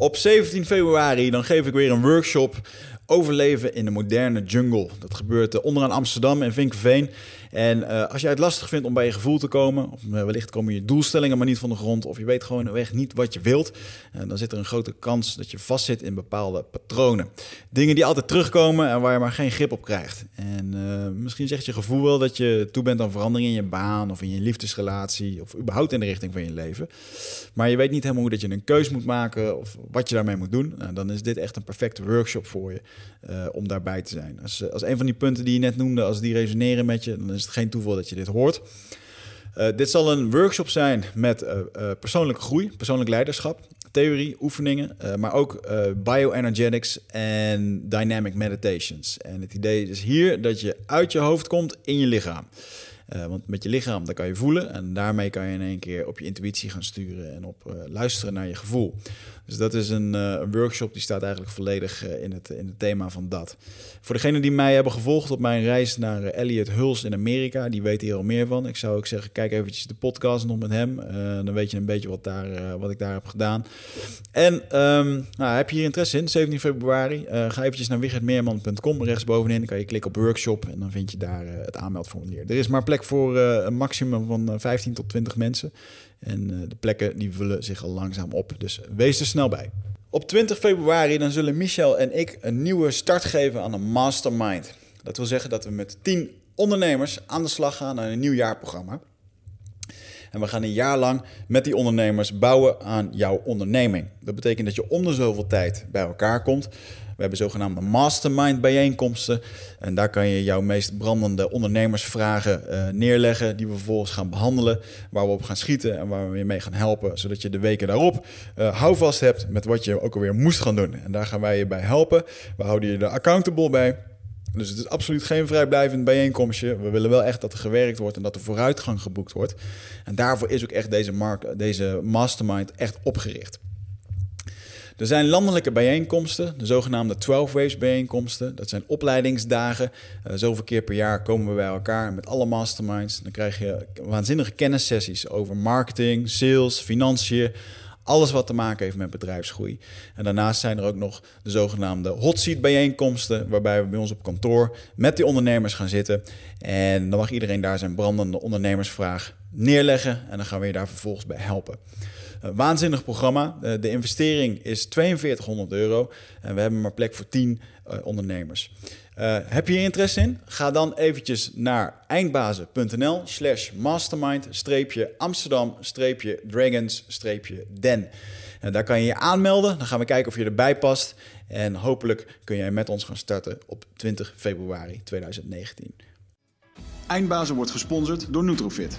Op 17 februari dan geef ik weer een workshop overleven in de moderne jungle. Dat gebeurt uh, onderaan Amsterdam en Vinkenveen. En uh, als jij het lastig vindt om bij je gevoel te komen, of uh, wellicht komen je doelstellingen maar niet van de grond, of je weet gewoon weg niet wat je wilt, dan zit er een grote kans dat je vastzit in bepaalde patronen. Dingen die altijd terugkomen en waar je maar geen grip op krijgt. En misschien zegt je gevoel wel dat je toe bent aan verandering in je baan of in je liefdesrelatie, of überhaupt in de richting van je leven. Maar je weet niet helemaal hoe dat je een keus moet maken of wat je daarmee moet doen. Dan is dit echt een perfecte workshop voor je. Uh, om daarbij te zijn. Als, als een van die punten die je net noemde, als die resoneren met je, dan is het geen toeval dat je dit hoort. Uh, dit zal een workshop zijn met persoonlijke groei, persoonlijk leiderschap, theorie, oefeningen, maar ook bioenergetics en dynamic meditations. En het idee is hier dat je uit je hoofd komt in je lichaam. Uh, want met je lichaam, dan kan je voelen en daarmee kan je in één keer op je intuïtie gaan sturen en op uh, luisteren naar je gevoel. Dus dat is een, een workshop die staat eigenlijk volledig in, het, in het thema van dat. Voor degenen die mij hebben gevolgd op mijn reis naar Elliot Huls in Amerika, die weten hier al meer van. Ik zou ook zeggen, kijk eventjes de podcast nog met hem. dan weet je een beetje wat, daar, wat ik daar heb gedaan. En um, nou, heb je hier interesse in, 17 februari, ga eventjes naar wichertmeerman.com. Rechtsbovenin kan je klikken op workshop en dan vind je daar het aanmeldformulier. Er is maar plek voor uh, een maximum van 15 tot 20 mensen. En uh, de plekken die vullen zich al langzaam op. Dus wees er snel bij. Op 20 februari dan zullen Michel en ik een nieuwe start geven aan een mastermind. Dat wil zeggen dat we met 10 ondernemers aan de slag gaan aan een nieuw jaarprogramma. En we gaan een jaar lang met die ondernemers bouwen aan jouw onderneming. Dat betekent dat je om de zoveel tijd bij elkaar komt. We hebben zogenaamde mastermind bijeenkomsten. En daar kan je jouw meest brandende ondernemersvragen uh, neerleggen. Die we vervolgens gaan behandelen. Waar we op gaan schieten en waar we je mee gaan helpen. Zodat je de weken daarop uh, houvast hebt met wat je ook alweer moest gaan doen. En daar gaan wij je bij helpen. We houden je er accountable bij. Dus het is absoluut geen vrijblijvend bijeenkomstje. We willen wel echt dat er gewerkt wordt en dat er vooruitgang geboekt wordt. En daarvoor is ook echt deze, deze mastermind echt opgericht. Er zijn landelijke bijeenkomsten, de zogenaamde 12 Waves bijeenkomsten. Dat zijn opleidingsdagen. Uh, zoveel keer per jaar komen we bij elkaar met alle masterminds. Dan krijg je waanzinnige kennissessies over marketing, sales, financiën. Alles wat te maken heeft met bedrijfsgroei. En daarnaast zijn er ook nog de zogenaamde hot seat bijeenkomsten, waarbij we bij ons op kantoor met die ondernemers gaan zitten. En dan mag iedereen daar zijn brandende ondernemersvraag neerleggen en dan gaan we je daar vervolgens bij helpen. Waanzinnig programma. Uh, de investering is 4200 euro en we hebben maar plek voor 10 uh, ondernemers. Uh, heb je interesse in? Ga dan eventjes naar eindbazen.nl slash mastermind Amsterdam dragons den. En daar kan je je aanmelden. Dan gaan we kijken of je erbij past. En hopelijk kun jij met ons gaan starten op 20 februari 2019. Eindbazen wordt gesponsord door Nutrofit.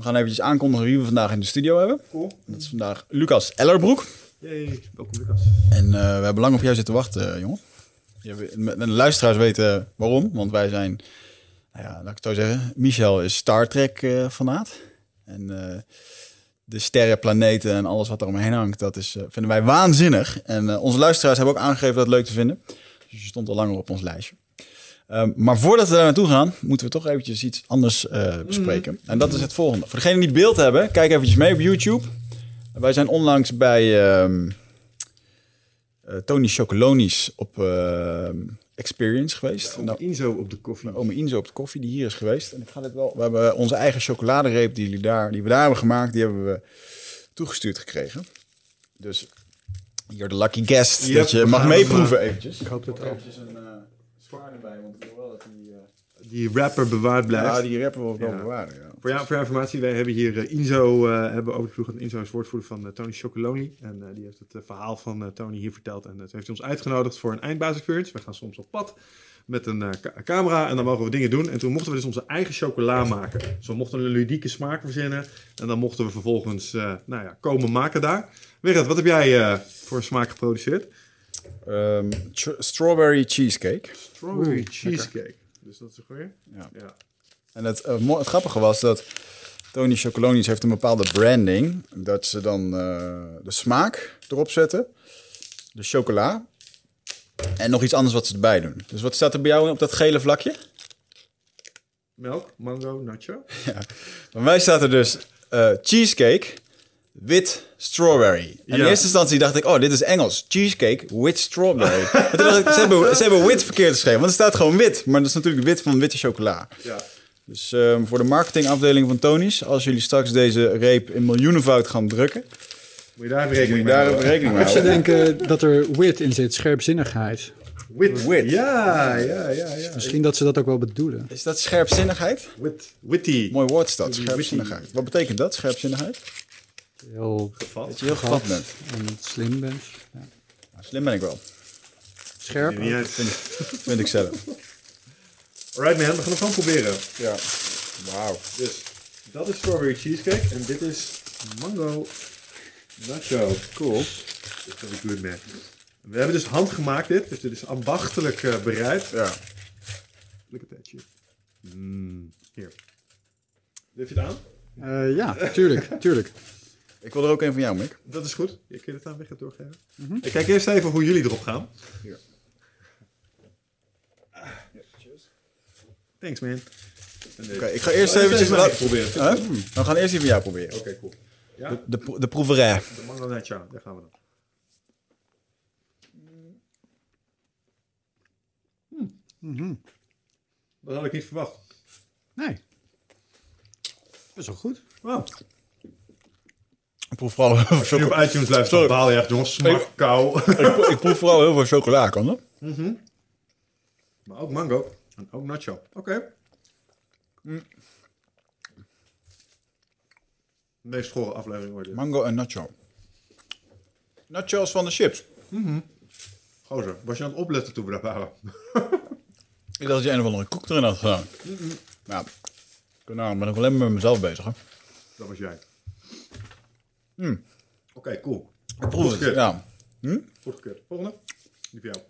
We gaan eventjes aankondigen wie we vandaag in de studio hebben. Cool. Dat is vandaag Lucas Ellerbroek. Hey, welkom Lucas. En uh, we hebben lang op jou zitten wachten, uh, jongen. de luisteraars weten waarom, want wij zijn, nou ja, laat ik het zo zeggen, Michel is Star Trek uh, fanaat. En de sterren, planeten en alles wat er omheen hangt, dat is, vinden wij waanzinnig. En onze luisteraars hebben ook aangegeven dat leuk te vinden. Dus je stond al langer op ons lijstje. Um, maar voordat we daar naartoe gaan, moeten we toch eventjes iets anders uh, bespreken. Mm. En dat is het volgende. Voor degenen die beeld hebben, kijk eventjes mee op YouTube. Wij zijn onlangs bij um, uh, Tony Chocoloni's op uh, Experience geweest. Ome nou, Inzo op de koffie. Ome Inzo op de koffie, die hier is geweest. En ik ga dit wel... We hebben onze eigen chocoladereep die, jullie daar, die we daar hebben gemaakt, die hebben we toegestuurd gekregen. Dus you're the lucky guest yep, dat je mag meeproeven eventjes. Ik hoop dat ook. Eventjes een, erbij, want ik wil wel dat die... Uh... Die rapper bewaard blijft. Ja, die rapper wil ik wel bewaren, ja. Voor, jou, voor jouw informatie, wij hebben hier uh, Inzo uh, hebben overgevlogen. Inzo is woordvoerder van Tony Chocoloni. En die heeft het verhaal van Tony hier verteld. En toen heeft hij ons uitgenodigd voor een eindbasis We gaan soms op pad met een camera en dan mogen we dingen doen. En toen mochten we dus onze eigen chocola maken. Dus we mochten een ludieke smaak verzinnen. En dan mochten we vervolgens nou ja, komen maken daar. Wigert, wat heb jij voor smaak geproduceerd? Ehm, ch- strawberry cheesecake. Strawberry Oeh, cheesecake. Dus dat is een goeie. Ja. Ja. En het, eh, het grappige was dat Tony Chocolonies heeft een bepaalde branding. Dat ze dan eh, de smaak erop zetten. De chocola. En nog iets anders wat ze erbij doen. Dus wat staat er bij jou op dat gele vlakje? Melk, mango, nacho. Bij mij staat er dus eh, cheesecake, wit strawberry. En in eerste instantie dacht ik, oh, dit is Engels. Cheesecake, wit strawberry. Maar toen dacht ik, ze hebben, ze hebben wit verkeerd geschreven. Want er staat gewoon wit. Maar dat is natuurlijk wit van witte chocola. Ja. Dus ehm, voor de marketingafdeling van Tony's, als jullie straks deze reep in miljoenenvoud gaan drukken, Moet je daar even moet rekening je mee daar houden. rekening mee Of ze houden. denken dat er wit in zit, scherpzinnigheid. Wit. Wit. Ja, ja, ja, ja. Misschien dat ze dat ook wel bedoelen. Is dat scherpzinnigheid? Wit. Witty. Mooi woord is dat, Witty. scherpzinnigheid. Wat betekent dat, scherpzinnigheid? Heel Gevat. Dat je heel gevat bent. en slim bent. Ja. Slim ben ik wel, Scherp. Niet uit. vind ik zelf. Alright man, we gaan het gewoon proberen. Ja. Wauw. Dus dat is strawberry cheesecake en dit is mango nacho. Cool. Dit is wel good man. We hebben dus handgemaakt dit, dus dit is ambachtelijk eh, bereid. Ja. Look at that shit. Mm, hier. Durf je het aan? Eh, ja, tuurlijk, tuurlijk. Ik wil er ook een van jou, Mick. Dat is goed. Je kunt het aan gaan doorgeven. Ik kijk eerst even hoe jullie erop gaan. Hier. Thanks man. Oké, ik ga eerst Oh, eventjes... even Wat... proberen. Huh? We gaan eerst die van jou proberen. Oké, cool. Ja, De, de, pro- de proeverij. de mango nacho, daar gaan we dan. Dat had ik niet verwacht. Nee. Best wel goed. Wow. Ik proef vooral heel veel Als je chocola. op iTunes luistert, baal je echt, jongens. Smak, kou. ik, pro- ik proef vooral heel veel chocola, kan dat? maar ook mango. En ook nacho. Oké. Mm. De meest gore aflevering ooit. Mango en nacho. Nachos van de chips. Gozer, was je aan het opletten toen we daar waren? Ik dacht dat je een of andere koek erin had gedaan. Nou, nou, ben ik alleen maar met mezelf bezig. Hè? Dat was jij. Oké, cool. Ik proef het. Ja. Goed gekeurd. Volgende. Die voor jou.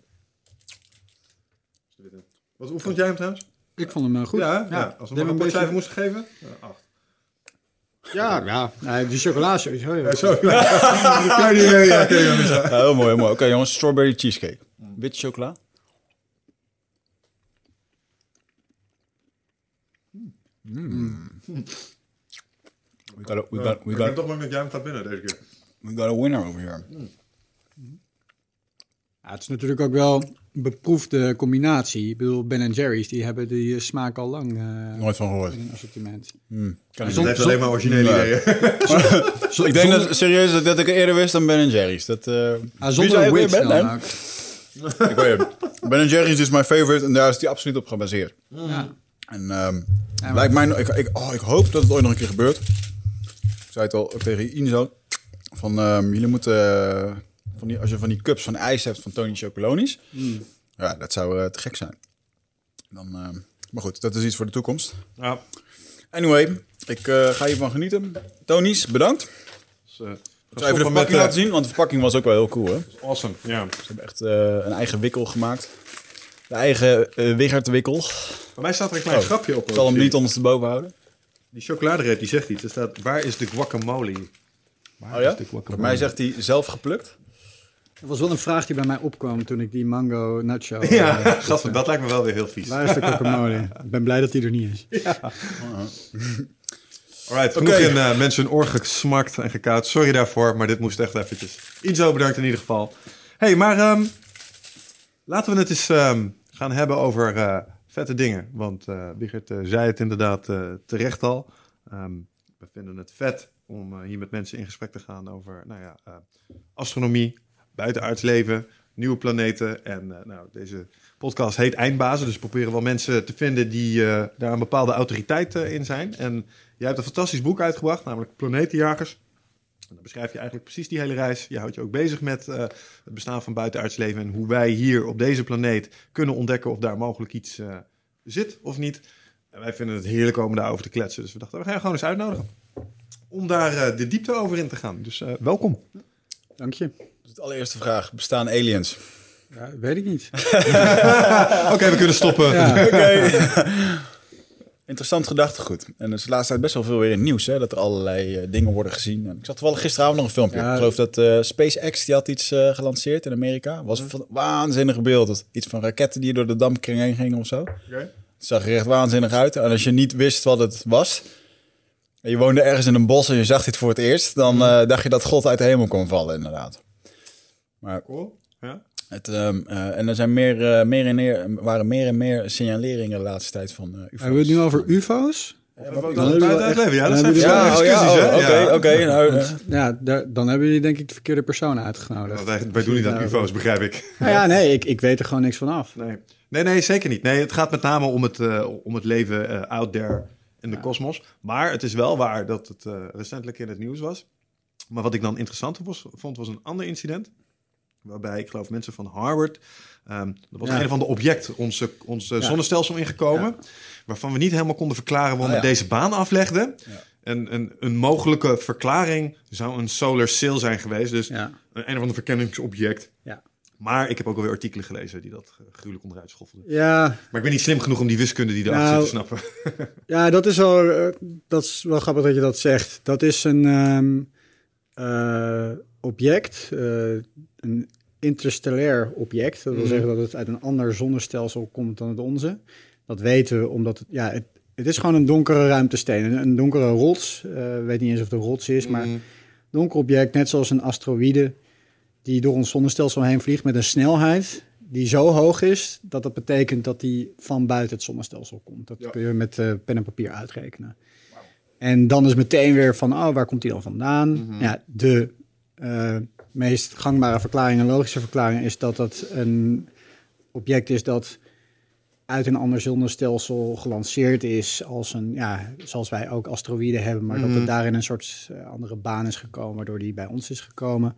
Wat, hoe vond jij hem trouwens? Ik vond hem eh, goed. Ja, hè? ja. als we hem een cijfer moesten geven? Ja, acht. Ja, ja. Nee, die chocola sowieso. Ja. Zo, ja. Kan je. Ja, kan je. Ja, heel mooi, heel mooi. Oké jongens, strawberry cheesecake. Witte chocola. We got a, we got, we Ik ben got, toch maar met gaat binnen deze keer. we got a winner over here. Ja, het is natuurlijk ook wel een beproefde combinatie. Ik bedoel, Ben Jerry's, die hebben die eh, smaak al lang eh, Nooit van gehoord. in een assortiment. Kan ik Zon- heeft alleen maar originele Nee. ideeën. ik denk dat, serieus dat, dat ik eerder wist dan Ben Jerry's. Dat, eh, Ah, zonder Ben? dan Nee? ook. Ik weet het. Ben Jerry's is mijn favorite en daar is die absoluut op gebaseerd. Ja. En ehm lijkt mij, ik, ik, oh, ik hoop dat het ooit nog een keer gebeurt. Ik zei het al ook tegen Inzo. Van, ehm, jullie moeten, eh, van die, als je van die cups van ijs hebt van Tony Chocolonies. Ja, dat zou eh, te gek zijn. Dan, ehm, maar goed, dat is iets voor de toekomst. Ja. Anyway, ik eh, ga hiervan genieten. Tony's, bedankt. Dus, uh, Ik zal even de verpakking laten zien, want de verpakking was ook wel heel cool. Hè? Ze Awesome. Ja. hebben echt eh, een eigen wikkel gemaakt. De eigen eh Wigert-wikkel. Bij mij staat er een klein Oh, grapje op. Ik zal hem niet ondersteboven houden. Die chocoladereep die zegt iets. Er staat, waar is de guacamole? Oh ja? Bij mij zegt hij zelf geplukt. Dat was wel een vraag die bij mij opkwam toen ik die mango nacho... eh, Ja, gadver, dat lijkt me wel weer heel vies. Waar is de guacamole? Ik ben blij dat die er niet is. Alright, genoeg Oké. in eh, mensen hun oor gesmakt en gekoud. Sorry daarvoor, maar dit moest echt eventjes. Inzo bedankt in ieder geval. hey, maar ehm, laten we het eens ehm, gaan hebben over eh, vette dingen. Want eh Wigert eh, zei het inderdaad eh, terecht al. Ehm, we vinden het vet om hier met mensen in gesprek te gaan over nou ja, astronomie, buitenaards leven, nieuwe planeten. En nou, deze podcast heet Eindbazen, dus we proberen wel mensen te vinden die daar een bepaalde autoriteit in zijn. En jij hebt een fantastisch boek uitgebracht, namelijk Planetenjagers. En dan beschrijf je eigenlijk precies die hele reis. Je houdt je ook bezig met eh, het bestaan van buitenaards leven en hoe wij hier op deze planeet kunnen ontdekken of daar mogelijk iets eh, zit of niet. En wij vinden het heerlijk om daarover te kletsen. Dus we dachten, we gaan je gewoon eens uitnodigen. Om daar eh, de diepte over in te gaan. Dus eh, welkom. Dank je. Dus de allereerste vraag. Bestaan aliens? Ja, weet ik niet. Oké, we kunnen stoppen. Ja. Oké. Interessant gedachtegoed. En er is de laatste tijd best wel veel weer in het nieuws, hè, dat er allerlei eh, dingen worden gezien. En ik zag toevallig gisteravond nog een filmpje. Ja. Ik geloof dat eh, SpaceX, die had iets eh, gelanceerd in Amerika. Was een waanzinnig beeld. Iets van raketten die door de dampkring heen gingen of zo. Het zag er echt waanzinnig uit. En als je niet wist wat het was... en je woonde ergens in een bos en je zag dit voor het eerst... dan dacht je dat God uit de hemel kon vallen, inderdaad. Maar Cool. Ja. Het, ehm, eh, en er zijn meer, eh, meer en meer, waren meer en meer signaleringen de laatste tijd van eh UFO's. Hebben we het nu over UFO's? Ook Dan we echt-? Ja, dat dan zijn verschillende Ja, oh, discussies, ja, hè? oh, oké, Ja. oké. nou, Ja, daar, dan hebben jullie denk ik de verkeerde personen uitgenodigd. Wij, doen niet aan Nou, ufo's, begrijp ik. Nou ja, nee, ik, ik weet er gewoon niks van af. Nee. nee, nee, zeker niet. Nee, het gaat met name om het, om het leven out there in de kosmos. Maar het is wel waar dat het eh, recentelijk in het nieuws was. Maar wat ik dan interessant was, vond, was een ander incident. Waarbij, ik geloof, mensen van Harvard... ehm er was Ja. een of ander object onze, ons eh, Ja. zonnestelsel ingekomen... waarvan we niet helemaal konden verklaren waarom Ah, ja. deze baan aflegde. Ja. En een, een mogelijke verklaring zou een solar sail zijn geweest. Dus een, een of ander verkenningsobject. Ja. Maar ik heb ook alweer artikelen gelezen die dat eh, gruwelijk onderuit schoffelden. Ja, Maar ik ben niet slim genoeg om die wiskunde die erachter Nou, zit te snappen. ja, dat is wel, eh, dat is wel grappig dat je dat zegt. Dat is een ehm, eh, object, eh, een interstellair object. Dat wil Mhm. zeggen dat het uit een ander zonnestelsel komt dan het onze. Dat weten we omdat het, ja, het, het is gewoon een donkere ruimtesteen. Een, een donkere rots. Ik weet niet eens of het een rots is, maar Mhm. donker object, net zoals een asteroïde, die door ons zonnestelsel heen vliegt met een snelheid die zo hoog is, dat dat betekent dat die van buiten het zonnestelsel komt. Dat Ja. kun je met eh, pen en papier uitrekenen. En dan is meteen weer van, oh, waar komt die dan vandaan? Mhm. Ja, de eh, meest gangbare verklaring en logische verklaring is dat dat een object is dat uit een ander zonnestelsel gelanceerd is als een, ja, zoals wij ook asteroïden hebben, maar dat Mhm. het daarin een soort eh, andere baan is gekomen, waardoor die bij ons is gekomen.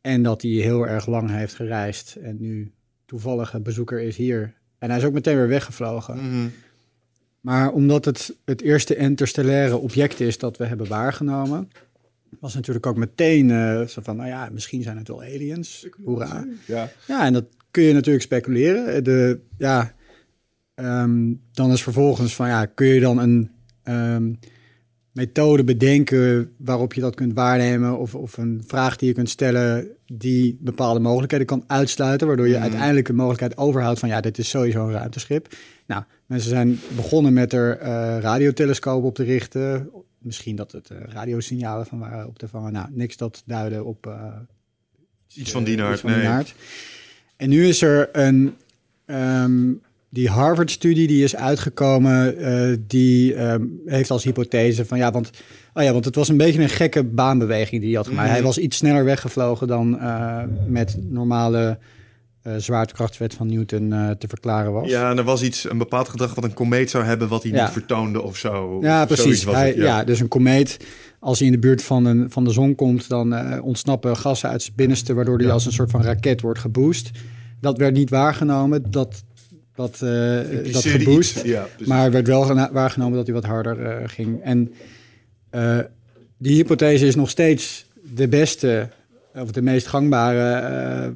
En dat hij heel erg lang heeft gereisd en nu toevallig een bezoeker is hier. En hij is ook meteen weer weggevlogen. Mhm. Maar omdat het het eerste interstellaire object is dat we hebben waargenomen, was natuurlijk ook meteen eh, zo van, nou ja, misschien zijn het wel aliens. Hoera. Ja. Ja, en dat kun je natuurlijk speculeren. De, ja, ehm, dan is vervolgens van, ja, kun je dan een ehm, methode bedenken waarop je dat kunt waarnemen of, of een vraag die je kunt stellen die bepaalde mogelijkheden kan uitsluiten, waardoor je Mhm. uiteindelijk de mogelijkheid overhoudt van, ja, dit is sowieso een ruimteschip. Nou, mensen zijn begonnen met er eh radiotelescopen op te richten. Misschien dat het eh, radiosignalen van waren op te vangen. Nou, niks dat duidde op eh, Iets van die eh, naart, die nee. En nu is er een... ehm, die Harvard-studie die is uitgekomen, die ehm, heeft als hypothese van ja, want, oh ja, want het was een beetje een gekke baanbeweging die hij had gemaakt. Mhm. Hij was iets sneller weggevlogen dan met normale eh zwaartekrachtswet van Newton eh, te verklaren was. Ja, en er was iets, een bepaald gedrag wat een komeet zou hebben, wat hij Ja. niet vertoonde of zo. Ja, precies. was Hij, het, ja. dus een komeet, als hij in de buurt van, een, van de zon komt, dan eh, ontsnappen gassen uit zijn binnenste, waardoor hij als een soort van raket wordt geboost. Dat werd niet waargenomen, dat, dat, dat geboost. Maar werd wel waargenomen dat hij wat harder ging. En die hypothese is nog steeds de beste, of de meest gangbare,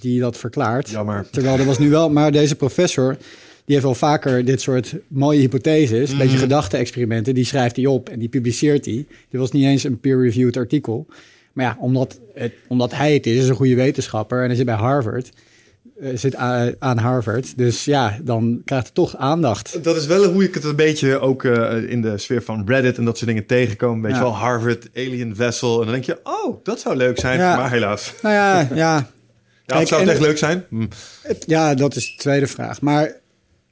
die dat verklaart. Jammer. Terwijl er was nu wel, maar deze professor, die heeft wel vaker dit soort mooie hypotheses, een beetje Mhm. gedachte-experimenten, die schrijft hij op en die publiceert hij. Dit was niet eens een peer-reviewed artikel. Maar ja, omdat, het, omdat hij het is, is een goede wetenschapper en hij zit bij Harvard, eh, zit aan, Harvard. Dus ja, dan krijgt het toch aandacht. Dat is wel hoe ik het een beetje ook eh, in de sfeer van Reddit en dat soort dingen tegenkom. Weet Ja. je wel, Harvard, Alien Vessel. En dan denk je, oh, dat zou leuk zijn. Ja. Maar helaas. Nou ja, Ja, Kijk, zou het echt leuk zijn? Hm. Het- Ja, dat is de tweede vraag. Maar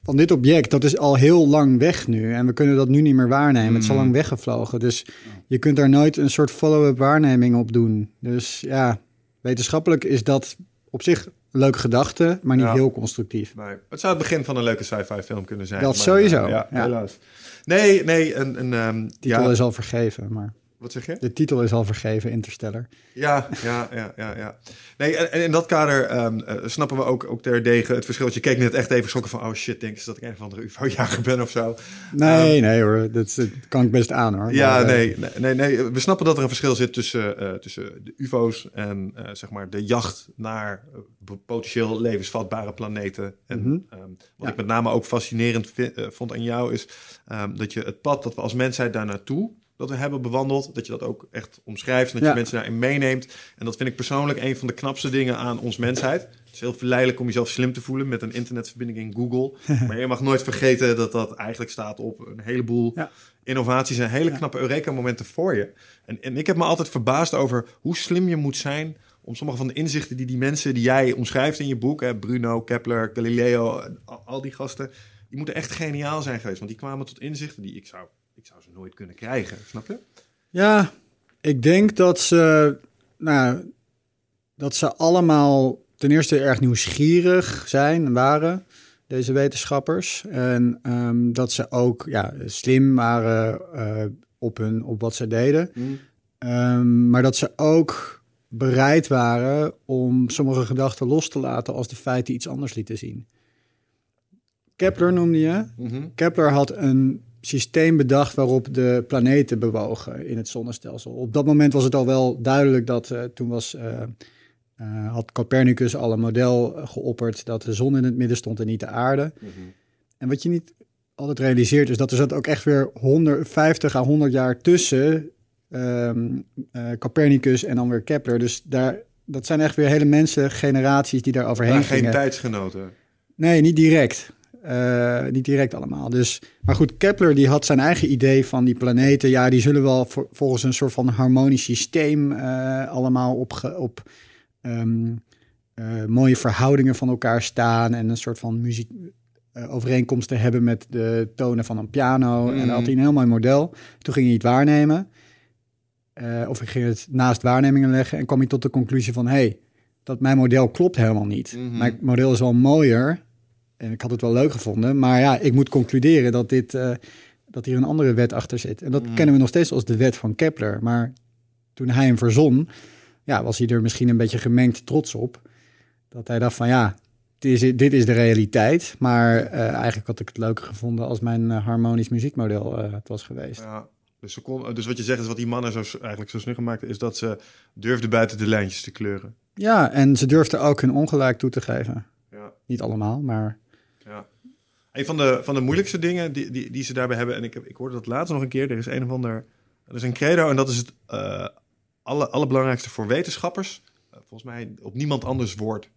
van dit object, dat is al heel lang weg nu. En we kunnen dat nu niet meer waarnemen. Het is al Mm. lang weggevlogen. Dus je kunt daar nooit een soort follow-up waarneming op doen. Dus ja, wetenschappelijk is dat op zich een leuke gedachte, maar niet Ja. heel constructief. Nee, het zou het begin van een leuke sci-fi film kunnen zijn. Dat maar, sowieso, eh, ja, ja. helaas. Nee, nee, een, een, ehm, Titel ja, is al vergeven, maar Wat zeg je? De titel is al vergeven, Interstellar. Ja, ja, ja, ja. ja. Nee, en, in dat kader ehm, eh, snappen we ook, ook terdege het verschil. Want je keek net echt even geschrokken van... oh shit, denk je dat ik een of andere ufo-jager ben of zo? Nee, nee hoor, dat, dat kan ik best aan hoor. Ja, Maar, eh, nee, nee, nee, nee. We snappen dat er een verschil zit tussen, eh, tussen de ufo's... en zeg maar de jacht naar potentieel levensvatbare planeten. En Mhm. ehm, wat Ja. ik met name ook fascinerend vond aan jou... is ehm, dat je het pad dat we als mensheid daar naartoe... dat we hebben bewandeld, dat je dat ook echt omschrijft... en dat Ja. je mensen daarin meeneemt. En dat vind ik persoonlijk een van de knapste dingen aan ons mensheid. Het is heel verleidelijk om jezelf slim te voelen... met een internetverbinding in Google. maar je mag nooit vergeten dat dat eigenlijk staat op een heleboel... Ja. innovaties en hele knappe Eureka-momenten voor je. En, en ik heb me altijd verbaasd over hoe slim je moet zijn... om sommige van de inzichten die die mensen die jij omschrijft in je boek... Hè, Bruno, Kepler, Galileo, al die gasten... die moeten echt geniaal zijn geweest. Want die kwamen tot inzichten die ik zou, ik zou ze nooit kunnen krijgen. Snap je? Ja, ik denk dat ze, nou, dat ze allemaal ten eerste erg nieuwsgierig zijn en waren, deze wetenschappers. En ehm, dat ze ook ja, slim waren eh, op, hun, op wat ze deden. Ehm, maar dat ze ook bereid waren om sommige gedachten los te laten als de feiten iets anders lieten zien. Kepler noemde je. Kepler had een systeem bedacht waarop de planeten bewogen in het zonnestelsel. Op dat moment was het al wel duidelijk dat eh, toen was, eh, eh, had Copernicus al een model geopperd dat de zon in het midden stond en niet de aarde. En wat je niet altijd realiseert is dat er zat ook echt weer 150 à 100 jaar tussen ehm, eh, Copernicus en dan weer Kepler. Dus daar, dat zijn echt weer hele mensen, generaties die daar overheen Maar geen gingen. tijdsgenoten. Nee, niet direct. Eh, niet direct allemaal. Dus, maar goed, Kepler die had zijn eigen idee van die planeten. Ja, die zullen wel voor- volgens een soort van harmonisch systeem eh, allemaal op, ge- op ehm, eh, mooie verhoudingen van elkaar staan. En een soort van muziek overeenkomsten hebben met de tonen van een piano. En dan had hij een heel mooi model. Toen ging hij het waarnemen. Of hij ging het naast waarnemingen leggen. En kwam hij tot de conclusie van... hey, dat mijn model klopt helemaal niet. Mhm. Mijn model is wel mooier. En ik had het wel leuk gevonden. Maar ja, ik moet concluderen dat, dit, eh, dat hier een andere wet achter zit. En dat Mhm. kennen we nog steeds als de wet van Kepler. Maar toen hij hem verzon, ja, was hij er misschien een beetje gemengd trots op. Dat hij dacht van ja, dit is, dit is de realiteit. Maar eh, eigenlijk had ik het leuker gevonden als mijn eh, harmonisch muziekmodel het was geweest. Ja. Dus, ze kon, dus wat je zegt is wat die mannen zo, eigenlijk zo snugger maakten... is dat ze durfden buiten de lijntjes te kleuren. Ja, en ze durfden ook hun ongelijk toe te geven. Ja. Niet allemaal, maar Ja. Een van de, van de moeilijkste dingen die, die, die ze daarbij hebben, en ik, heb, ik hoorde dat laatst nog een keer, er is een of ander, er is een credo en dat is het eh alle, allerbelangrijkste voor wetenschappers. Eh, volgens mij op niemand anders woord.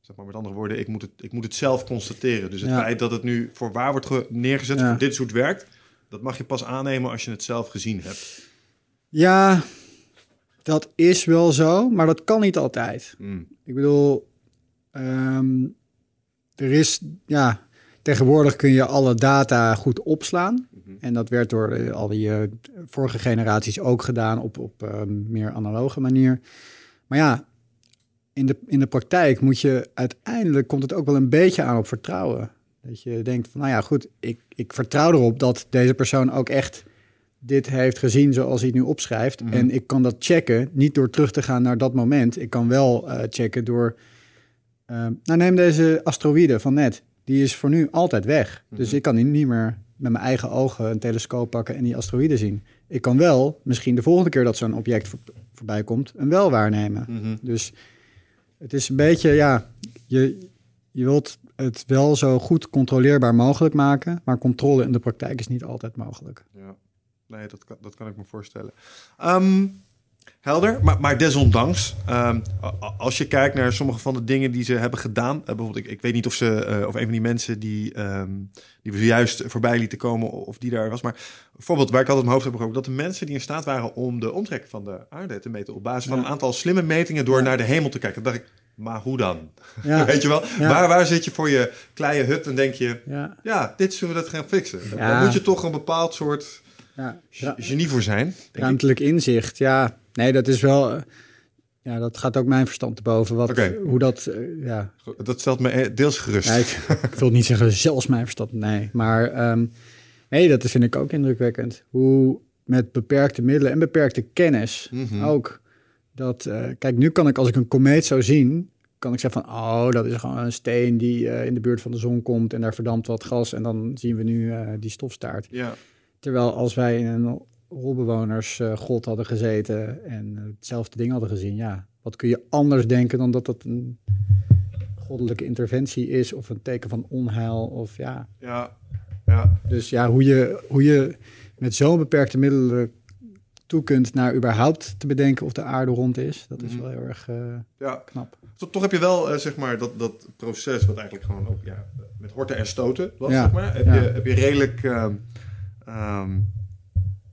Zeg maar met andere woorden, ik moet het, ik moet het zelf constateren. Dus het Ja. feit dat het nu voor waar wordt ge- neergezet, Ja. voor dit soort werkt, dat mag je pas aannemen als je het zelf gezien hebt. ja, dat is wel zo, maar dat kan niet altijd. Hmm. Ik bedoel, ehm, er is, ja, tegenwoordig kun je alle data goed opslaan. En dat werd door eh, al die eh, vorige generaties ook gedaan op, op eh, meer analoge manier. Maar ja, in de, in de praktijk moet je uiteindelijk, komt het ook wel een beetje aan op vertrouwen. Dat je denkt van, nou ja, goed, ik, ik vertrouw erop dat deze persoon ook echt dit heeft gezien zoals hij het nu opschrijft. En ik kan dat checken, niet door terug te gaan naar dat moment. Ik kan wel checken door... eh, nou, neem deze asteroïde van net. Die is voor nu altijd weg. Dus ik kan die niet meer met mijn eigen ogen een telescoop pakken en die asteroïde zien. Ik kan wel, misschien de volgende keer dat zo'n object voor, voorbij komt, hem wel waarnemen. Mhm. Dus het is een beetje, ja, je, je wilt het wel zo goed controleerbaar mogelijk maken, maar controle in de praktijk is niet altijd mogelijk. Ja, nee, dat kan, dat kan ik me voorstellen. Ehm, helder, maar, maar desondanks, ehm, als je kijkt naar sommige van de dingen die ze hebben gedaan, eh, bijvoorbeeld, ik, ik weet niet of ze, eh, of een van die mensen die, ehm, die we zojuist voorbij lieten komen, of die daar was, maar een voorbeeld waar ik altijd mijn hoofd heb gehoord, dat de mensen die in staat waren om de omtrek van de aarde te meten op basis van een aantal slimme metingen door naar de hemel te kijken, dan dacht ik, maar hoe dan? Ja, Weet je wel? Ja. Waar, waar zit je voor je kleine hut en denk je, ja, ja, dit zullen we dat gaan fixen. Daar moet je toch een bepaald soort genie voor zijn. ik. Ruimtelijk inzicht, ja. Nee, dat is wel... eh, Ja, dat gaat ook mijn verstand te boven. Wat, Oké. Hoe dat, eh, ja. Dat stelt me eh, deels gerust. Nee, ik, ik wil niet zeggen zelfs mijn verstand, nee. Maar ehm, nee, dat vind ik ook indrukwekkend. Hoe, met beperkte middelen en beperkte kennis Mhm. ook. Dat, eh, kijk, nu kan ik als ik een komeet zou zien, kan ik zeggen van, oh, dat is gewoon een steen die eh, in de buurt van de zon komt en daar verdampt wat gas en dan zien we nu eh, die stofstaart. Ja. Terwijl als wij in een rolbewonersgrot hadden gezeten en eh, hetzelfde ding hadden gezien, ja, wat kun je anders denken dan dat dat een goddelijke interventie is of een teken van onheil of ja. Ja. Ja. Dus ja, hoe je, hoe je met zo'n beperkte middelen toe kunt naar überhaupt te bedenken of de aarde rond is, dat is Mhm. wel heel erg eh, Ja. knap. Toch, toch heb je wel, zeg maar, dat, dat proces wat eigenlijk gewoon ook ja, met horten en stoten was, Ja, zeg maar. Heb, ja. je, heb je redelijk ehm, ehm,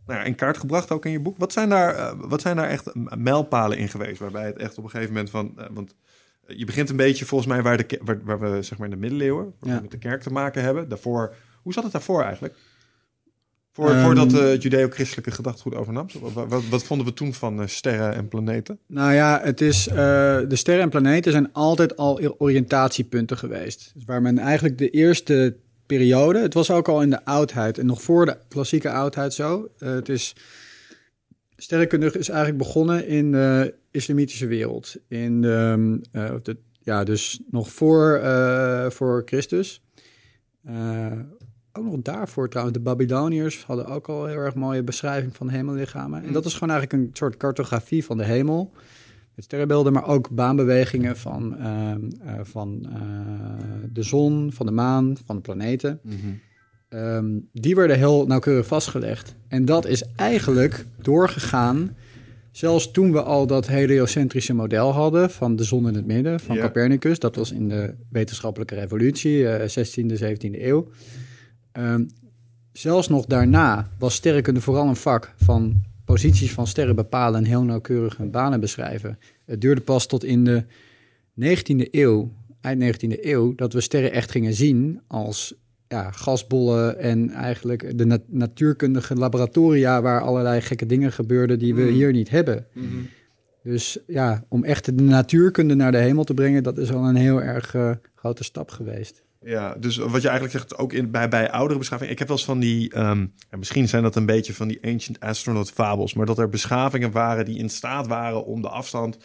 nou ja, in kaart gebracht ook in je boek. Wat zijn daar, eh, wat zijn daar echt mijlpalen in geweest? Waarbij het echt op een gegeven moment van... eh, want eh, je begint een beetje volgens mij waar, de, waar, waar we zeg maar in de middeleeuwen... Waar Ja. we met de kerk te maken hebben. Daarvoor, hoe zat het daarvoor eigenlijk? Voor, Ehm, voordat eh, het judeo-christelijke gedachtegoed overnam? Wat, wat, wat vonden we toen van sterren en planeten? Nou ja, het is, de sterren en planeten zijn altijd al oriëntatiepunten geweest. Dus waar men eigenlijk de eerste periode, het was ook al in de oudheid en nog voor de klassieke oudheid zo. eh, het is, sterrenkunde is eigenlijk begonnen in de islamitische wereld. In de, eh, de, ja, dus nog voor, eh, voor Christus. Ook nog daarvoor trouwens, de Babyloniërs hadden ook al heel erg mooie beschrijving van hemellichamen. En dat is gewoon eigenlijk een soort cartografie van de hemel. Met sterrenbeelden, maar ook baanbewegingen van, ehm, eh, van eh, de zon, van de maan, van de planeten. Ehm, die werden heel nauwkeurig vastgelegd. En dat is eigenlijk doorgegaan, zelfs toen we al dat heliocentrische model hadden van de zon in het midden, van. Copernicus. Dat was in de wetenschappelijke revolutie, eh 16e, 17e eeuw. Ehm, zelfs nog daarna was sterrenkunde vooral een vak van posities van sterren bepalen en heel nauwkeurig hun banen beschrijven. Het duurde pas tot in de 19e eeuw, eind 19e eeuw, dat we sterren echt gingen zien als ja, gasbollen en eigenlijk de na- natuurkundige laboratoria waar allerlei gekke dingen gebeurden die we Mm. hier niet hebben. Dus ja, om echt de natuurkunde naar de hemel te brengen, dat is al een heel erg eh, grote stap geweest. Ja, dus wat je eigenlijk zegt, ook in, bij, bij oudere beschavingen. Ik heb wel eens van die, ehm, misschien zijn dat een beetje van die ancient astronaut fabels, maar dat er beschavingen waren die in staat waren om de afstand,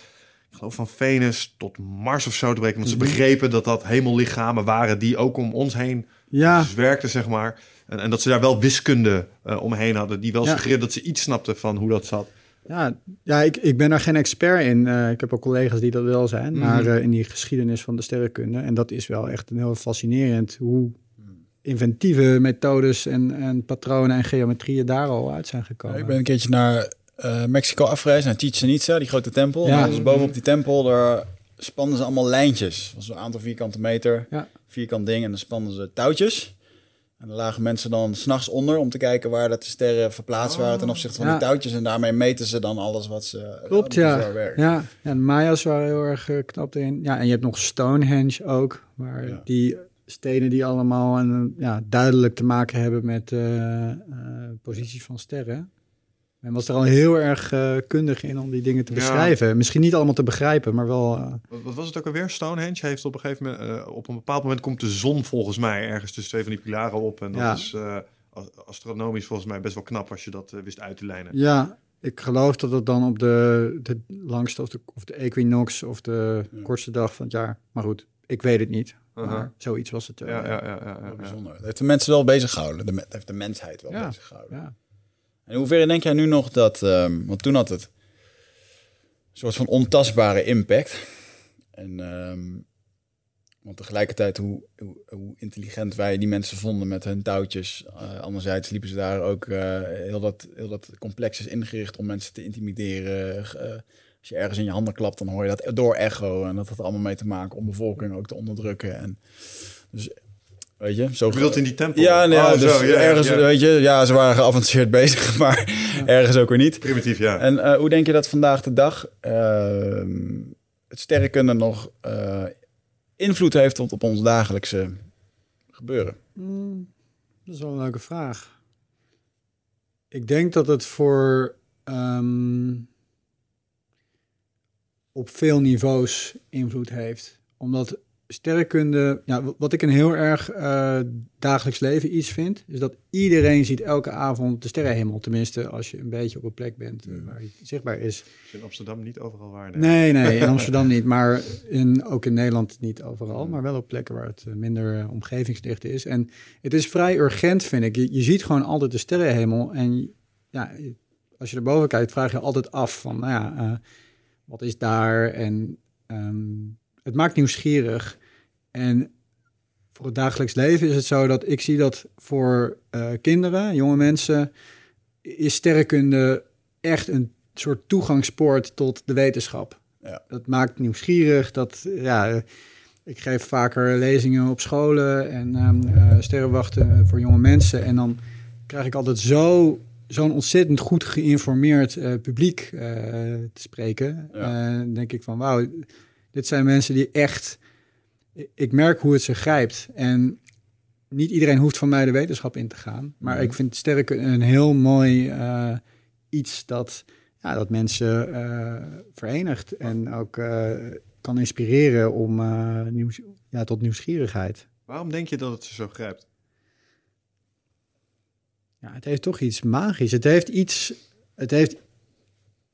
ik geloof van Venus tot Mars of zo te breken. Want ze begrepen dat dat hemellichamen waren die ook om ons heen Ja, werkten, zeg maar. En, en dat ze daar wel wiskunde eh, omheen hadden, die wel Ja. dat ze iets snapten van hoe dat zat. Ja, ja ik, ik ben daar geen expert in. Eh, ik heb ook collega's die dat wel zijn, Mhm. maar eh, in die geschiedenis van de sterrenkunde. En dat is wel echt een heel fascinerend hoe inventieve methodes en, en patronen en geometrieën daar al uit zijn gekomen. Ik ben een keertje naar eh, Mexico afgereisd, naar Chichen Itza, die grote tempel. Ja. Ja. Dus bovenop die tempel, daar spannen ze allemaal lijntjes. Dat was een aantal vierkante meter, Ja. vierkant ding. En dan spannen ze touwtjes. En dan lagen mensen dan s'nachts onder om te kijken waar dat de sterren verplaatst waren ten opzichte van Ja. die touwtjes. En daarmee meten ze dan alles wat ze... Klopt, wat ja. werkt. Ja, ja de Maya's waren heel erg eh, knap erin. Ja, en je hebt nog Stonehenge ook, waar Ja. die stenen die allemaal een, ja, duidelijk te maken hebben met eh, eh, posities van sterren. Men was er al heel erg eh, kundig in om die dingen te Ja. beschrijven. Misschien niet allemaal te begrijpen, maar wel... eh, Wat, wat was het ook alweer? Stonehenge heeft op een gegeven moment, eh, op een bepaald moment komt de zon volgens mij ergens tussen twee van die pilaren op. En dat Ja. is eh, as- astronomisch volgens mij best wel knap als je dat wist uit te lijnen. Ja, ik geloof dat het dan op de, de langste of de, of de equinox of de kortste dag van het jaar. Maar goed, ik weet het niet. Uh-huh. Maar zoiets was het. Ja, ja, ja, ja, ja, Wel ja. bijzonder. Dat heeft de mensen wel bezig gehouden. Dat heeft de mensheid wel Ja. bezig gehouden. En in hoeverre denk jij nu nog dat, ehm, want toen had het een soort van ontastbare impact. En ehm, want tegelijkertijd hoe, hoe, hoe intelligent wij die mensen vonden met hun touwtjes. eh, anderzijds liepen ze daar ook eh, heel, dat, heel dat complex is ingericht om mensen te intimideren. Eh, als je ergens in je handen klapt, dan hoor je dat door echo. En dat had allemaal mee te maken om bevolking ook te onderdrukken. En dus, weet je, zo Je bedoelt in die tempel? ja, nee, ja, Oh, dus zo, ja, ergens, ja. weet je, ja, ze waren geavanceerd bezig, maar ergens ook weer niet. Primitief, ja. En eh, hoe denk je dat vandaag de dag ehm, het sterrenkunde nog eh, invloed heeft op, op ons dagelijkse gebeuren? Hmm, dat is wel een leuke vraag. Ik denk dat het voor ehm, op veel niveaus invloed heeft. Omdat sterrenkunde, wat ik een heel erg eh, dagelijks leven iets vind, is dat iedereen ziet elke avond de sterrenhemel. Tenminste, als je een beetje op een plek bent eh, waar het zichtbaar is. is in Amsterdam niet overal waar. Nee, nee, in Amsterdam niet, maar in, ook in Nederland niet overal, maar wel op plekken waar het eh, minder omgevingsdicht is. En het is vrij urgent, vind ik. Je, je ziet gewoon altijd de sterrenhemel en ja, als je erboven kijkt, vraag je altijd af van, nou ja, eh, wat is daar? En ehm, het maakt nieuwsgierig. En voor het dagelijks leven is het zo dat ik zie dat voor eh, kinderen, jonge mensen, is sterrenkunde echt een soort toegangspoort tot de wetenschap. Ja. Dat maakt nieuwsgierig. Dat, ja, ik geef vaker lezingen op scholen en eh, sterrenwachten voor jonge mensen. En dan krijg ik altijd zo, zo'n ontzettend goed geïnformeerd eh, publiek te spreken. Ja. Denk ik van wauw, dit zijn mensen die echt... Ik merk hoe het ze grijpt. En niet iedereen hoeft van mij de wetenschap in te gaan. Maar Mhm. ik vind sterrenkunde een heel mooi eh, iets dat, ja, dat mensen eh, verenigt. En ook eh, kan inspireren om, nieuws, ja, tot nieuwsgierigheid. Waarom denk je dat het ze zo grijpt? Ja, het heeft toch iets magisch. Het heeft iets. Het heeft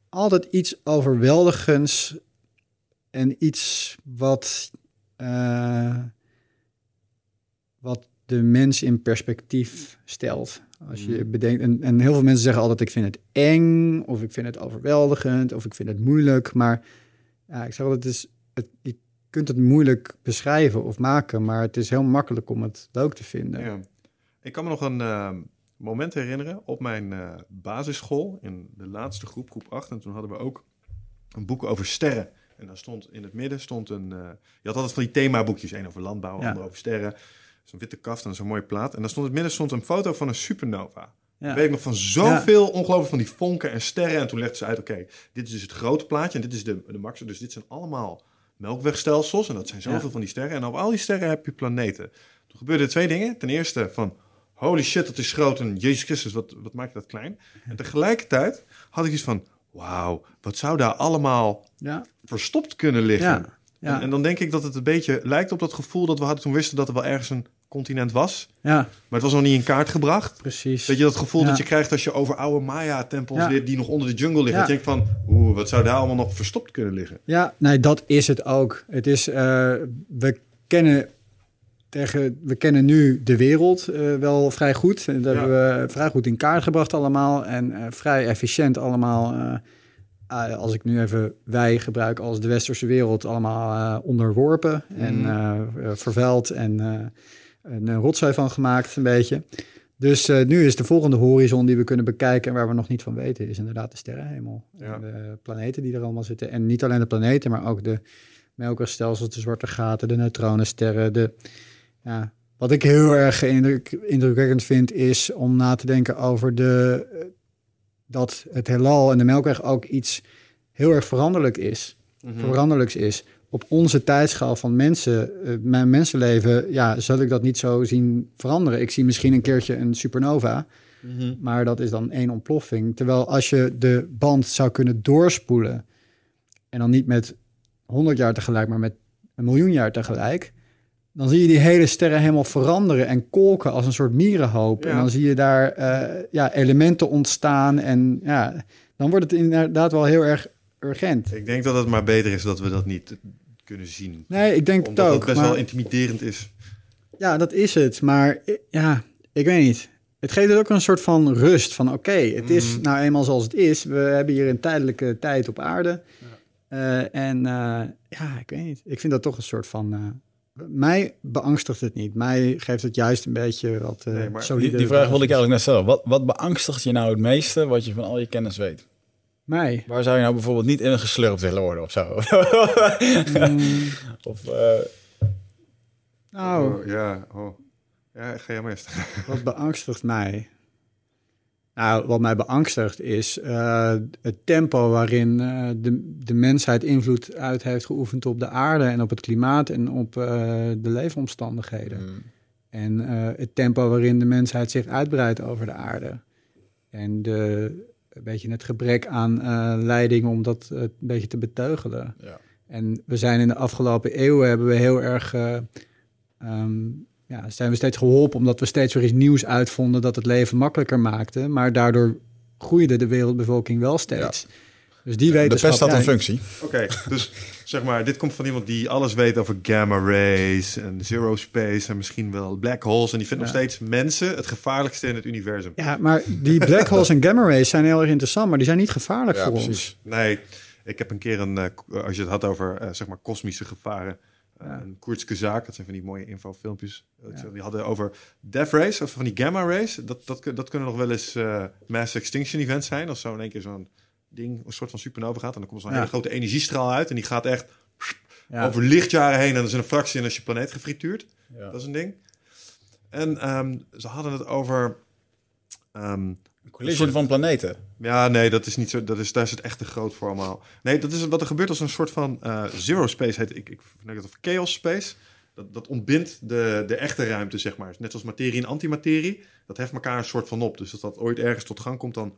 altijd iets overweldigends. En iets wat. Eh, wat de mens in perspectief stelt. Als je bedenkt. En, en heel veel mensen zeggen altijd: ik vind het eng. Of ik vind het overweldigend. Of ik vind het moeilijk. Maar ja, ik zeg altijd: het is, het, je kunt het moeilijk beschrijven of maken. Maar het is heel makkelijk om het leuk te vinden. Ja. Ik kan me nog een eh, moment herinneren op mijn eh, basisschool in de laatste groep, groep 8. En toen hadden we ook een boek over sterren. En daar stond in het midden stond een. eh, je had altijd van die themaboekjes, één over landbouw, Ja. ander over sterren. Zo'n witte kaft en zo'n mooie plaat. En daar stond in het midden stond een foto van een supernova. Ja. Weet ik nog van zoveel ongelooflijk van die vonken en sterren. En toen legde ze uit, oké, dit is dus het grote plaatje en dit is de, de max. Dus dit zijn allemaal melkwegstelsels en dat zijn zoveel Ja. van die sterren. En op al die sterren heb je planeten. Toen gebeurden twee dingen. Ten eerste van, holy shit, dat is groot en Jezus Christus, wat, wat maak je dat klein? En tegelijkertijd had ik iets van, wauw, wat zou daar allemaal Ja, verstopt kunnen liggen? ja, ja. En, en dan denk ik dat het een beetje lijkt op dat gevoel dat we hadden toen wisten dat er wel ergens een continent was. ja Maar het was nog niet in kaart gebracht. precies. Weet je dat gevoel Ja. dat je krijgt als je over oude Maya-tempels Ja. leert die nog onder de jungle liggen? Ja. Dat je denkt van, oeh, wat zou daar allemaal nog verstopt kunnen liggen? Ja, nee, dat is het ook. Het is, eh, we kennen tegen, we kennen nu de wereld eh, wel vrij goed. En Dat Ja. hebben we vrij goed in kaart gebracht allemaal en eh, vrij efficiënt allemaal. eh, als ik nu even wij gebruik als de westerse wereld allemaal onderworpen en Mhm. vervuild en een rotzooi van gemaakt een beetje. Dus nu is de volgende horizon die we kunnen bekijken en waar we nog niet van weten, is inderdaad de sterrenhemel. Ja. En de planeten die er allemaal zitten. En niet alleen de planeten, maar ook de melkwegstelsels, de zwarte gaten, de neutronensterren. De, ja, wat ik heel erg indruk, indrukwekkend vind, is om na te denken over de, eh, dat het heelal en de melkweg ook iets heel erg veranderlijk is. Veranderlijks is. Op onze tijdschaal van mensen, eh, mijn mensenleven, ja, zal ik dat niet zo zien veranderen. Ik zie misschien een keertje een supernova, maar dat is dan één ontploffing. Terwijl als je de band zou kunnen doorspoelen, en dan niet met 100 jaar tegelijk, maar met een miljoen jaar tegelijk, dan zie je die hele sterren helemaal veranderen en kolken als een soort mierenhoop. Ja. En dan zie je daar eh, ja, elementen ontstaan en ja, dan wordt het inderdaad wel heel erg urgent. Ik denk dat het maar beter is dat we dat niet kunnen zien. Nee, ik denk Omdat het het ook. best maar- wel intimiderend is. Ja, dat is het. Maar ja, ik weet niet. Het geeft het ook een soort van rust. Van oké, het is Mhm. nou eenmaal zoals het is. We hebben hier een tijdelijke tijd op aarde. Eh, en eh, ja, ik weet niet. Ik vind dat toch een soort van... mij beangstigt het niet. Mij geeft het juist een beetje wat eh Nee, maar solide Die, die vraag wilde ik eigenlijk net stellen. Wat, wat beangstigt je nou het meeste wat je van al je kennis weet? Mij? Waar zou je nou bijvoorbeeld niet in geslurpt willen worden of zo? Mm, of, eh, nou, Oh, ja, oh. Ja, ga jij maar eerst. Wat beangstigt mij? Nou, wat mij beangstigt is eh, het tempo waarin eh, de, de mensheid invloed uit heeft geoefend op de aarde en op het klimaat en op eh, de leefomstandigheden. mm, En het tempo waarin de mensheid zich uitbreidt over de aarde. En de, een beetje het gebrek aan leiding om dat een beetje te beteugelen. ja. En we zijn in de afgelopen eeuwen hebben we heel erg, eh, ehm, ja, zijn we steeds geholpen omdat we steeds weer iets nieuws uitvonden dat het leven makkelijker maakte. Maar daardoor groeide de wereldbevolking wel steeds. Dus die De wetenschap... pest had een functie. Oké, dus zeg maar, dit komt van iemand die alles weet over gamma rays en zero space en misschien wel black holes. En die vindt Ja. nog steeds mensen het gevaarlijkste in het universum. Ja, maar die black holes en gamma rays zijn heel erg interessant, maar die zijn niet gevaarlijk Ja, voor precies. ons. Nee, ik heb een keer een, eh, als je het had over eh, zeg maar kosmische gevaren, Ja. een Koertske zaak, dat zijn van die mooie infofilmpjes. Ja. Die hadden over death rays, of van die gamma rays. Dat, dat, dat kunnen nog wel eens eh, mass extinction events zijn. Als zo in één keer zo'n ding, een soort van supernova gaat. En dan komt zo'n Ja. hele grote energiestraal uit. En die gaat echt over lichtjaren heen. En dat is een fractie en dan is je planeet gefrituurd. Dat is een ding. En ehm, ze hadden het over... Collision van planeten. ja, nee, dat is niet zo. Dat is, daar is het echt te groot voor allemaal. Nee, dat is wat er gebeurt als een soort van eh, zero space heet. Ik, ik denk het of chaos space. Dat, dat ontbindt de, de echte ruimte, zeg maar. Net zoals materie en antimaterie. Dat heft elkaar een soort van op. Dus als dat ooit ergens tot gang komt, dan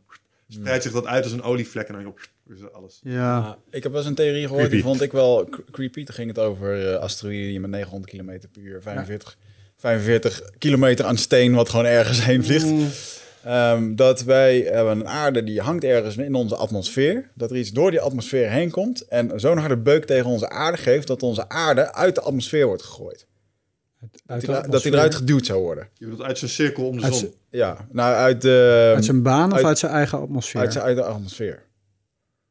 spreidt zich dat uit als een olievlek en dan dat alles. Ja. Ik heb wel eens een theorie gehoord, die vond ik wel cre- creepy. Toen ging het over eh, asteroïden die met 900 km per uur, 45, 45 kilometer aan steen, wat gewoon ergens heen vliegt. Ehm, dat wij hebben een aarde die hangt ergens in onze atmosfeer. Dat er iets door die atmosfeer heen komt en zo'n harde beuk tegen onze aarde geeft dat onze aarde uit de atmosfeer wordt gegooid. Uit Dat atmosfeer. eruit geduwd zou worden. Je bedoelt uit zijn cirkel om de Uit zon. Ja, nou uit de, Uit zijn baan of uit- uit zijn eigen atmosfeer? uit, zijn- uit de atmosfeer.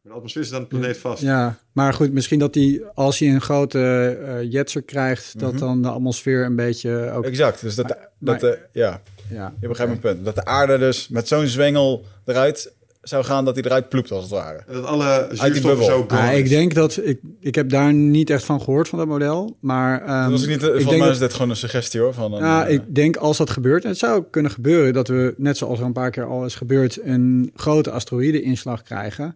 De atmosfeer zit aan de planeet vast. Ja, maar goed, misschien dat hij, als hij een grote eh jetser krijgt, dat Mhm. dan de atmosfeer een beetje ook... Exact, dus dat, Maar- dat de, ja, Ja, je begrijpt mijn punt. Dat de aarde dus met zo'n zwengel eruit zou gaan dat hij eruit ploept als het ware. En dat alle zuurstof zo Maar ik denk dat, ik, ik heb daar niet echt van gehoord van dat model, maar... ehm, dat was ik niet, ik volgens denk mij dat- is dit gewoon een suggestie hoor. Van een, eh, ik denk als dat gebeurt, en het zou kunnen gebeuren dat we, net zoals er een paar keer al is gebeurd, een grote asteroïde-inslag krijgen.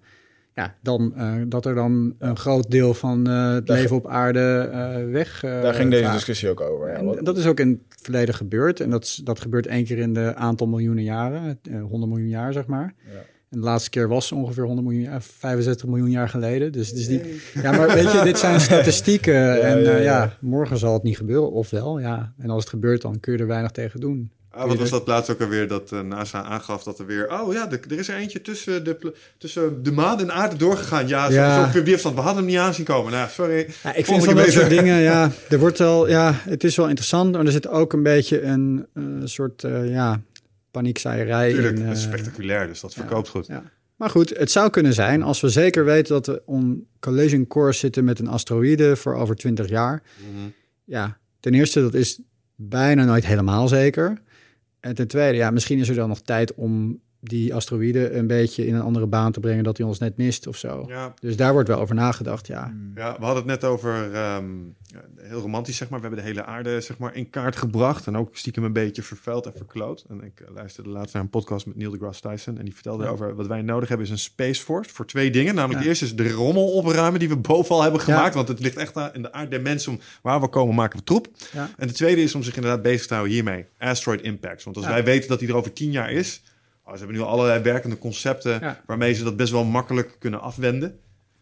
Ja, dan eh, dat er dan een groot deel van eh, het Daar leven op aarde eh, weg. daar ging deze discussie ook over. Ja, En wat- dat is ook in het verleden gebeurd. En dat, dat gebeurt één keer in de aantal miljoenen jaren, eh, 100 miljoen jaar zeg maar. Ja. En de laatste keer was ongeveer 100 miljoen jaar, 65 miljoen jaar geleden. Dus, dus die, ja, maar weet je, dit zijn statistieken. en ja. morgen zal het niet gebeuren, of wel, ja. En als het gebeurt, dan kun je er weinig tegen doen. Ah, wat was dat laatst ook alweer dat eh, NASA aangaf dat er weer... Oh ja, de- er is er eentje tussen de, tussen de maan en de aarde doorgegaan. Ja, zo, Ja. zo op weerstand. We hadden hem niet aanzien komen. Nou, sorry. Ja, ik vind van dat soort dingen, ja, er wordt wel, ja, het is wel interessant, maar er zit ook een beetje een eh, soort, eh, ja, paniekzaaierij Tuurlijk, in. het is spectaculair, dus dat verkoopt goed. Maar goed, het zou kunnen zijn als we zeker weten dat we on collision course zitten met een asteroïde voor over 20 jaar. Mhm. Ja, ten eerste, dat is bijna nooit helemaal zeker. En ten tweede, ja, misschien is er dan nog tijd om die asteroïde een beetje in een andere baan te brengen, dat hij ons net mist of zo. Ja, Dus daar wordt wel over nagedacht, ja. ja, we hadden het net over, ehm, heel romantisch zeg maar. We hebben de hele aarde zeg maar in kaart gebracht en ook stiekem een beetje vervuild en verkloot. En ik eh, luisterde laatst naar een podcast met Neil deGrasse Tyson en die vertelde Ja. over wat wij nodig hebben is een Space Force voor twee dingen. Namelijk Ja. de eerste is de rommel opruimen die we bovenal hebben gemaakt, Ja. want het ligt echt aan- in de aard der mensen om waar we komen maken we troep. Ja. En de tweede is om zich inderdaad bezig te houden hiermee, asteroid impacts. Want als Ja. wij weten dat die er over tien jaar is, ze hebben nu allerlei werkende concepten Ja. waarmee ze dat best wel makkelijk kunnen afwenden.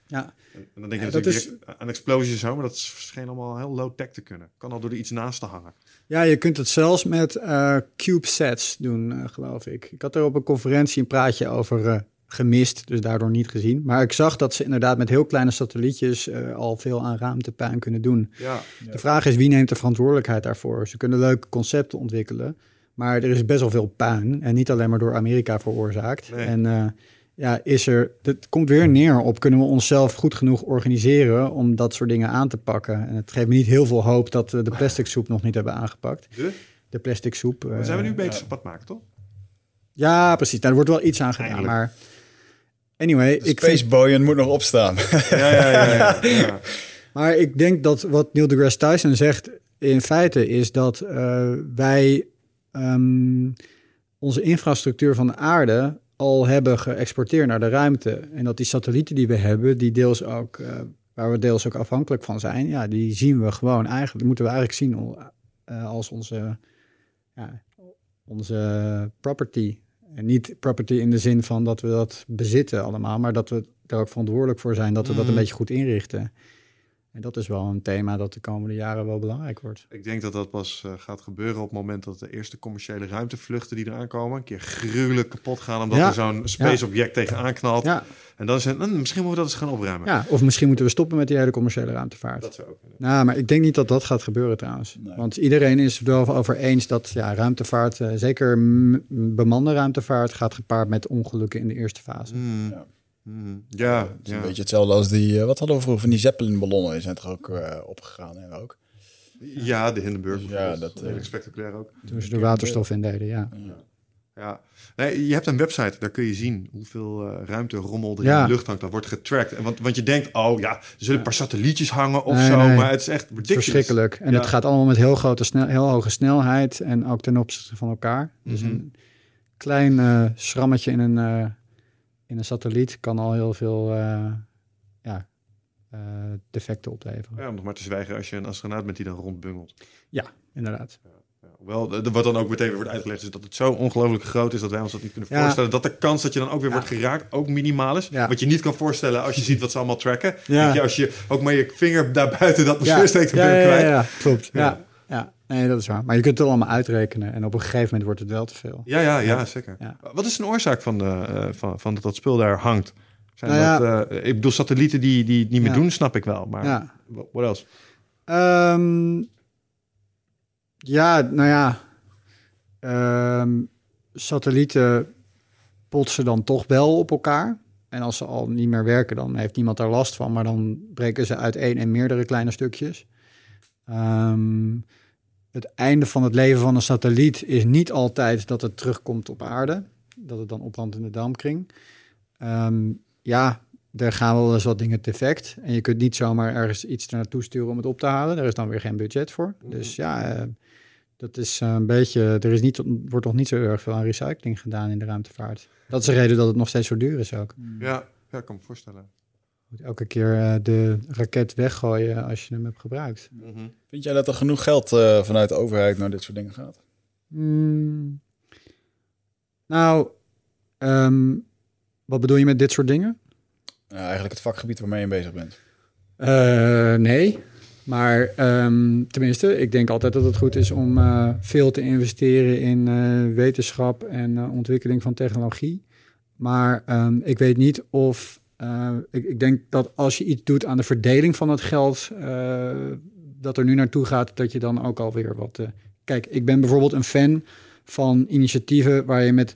ja. En dan denk je Ja, dat natuurlijk direct aan explosies zo, maar dat scheen allemaal heel low-tech te kunnen. Kan al door er iets naast te hangen. Ja, je kunt het zelfs met eh CubeSats doen, eh, geloof ik. Ik had er op een conferentie een praatje over eh, gemist, dus daardoor niet gezien. Maar ik zag dat ze inderdaad met heel kleine satellietjes al veel aan ruimtepuin kunnen doen. Ja, Ja. De vraag is, wie neemt de verantwoordelijkheid daarvoor? Ze kunnen leuke concepten ontwikkelen, maar er is best wel veel puin. En niet alleen maar door Amerika veroorzaakt. Nee. En eh, ja, is er, het komt weer neer op, kunnen we onszelf goed genoeg organiseren om dat soort dingen aan te pakken? En het geeft me niet heel veel hoop dat we de plastic soep nog niet hebben aangepakt. de? De plastic soep. Eh, zijn we nu bezig op pad maken, toch? Ja, precies. Daar wordt wel iets aan gedaan. Eindelijk. Maar anyway, ik Space vind, Boyan moet nog opstaan. Ja, ja, ja. ja, ja. maar ik denk dat wat Neil deGrasse Tyson zegt in feite is dat eh, wij ehm, onze infrastructuur van de aarde al hebben geëxporteerd naar de ruimte. En dat die satellieten die we hebben, die deels ook, eh, waar we deels ook afhankelijk van zijn, ja, die zien we gewoon eigenlijk, moeten we eigenlijk zien eh, als onze, ja, onze property. En niet property in de zin van dat we dat bezitten allemaal, maar dat we er ook verantwoordelijk voor zijn dat we dat een Mhm. beetje goed inrichten. En dat is wel een thema dat de komende jaren wel belangrijk wordt. Ik denk dat dat pas eh, gaat gebeuren op het moment dat de eerste commerciële ruimtevluchten die eraan komen, een keer gruwelijk kapot gaan, omdat Ja. er zo'n space-object tegenaan knalt. Ja, En dan is het, misschien moeten we dat eens gaan opruimen. ja, of misschien moeten we stoppen met die hele commerciële ruimtevaart. Dat zou ook kunnen. Nou, maar ik denk niet dat dat gaat gebeuren trouwens. Nee. Want iedereen is het wel over eens dat ja, ruimtevaart, eh, zeker bemande ruimtevaart, gaat gepaard met ongelukken in de eerste fase. Hmm. Ja. Hmm. Ja, Het is ja. een beetje hetzelfde als die... eh, wat hadden we vroeger van die Zeppelin-ballonnen? Die zijn toch ook eh, opgegaan en ook? ja, de Hindenburg. Dus ja, dat, eh, Redelijk spectaculair ook. Toen ze er waterstof in deden, ja. Ja. Nee, je hebt een website, daar kun je zien hoeveel eh ruimte rommel er in Ja. de lucht hangt. Dat wordt getracked. En want, want je denkt, oh ja, er zullen een paar satellietjes hangen of Nee, zo. nee. Maar het is echt ridiculous. Verschrikkelijk. En Ja. het gaat allemaal met heel, grote snel, heel hoge snelheid en ook ten opzichte van elkaar. Dus Mhm. een klein schrammetje in een, eh, in een satelliet kan al heel veel eh, ja, eh, defecten opleveren. Ja, om nog maar te zwijgen als je een astronaut bent die dan rondbungelt. Inderdaad. Ja, de- de- wat dan ook meteen wordt uitgelegd is dat het zo ongelooflijk groot is dat wij ons dat niet kunnen Ja. voorstellen. Dat de kans dat je dan ook weer wordt geraakt ook minimaal is. Ja. Wat je niet kan voorstellen als je ziet wat ze allemaal tracken. Ja. Je, als je ook maar je vinger daar buiten dat bestuur steekt, dan ben je kwijt. ja, klopt. Ja. Nee, dat is waar. Maar je kunt het allemaal uitrekenen en op een gegeven moment wordt het wel te veel. Ja, ja, ja, zeker. Ja. Wat is een oorzaak van, de, eh, van, van dat dat spul daar hangt? Zijn Nou dat, eh, ik bedoel, satellieten die, die het niet meer doen, snap ik wel. Maar Ja. wat else? Ehm, ja, nou ja. Ehm, satellieten potsen dan toch wel op elkaar. En als ze al niet meer werken, dan heeft niemand daar last van. Maar dan breken ze uiteen in meerdere kleine stukjes. Ehm, het einde van het leven van een satelliet is niet altijd dat het terugkomt op aarde. Dat het dan oplandt in de dampkring. Ehm, ja, er gaan wel eens wat dingen defect. En je kunt niet zomaar ergens iets er naartoe sturen om het op te halen. Daar is dan weer geen budget voor. Dus ja, eh, dat is eh, een beetje. Er is niet, wordt nog niet zo erg veel aan recycling gedaan in de ruimtevaart. Dat is de reden dat het nog steeds zo duur is ook. Ja, ja, ik kan me voorstellen. Moet elke keer eh, de raket weggooien als je hem hebt gebruikt. Mhm. Vind jij dat er genoeg geld eh, vanuit de overheid naar dit soort dingen gaat? Hmm. Nou, ehm, wat bedoel je met dit soort dingen? Nou, eigenlijk het vakgebied waarmee je bezig bent. Eh, nee. Maar ehm, tenminste, ik denk altijd dat het goed is om veel te investeren in wetenschap en ontwikkeling van technologie. Maar ehm, ik weet niet of. Eh, ik, ik denk dat als je iets doet aan de verdeling van het geld eh, dat er nu naartoe gaat, dat je dan ook alweer wat. eh, kijk, ik ben bijvoorbeeld een fan van initiatieven waar je met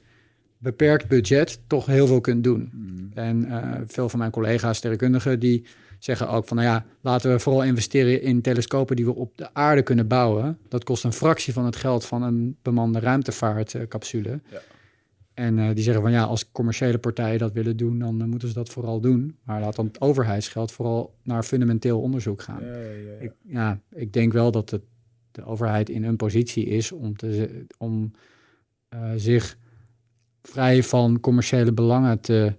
beperkt budget toch heel veel kunt doen. En eh, veel van mijn collega's sterrenkundigen die zeggen ook van, nou ja, laten we vooral investeren in telescopen die we op de aarde kunnen bouwen. Dat kost een fractie van het geld van een bemande ruimtevaartcapsule. Ja. En eh, die zeggen van, ja, als commerciële partijen dat willen doen, dan eh, moeten ze dat vooral doen. Maar laat dan het overheidsgeld vooral naar fundamenteel onderzoek gaan. Ik, ja, ik denk wel dat het, de overheid in een positie is om, te, ze- om eh, zich vrij van commerciële belangen te,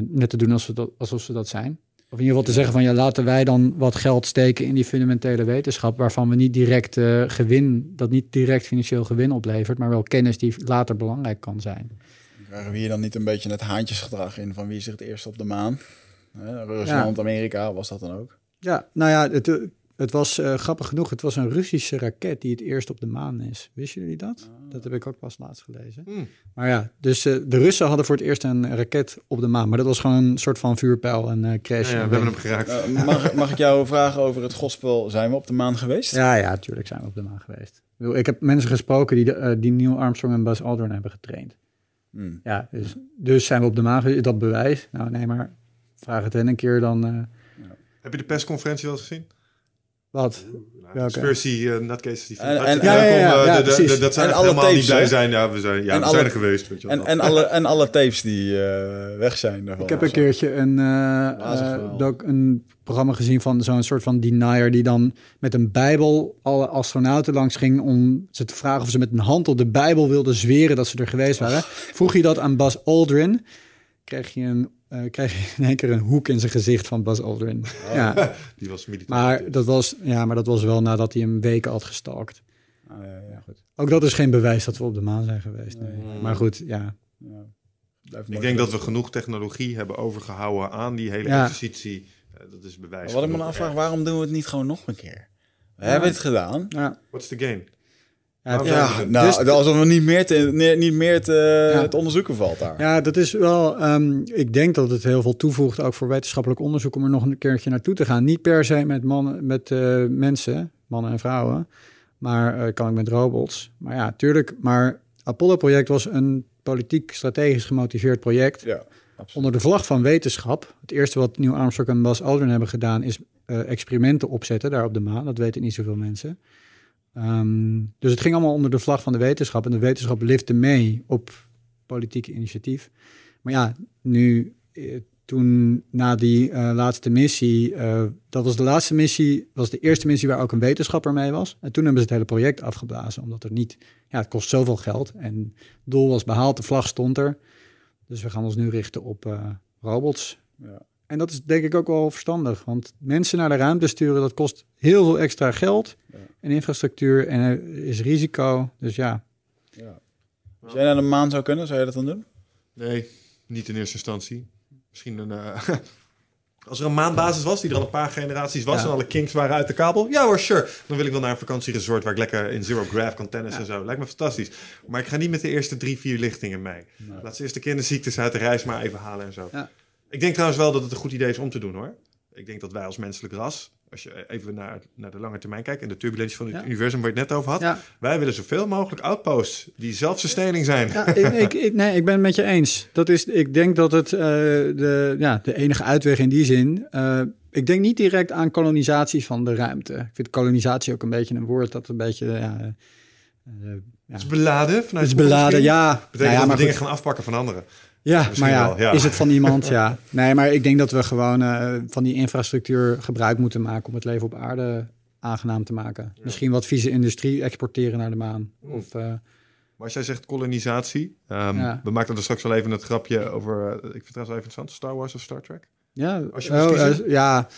net te doen als we dat, alsof ze dat zijn. Of in ieder geval te zeggen van ja, laten wij dan wat geld steken in die fundamentele wetenschap, waarvan we niet direct eh, gewin, dat niet direct financieel gewin oplevert, maar wel kennis die later belangrijk kan zijn. Krijgen we hier dan niet een beetje het haantjesgedrag in van wie zich het eerst op de maan? Hè, Rusland, Amerika, was dat dan ook? Ja, nou ja, het, het was eh, grappig genoeg, het was een Russische raket die het eerst op de maan is. Wisten jullie dat? Dat heb ik ook pas laatst gelezen. Hmm. Maar ja, dus eh, de Russen hadden voor het eerst een raket op de maan, maar dat was gewoon een soort van vuurpijl en eh crash. Ja, ja, we hebben hem geraakt. Eh, mag, mag ik jou vragen over het gospel? Zijn we op de maan geweest? Ja, ja, natuurlijk zijn we op de maan geweest. Ik, bedoel, ik heb mensen gesproken die, de, die Neil Armstrong en Buzz Aldrin hebben getraind. Hmm. Ja, dus, dus zijn we op de maan geweest. Is dat bewijs? Nou nee, maar vraag het hen een keer dan. eh, Heb je de persconferentie wel eens gezien? Wat? Welke? Conspiracy uh, nutcases. Die En- dat- en- dat- Ja, ja, ja, eh, ja, de- de- precies. de- Dat zijn En echt alle helemaal niet tapes, blij hè? zijn. Ja, we zijn, ja, En we alle- zijn er geweest. Weet je wel. En, en, alle, en alle tapes die eh, weg zijn daarvan. Ik heb een keertje een, eh, eh, doc- een programma gezien van zo'n soort van denier die dan met een bijbel alle astronauten langs ging om ze te vragen of ze met een hand op de bijbel wilden zweren dat ze er geweest waren. Vroeg je dat aan Buzz Aldrin, kreeg je, een, eh, kreeg je in één keer een hoek in zijn gezicht van Buzz Aldrin. Ja, Die was militair. maar dat was, ja, maar dat was wel nadat hij hem weken had gestalkt. Ah, ja, ja, goed. Ook dat is geen bewijs dat we op de maan zijn geweest. Nee. Maar goed, ja. Ja. Ik denk dat we genoeg technologie hebben overgehouden aan die hele Ja. exercitie. dat is bewijs. Wat ik me afvraag, waarom doen we het niet gewoon nog een keer? We hebben het gedaan. Ja. What's the gain? Ja, Ja, nou, alsof er niet meer te, niet meer te, Ja. te onderzoeken valt daar. Ja, dat is wel. ehm, ik denk dat het heel veel toevoegt, ook voor wetenschappelijk onderzoek, om er nog een keertje naartoe te gaan. Niet per se met mannen, met eh, mensen, mannen en vrouwen, maar eh, kan ik met robots. Maar ja, tuurlijk. Maar Apollo-project was een politiek, strategisch gemotiveerd project Ja, onder de vlag van wetenschap. Het eerste wat Neil Armstrong en Buzz Aldrin hebben gedaan, is eh, experimenten opzetten daar op de maan. Dat weten niet zoveel mensen. Ehm, dus het ging allemaal onder de vlag van de wetenschap. En de wetenschap lifte mee op politiek initiatief. Maar ja, nu, eh, toen na die eh, laatste missie, eh, dat was de laatste missie, was de eerste missie waar ook een wetenschapper mee was. En toen hebben ze het hele project afgeblazen, omdat er niet, ja, het kost zoveel geld. En het doel was behaald, de vlag stond er. Dus we gaan ons nu richten op robots. Ja. En dat is denk ik ook wel verstandig, want mensen naar de ruimte sturen, dat kost heel veel extra geld Ja. en infrastructuur en er is risico. Dus ja, Ja. Als jij naar de maan zou kunnen, zou je dat dan doen? Nee, niet in eerste instantie. Misschien een... eh, als er een maanbasis was, die er al een paar generaties was... Ja. en alle kinks waren uit de kabel... Ja hoor, sure. Dan wil ik wel naar een vakantieresort... waar ik lekker in zero graph kan tennissen en zo. Lijkt me fantastisch. Maar ik ga niet met de eerste drie, vier lichtingen mee. Laat ze eerst de kinderziektes uit de reis maar even halen en zo. Ja. Ik denk trouwens wel dat het een goed idee is om te doen, hoor. Ik denk dat wij als menselijk ras... als je even naar, naar de lange termijn kijkt... en de turbulentie van het Ja. universum waar je het net over had... ja. wij willen zoveel mogelijk outposts... die zelfsustaining zijn. Ja, ik, ik, nee, ik ben het met je eens. Dat is, ik denk dat het eh, de, ja, de enige uitweg in die zin. eh, ik denk niet direct aan kolonisatie van de ruimte. Ik vind kolonisatie ook een beetje een woord dat een beetje. Ja, eh, eh, ja. Het is beladen vanuit Het is beladen, ja. Betekent Nou ja, dat we dingen gaan afpakken van anderen. Ja, Misschien maar ja, wel, ja. is het van iemand? ja. Nee, maar ik denk dat we gewoon eh, van die infrastructuur gebruik moeten maken om het leven op aarde aangenaam te maken. Misschien wat vieze industrie exporteren naar de maan. Of, eh, Maar als jij zegt kolonisatie, ehm, Ja. we maakten er straks wel even het grapje over, eh, ik vind het trouwens wel even interessant, Star Wars of Star Trek? ja, Als je oh, ja,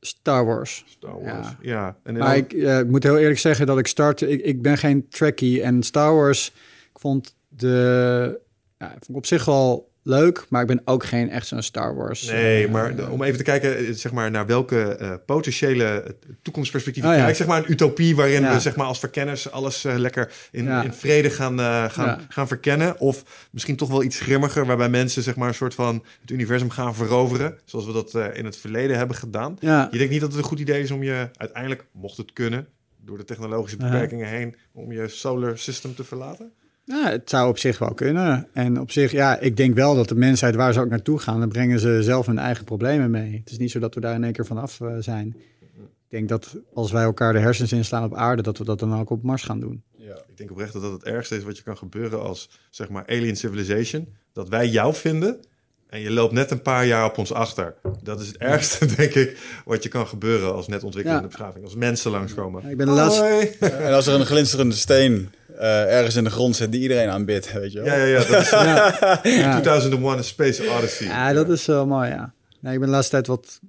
Star Wars. Star. Wars, ja. En Maar ik moet heel eerlijk zeggen dat ik start. Ik, ik ben geen Trekkie en Star Wars. Ik vond de. Ja, vond ik op zich wel leuk, maar ik ben ook geen echt zo'n Star Wars. Nee, eh, maar om even te kijken eh, zeg maar, naar welke eh, potentiële toekomstperspectieven Oh, ja. kijk. Zeg maar een utopie waarin Ja. we zeg maar, als verkenners alles lekker in, Ja. in vrede gaan, gaan, gaan verkennen. Of misschien toch wel iets grimmiger, waarbij mensen zeg maar, een soort van het universum gaan veroveren. Zoals we dat in het verleden hebben gedaan. Je denkt niet dat het een goed idee is om je uiteindelijk, mocht het kunnen, door de technologische beperkingen heen, om je solar system te verlaten? Ja, het zou op zich wel kunnen. En op zich, ja, ik denk wel dat de mensheid waar ze ook naartoe gaan, dan brengen ze zelf hun eigen problemen mee. Het is niet zo dat we daar in één keer vanaf eh, zijn. Ik denk dat als wij elkaar de hersens inslaan op aarde, dat we dat dan ook op Mars gaan doen. Ja. Ik denk oprecht dat dat het ergste is wat je kan gebeuren als, zeg maar, alien civilization. Dat wij jou vinden en je loopt net een paar jaar op ons achter. Dat is het ergste, denk ik, wat je kan gebeuren als net ontwikkelende Ja. beschaving. Als mensen langskomen. Ja, ik ben de laatste. En als er een glinsterende steen eh, ergens in de grond zit die iedereen aanbidt, weet je wel. Ja, ja, ja. Dat is Ja, ja. 2001 A Space Odyssey. Ja, dat is wel mooi, ja. Nee, ik ben de laatste tijd wat...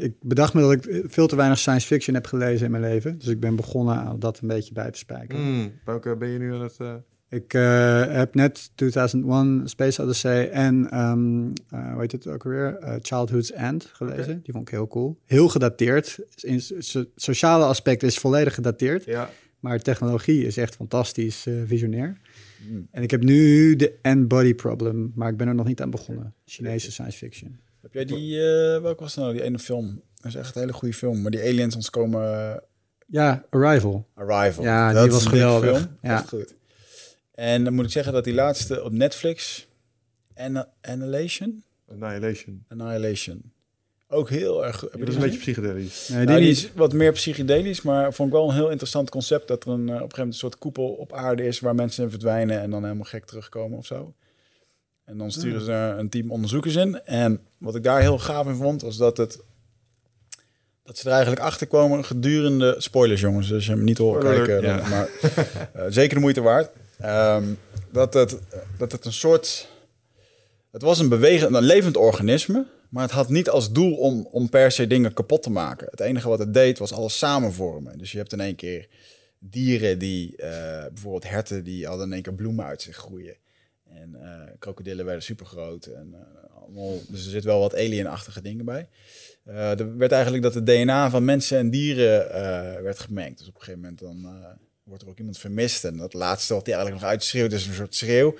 Ik bedacht me dat ik veel te weinig science fiction heb gelezen in mijn leven. Dus ik ben begonnen aan dat een beetje bij te spijken. Mm, welke ben je nu aan het... eh, Ik eh, heb net 2001 Space Odyssey en, ehm eh, hoe heet het ook weer? Childhood's End gelezen. Die vond ik heel cool. Heel gedateerd. In so- sociale aspect is volledig gedateerd. ja. Maar technologie is echt fantastisch eh, visionair. Mm. En ik heb nu de N-Body Problem, maar ik ben er nog niet aan begonnen. Chinese science fiction. Heb jij die, eh welke was het nou, die ene film? Dat is echt een hele goede film, maar die aliens ons komen Ja, Arrival. Arrival. Ja, Dat die was geweldig. Film. Ja. Echt goed. En dan moet ik zeggen dat die laatste op Netflix, Annihilation, Annihilation. Annihilation, ook heel erg goed. Heb je Dat is een beetje psychedelisch. Nee, die Nou, die is wat meer psychedelisch, maar vond ik wel een heel interessant concept dat er een, eh, op een gegeven moment een soort koepel op aarde is waar mensen in verdwijnen en dan helemaal gek terugkomen of zo. En dan sturen ze er een team onderzoekers in. En wat ik daar heel gaaf in vond, was dat het dat ze er eigenlijk achter kwamen gedurende spoilers, jongens. Dus je hem niet horen kijken, dan- maar eh, zeker de moeite waard. Ehm, dat, het, dat het een soort het was een bewegend, een levend organisme, maar het had niet als doel om, om per se dingen kapot te maken. Het enige wat het deed was alles samenvormen. Dus je hebt in één keer dieren die, eh, bijvoorbeeld herten, die hadden in één keer bloemen uit zich groeien. En eh, krokodillen werden super groot en eh, allemaal, dus er zit wel wat alienachtige dingen bij. Er werd eigenlijk dat het DNA van mensen en dieren werd gemengd. Dus op een gegeven moment dan wordt er ook iemand vermist. En dat laatste wat hij eigenlijk nog uitschreeuwt is een soort schreeuw.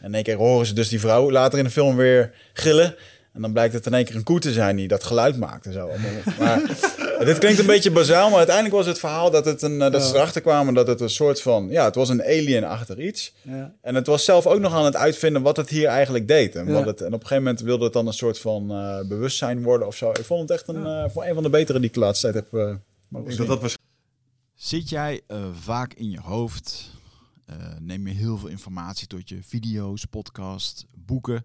En in één keer horen ze dus die vrouw later in de film weer gillen. En dan blijkt het in één keer een koe te zijn die dat geluid maakt en zo. Maar dit klinkt een beetje bazaal, maar uiteindelijk was het verhaal dat, het een, eh, dat ze erachter kwamen dat het een soort van... Ja, het was een alien achter iets. Ja. En het was zelf ook nog aan het uitvinden wat het hier eigenlijk deed. En, wat het, en op een gegeven moment wilde het dan een soort van eh, bewustzijn worden of zo. Ik vond het echt een, eh, voor een van de betere die ik de laatste tijd heb eh, mogen Ik denk zien. dat dat was Zit jij vaak in je hoofd? Eh, neem je heel veel informatie tot je video's, podcast, boeken?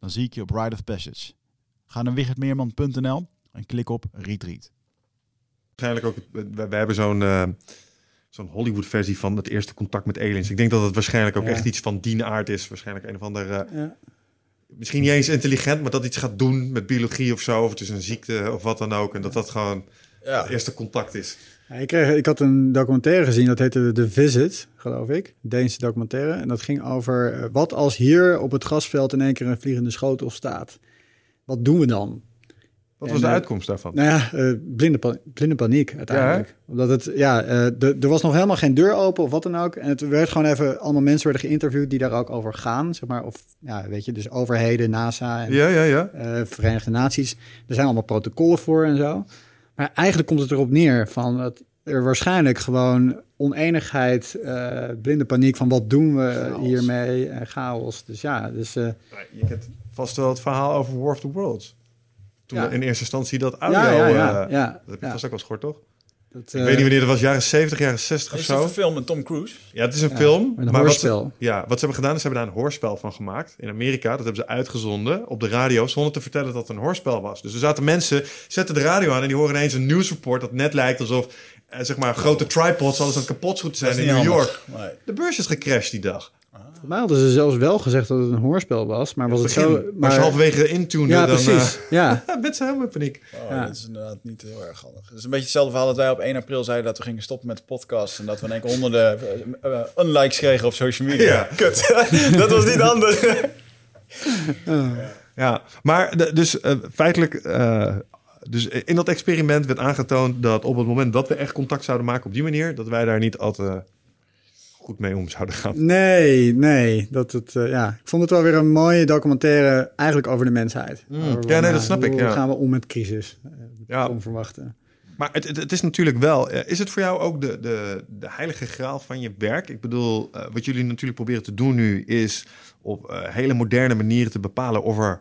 Dan zie ik je op Ride of Passage. Ga naar wichertmeerman.nl en klik op Retreat. waarschijnlijk ook... We, we hebben zo'n eh, zo'n Hollywood-versie van het eerste contact met aliens. Ik denk dat het waarschijnlijk ook Ja. echt iets van die aard is. Waarschijnlijk een of ander... eh, Ja. misschien niet eens intelligent, maar dat iets gaat doen met biologie of zo. Of het is een ziekte of wat dan ook. En dat dat gewoon Ja. het eerste contact is. Ik, kreeg, ik had een documentaire gezien, dat heette The Visit, geloof ik. Deense documentaire. En dat ging over eh, wat als hier op het grasveld in één keer een vliegende schotel staat. Wat doen we dan? Wat En, was de eh, uitkomst daarvan? Nou ja, eh, blinde, pa- blinde paniek uiteindelijk. Omdat het, ja, er was nog helemaal geen deur open of wat dan ook. En het werd gewoon even, allemaal mensen werden geïnterviewd die daar ook over gaan, zeg maar. Of, ja, weet je, dus overheden, NASA en Ja, ja, ja. Verenigde Naties. Er zijn allemaal protocollen voor en zo. Maar eigenlijk komt het erop neer van dat er waarschijnlijk gewoon oneenigheid, eh, blinde paniek van wat doen we Chaos. hiermee, en chaos. Dus ja, dus eh, Je kent vast wel het verhaal over War of the Worlds. Toen Ja. in eerste instantie dat audio... ja, ja, ja, eh, ja, Dat heb je ja. vast ook wel eens gehoord, toch? Dat, ik eh, weet niet wanneer dat was, jaren 70, jaren 60 of Is zo. het een film met Tom Cruise? Ja, het is een Ja, film. een maar wat hoorspel. Ze, ja, wat ze hebben gedaan is, ze hebben daar een hoorspel van gemaakt. In Amerika, dat hebben ze uitgezonden op de radio, zonder te vertellen dat het een hoorspel was. Dus er zaten mensen, zetten de radio aan en die horen ineens een nieuwsreport dat net lijkt alsof, eh, zeg maar, grote tripods alles aan het kapot moeten zijn in is New York. Nee. De beurs is gecrashed die dag. Volgens mij hadden ze zelfs wel gezegd dat het een hoorspel was, maar was het Begin, zo... maar, je halverwege intunen, ja, dan... precies. ja. Uh, mensen helemaal in paniek. Oh, Ja. Dat is inderdaad niet heel erg handig. Het is een beetje hetzelfde verhaal dat wij op 1 april zeiden dat we gingen stoppen met de podcast. En dat we in één keer honderden eh, eh, unlikes kregen op social media. Ja. Kut. dat was niet handig. Ja, maar de- dus eh, feitelijk, eh, dus in dat experiment werd aangetoond dat op het moment dat we echt contact zouden maken op die manier, dat wij daar niet al te goed mee om zouden gaan. Nee, nee. Dat het, eh, ja. Ik vond het wel weer een mooie documentaire eigenlijk over de mensheid. Mm. Over, Ja, nee, dat snap ik, Hoe ja. gaan we om met crisis? Eh, Ja. Onverwachte. Maar het, het, het is natuurlijk wel, eh, is het voor jou ook de, de, de heilige graal van je werk? Ik bedoel, wat jullie natuurlijk proberen te doen nu is op hele moderne manieren te bepalen of er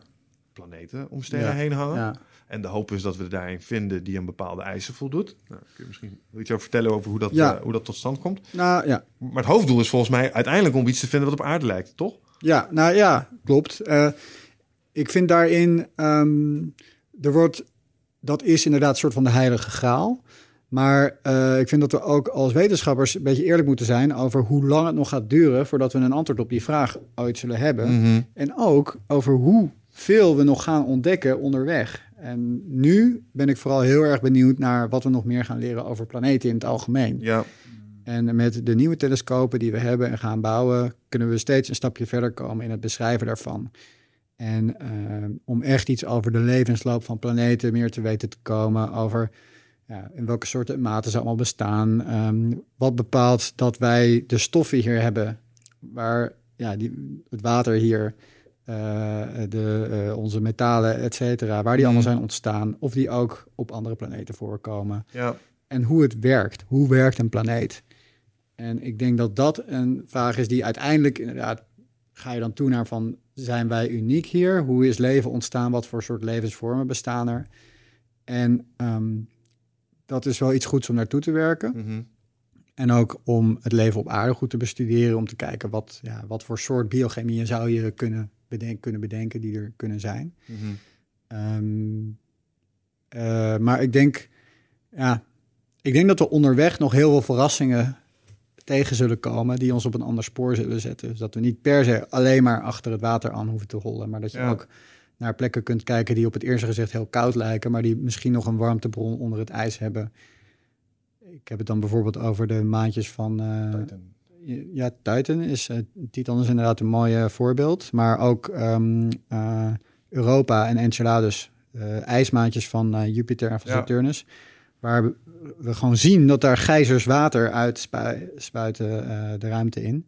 planeten om sterren Ja. heen hangen. Ja. En de hoop is dat we er daarin vinden die aan bepaalde eisen voldoet. Nou, kun je misschien iets over vertellen over hoe dat, Ja. eh, hoe dat tot stand komt? Nou ja, Maar het hoofddoel is volgens mij uiteindelijk om iets te vinden wat op aarde lijkt, toch? Ja, nou ja, klopt. Eh, ik vind daarin, ehm, er wordt, dat is inderdaad een soort van de heilige graal. Maar eh, ik vind dat we ook als wetenschappers een beetje eerlijk moeten zijn over hoe lang het nog gaat duren voordat we een antwoord op die vraag ooit zullen hebben. En ook over hoeveel we nog gaan ontdekken onderweg. En nu ben ik vooral heel erg benieuwd naar wat we nog meer gaan leren over planeten in het algemeen. Ja. En met de nieuwe telescopen die we hebben en gaan bouwen, kunnen we steeds een stapje verder komen in het beschrijven daarvan. En eh, om echt iets over de levensloop van planeten meer te weten te komen, over ja, in welke soorten maten ze allemaal bestaan. Ehm, wat bepaalt dat wij de stoffen hier hebben, waar ja, die, het water hier, de, eh, onze metalen, et cetera, waar die allemaal Mhm. zijn ontstaan, of die ook op andere planeten voorkomen. Ja. En hoe het werkt. Hoe werkt een planeet? En ik denk dat dat een vraag is die uiteindelijk inderdaad ga je dan toe naar van zijn wij uniek hier? Hoe is leven ontstaan? Wat voor soort levensvormen bestaan er? En ehm, dat is wel iets goeds om naartoe te werken. Mhm. En ook om het leven op aarde goed te bestuderen. Om te kijken wat, ja, wat voor soort biochemieën zou je kunnen, bedenken, kunnen bedenken die er kunnen zijn. Mhm. Ehm, eh, maar ik denk, ja, ik denk dat we onderweg nog heel veel verrassingen tegen zullen komen die ons op een ander spoor zullen zetten. Dus dat we niet per se alleen maar achter het water aan hoeven te hollen, maar dat je Ja. ook naar plekken kunt kijken die op het eerste gezicht heel koud lijken, maar die misschien nog een warmtebron onder het ijs hebben. Ik heb het dan bijvoorbeeld over de maandjes van eh, ja, Titan is, eh, Titan is inderdaad een mooi voorbeeld. Maar ook ehm, eh, Europa en Enceladus, eh, ijsmaatjes van eh, Jupiter en van Ja. Saturnus. Waar we, gewoon zien dat daar gijzers water uit spui- spuiten eh, de ruimte in.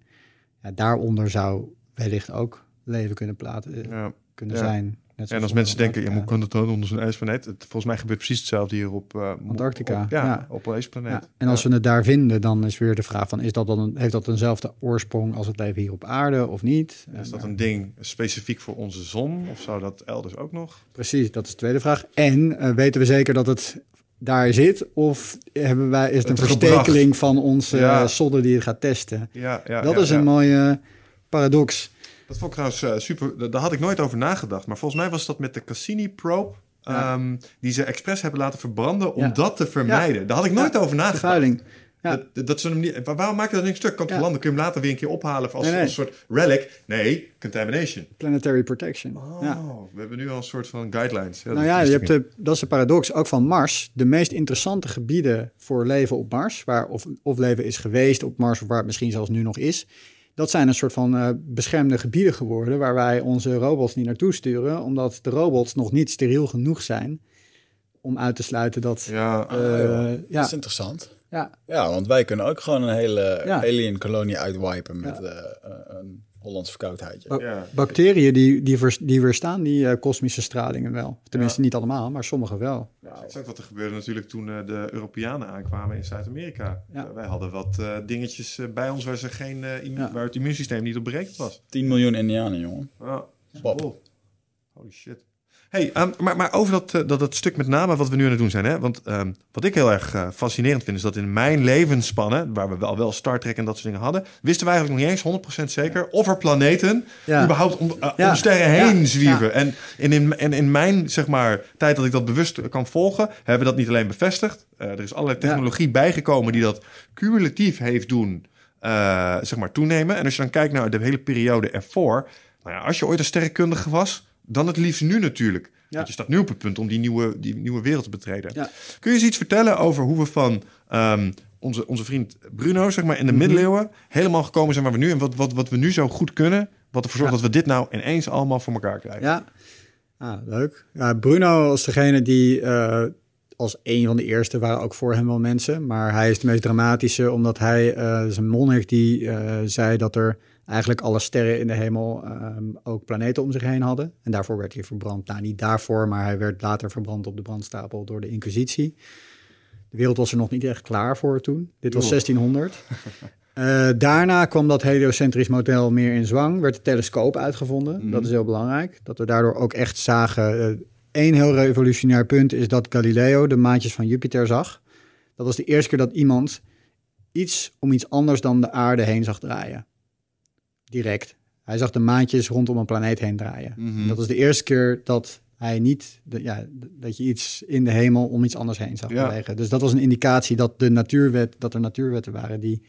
Ja, daaronder zou wellicht ook leven kunnen, platen, eh, Ja. kunnen zijn. Net En als mensen denken, ja, Antarctica. hoe kan dat dan onder zo'n ijsplaneet? Het, volgens mij gebeurt precies hetzelfde hier op eh, Antarctica, op- ja, ja. op een ijsplaneet. Ja, en als we het daar vinden, dan is weer de vraag van... Is dat dan een, heeft dat eenzelfde oorsprong als het leven hier op aarde of niet? Is dat eh, een ding specifiek voor onze zon? Of zou dat elders ook nog? Precies, dat is de tweede vraag. En eh, weten we zeker dat het daar zit? Of hebben wij, is het een Het gebracht. verstekeling van onze Ja. zonde die het gaat testen? Ja, ja, dat ja, is een mooie paradox. Dat vond ik trouwens eh, super. Daar had ik nooit over nagedacht. Maar volgens mij was dat met de Cassini probe. Ja. ehm, die ze expres hebben laten verbranden om Ja. dat te vermijden. Daar had ik nooit over nagedacht. Vervuiling. Ja. Dat, dat, ze hem niet, waar- waarom maak je dat niet stuk? Kan Ja. landen? Kun je hem later weer een keer ophalen als, Nee, nee. als een soort relic? Nee, contamination. Planetary protection. Oh, Ja. we hebben nu al een soort van guidelines. Nou ja, je hebt de, dat is de paradox ook van Mars. De meest interessante gebieden voor leven op Mars, waar of, of leven is geweest op Mars, of waar het misschien zelfs nu nog is, dat zijn een soort van eh, beschermde gebieden geworden waar wij onze robots niet naartoe sturen, omdat de robots nog niet steriel genoeg zijn om uit te sluiten dat. Ja, eh, Dat ja, is interessant. ja, Ja, want wij kunnen ook gewoon een hele Ja. alien kolonie uitwipen met eh, een Hollands verkoudheidje. Ba- Ja. bacteriën die, die, vers- die weerstaan die eh, kosmische stralingen wel. Tenminste, niet allemaal, maar sommige wel. Exact wat er gebeurde natuurlijk toen eh, de Europeanen aankwamen in Zuid-Amerika. Ja. Eh, wij hadden wat eh, dingetjes bij ons waar, ze geen, eh, immu- Ja. waar het immuunsysteem niet op berekend was. 10 miljoen Indianen, jongen. Ja. Oh. Holy shit. Hey, ehm, maar, maar over dat, eh, dat, dat stuk met name wat we nu aan het doen zijn. Hè? Want ehm, wat ik heel erg eh, fascinerend vind, is dat in mijn levensspannen, waar we wel, wel Star Trek en dat soort dingen hadden, wisten we eigenlijk nog niet eens 100% zeker of er planeten Ja. überhaupt om, eh, Ja. om sterren heen Ja. zwieven. En, in, en in mijn zeg maar, tijd dat ik dat bewust kan volgen, hebben we dat niet alleen bevestigd. Er is allerlei technologie bijgekomen die dat cumulatief heeft doen zeg maar, toenemen. En als je dan kijkt naar de hele periode ervoor, nou ja, als je ooit een sterrenkundige was, dan het liefst nu natuurlijk. Ja. Want je staat nu op het punt om die nieuwe, die nieuwe wereld te betreden. Ja. Kun je eens iets vertellen over hoe we van ehm, onze, onze vriend Bruno, zeg maar, in de Mhm. middeleeuwen helemaal gekomen zijn waar we nu en wat, wat, wat we nu zo goed kunnen, wat ervoor zorgt Ja. dat we dit nou ineens allemaal voor elkaar krijgen? Ja, ah, leuk. Ja, Bruno was degene die eh, als een van de eerste waren ook voor hem wel mensen. Maar hij is de meest dramatische, omdat hij, eh zijn monnik, die eh, zei dat er eigenlijk alle sterren in de hemel ehm, ook planeten om zich heen hadden. En daarvoor werd hij verbrand. Nou, niet daarvoor, maar hij werd later verbrand op de brandstapel door de Inquisitie. De wereld was er nog niet echt klaar voor toen. Dit was Joh. 1600. Eh, daarna kwam dat heliocentrisch model meer in zwang. Werd de telescoop uitgevonden. Dat is heel belangrijk. Dat we daardoor ook echt zagen. Eén heel revolutionair punt is dat Galileo de maatjes van Jupiter zag. Dat was de eerste keer dat iemand iets om iets anders dan de aarde heen zag draaien. Direct. Hij zag de maantjes rondom een planeet heen draaien. Mhm. Dat was de eerste keer dat hij niet, de- ja, dat je iets in de hemel om iets anders heen zag Ja. bewegen. Dus dat was een indicatie dat, de natuurwet, dat er natuurwetten waren die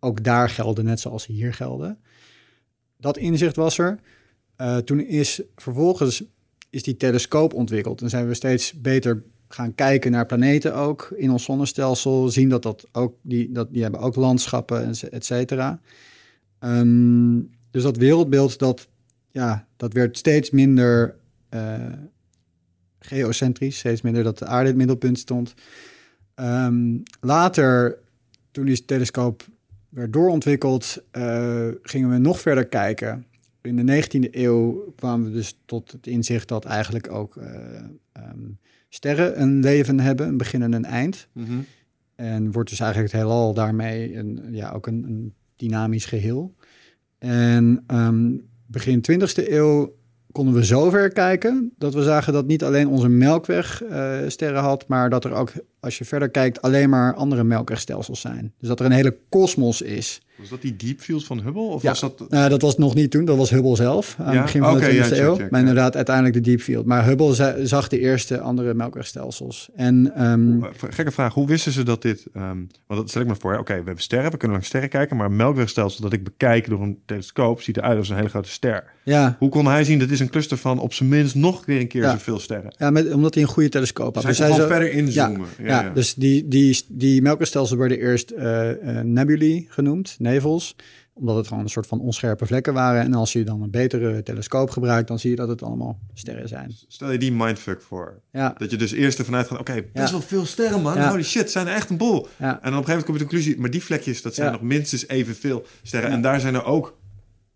ook daar gelden, net zoals hier gelden. Dat inzicht was er. Eh, toen is vervolgens is die telescoop ontwikkeld en zijn we steeds beter gaan kijken naar planeten ook in ons zonnestelsel, zien dat dat ook, die, dat, die hebben ook landschappen, en et cetera. Ehm, dus dat wereldbeeld, dat, ja, dat werd steeds minder eh, geocentrisch, steeds minder dat de aarde in het middelpunt stond. Ehm, later, toen die telescoop werd doorontwikkeld, eh, gingen we nog verder kijken. In de 19e eeuw kwamen we dus tot het inzicht dat eigenlijk ook eh, ehm, sterren een leven hebben, een begin en een eind. Mhm. En wordt dus eigenlijk het heelal daarmee een, ja, ook een, een dynamisch geheel. En ehm, begin 20e eeuw konden we zover kijken dat we zagen dat niet alleen onze melkweg eh, sterren had, maar dat er ook, als je verder kijkt, alleen maar andere melkwegstelsels zijn. Dus dat er een hele kosmos is. Was dat die deep field van Hubble? Of Ja. was dat... Nou, dat was nog niet toen, dat was Hubble zelf, aan Ja? het begin van de 20e ja, check, eeuw. check, maar inderdaad, uiteindelijk de deep field. Maar Hubble za- zag de eerste andere melkwegstelsels. En Eh, Gekke vraag, hoe wisten ze dat dit... ehm, want dat stel ik me voor, oké, we hebben sterren, we kunnen langs sterren kijken, maar een melkwegstelsel dat ik bekijk door een telescoop ziet eruit als een hele grote ster. ja, Hoe kon hij zien, dat is een cluster van op zijn minst nog weer een keer zoveel sterren? ja met, omdat hij een goede telescoop had. Dus hij Dus kon zo- verder inzoomen. Ja, dus die, die, die melkwegstelsels werden eerst eh, nebulae genoemd, nevels. Omdat het gewoon een soort van onscherpe vlekken waren. En als je dan een betere telescoop gebruikt, dan zie je dat het allemaal sterren zijn. Stel je die mindfuck voor. Ja, Dat je dus eerst ervan uitgaat, oké, best Ja. wel veel sterren man. Holy shit, zijn er echt een boel. ja, En dan op een gegeven moment kom je tot de conclusie, maar die vlekjes, dat zijn nog minstens evenveel sterren. En daar zijn er ook,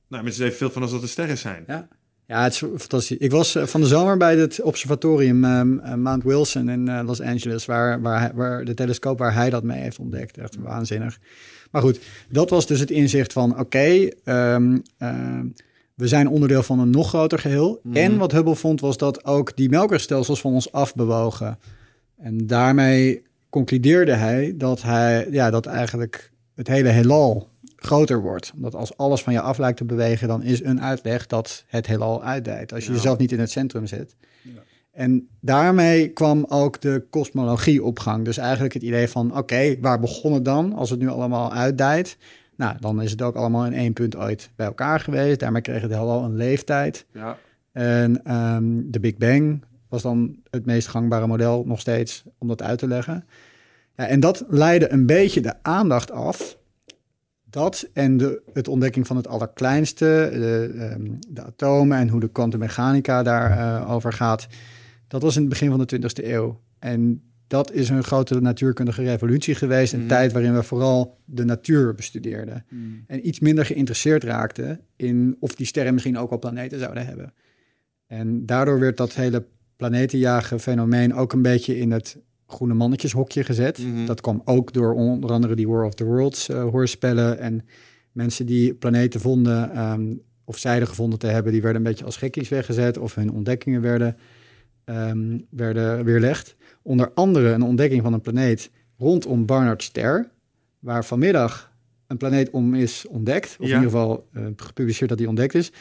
nou, minstens evenveel van als dat er sterren zijn. ja. Ja, het is fantastisch. Ik was eh, van de zomer bij het observatorium ehm, eh, Mount Wilson in eh, Los Angeles, waar, waar, waar de telescoop waar hij dat mee heeft ontdekt. Echt waanzinnig. Maar goed, dat was dus het inzicht van: oké, ehm, ehm, we zijn onderdeel van een nog groter geheel. Mhm. En wat Hubble vond, was dat ook die melkwegstelsels van ons afbewogen. En daarmee concludeerde hij dat, hij, ja, dat eigenlijk het hele heelal groter wordt. Omdat als alles van je af lijkt te bewegen, dan is een uitleg dat het heelal uitdijt. Als je Ja. jezelf niet in het centrum zet. En daarmee kwam ook de kosmologie op gang. Dus eigenlijk het idee van, oké, waar begon het dan als het nu allemaal uitdijt? Nou, dan is het ook allemaal in één punt ooit bij elkaar geweest. Daarmee kreeg het heelal een leeftijd. Ja. En ehm, de Big Bang was dan het meest gangbare model nog steeds om dat uit te leggen. Ja, en dat leidde een beetje de aandacht af. Dat en de het ontdekking van het allerkleinste, de, ehm, de atomen en hoe de kwantummechanica daarover over gaat. Dat was in het begin van de 20e eeuw. En dat is een grote natuurkundige revolutie geweest. Een Mhm. tijd waarin we vooral de natuur bestudeerden. En iets minder geïnteresseerd raakten in of die sterren misschien ook wel planeten zouden hebben. En daardoor werd dat hele planetenjagen fenomeen ook een beetje in het groene mannetjeshokje gezet. Mhm. Dat kwam ook door onder andere die War of the Worlds eh, hoorspellen. En mensen die planeten vonden ehm, of zeiden gevonden te hebben, die werden een beetje als gekkies weggezet of hun ontdekkingen werden, ehm, werden weerlegd. Onder andere een ontdekking van een planeet rondom Barnard Ster, waar vanmiddag een planeet om is ontdekt. Of Ja. in ieder geval eh, gepubliceerd dat die ontdekt is.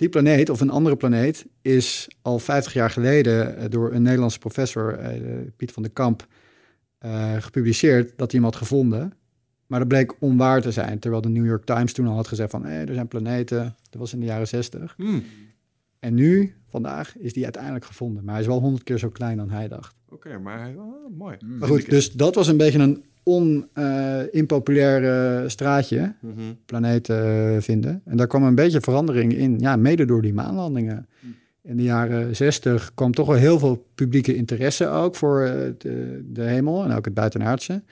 Die planeet, of een andere planeet, is al 50 jaar geleden eh, door een Nederlandse professor, eh, Piet van den Kamp, eh, gepubliceerd dat hij hem had gevonden. Maar dat bleek onwaar te zijn, terwijl de New York Times toen al had gezegd van hé, er zijn planeten. Dat was in de jaren 60. Hmm, En nu, vandaag, is die uiteindelijk gevonden. Maar hij is wel honderd keer zo klein dan hij dacht. Oké, maar hij- oh, mooi. Maar goed, dus dat was een beetje een on-impopulair straatje, Mhm. planeten eh, vinden. En daar kwam een beetje verandering in, ja, mede door die maanlandingen. In de jaren 60 kwam toch wel heel veel publieke interesse ook voor eh, de, de hemel en ook het buitenaardse.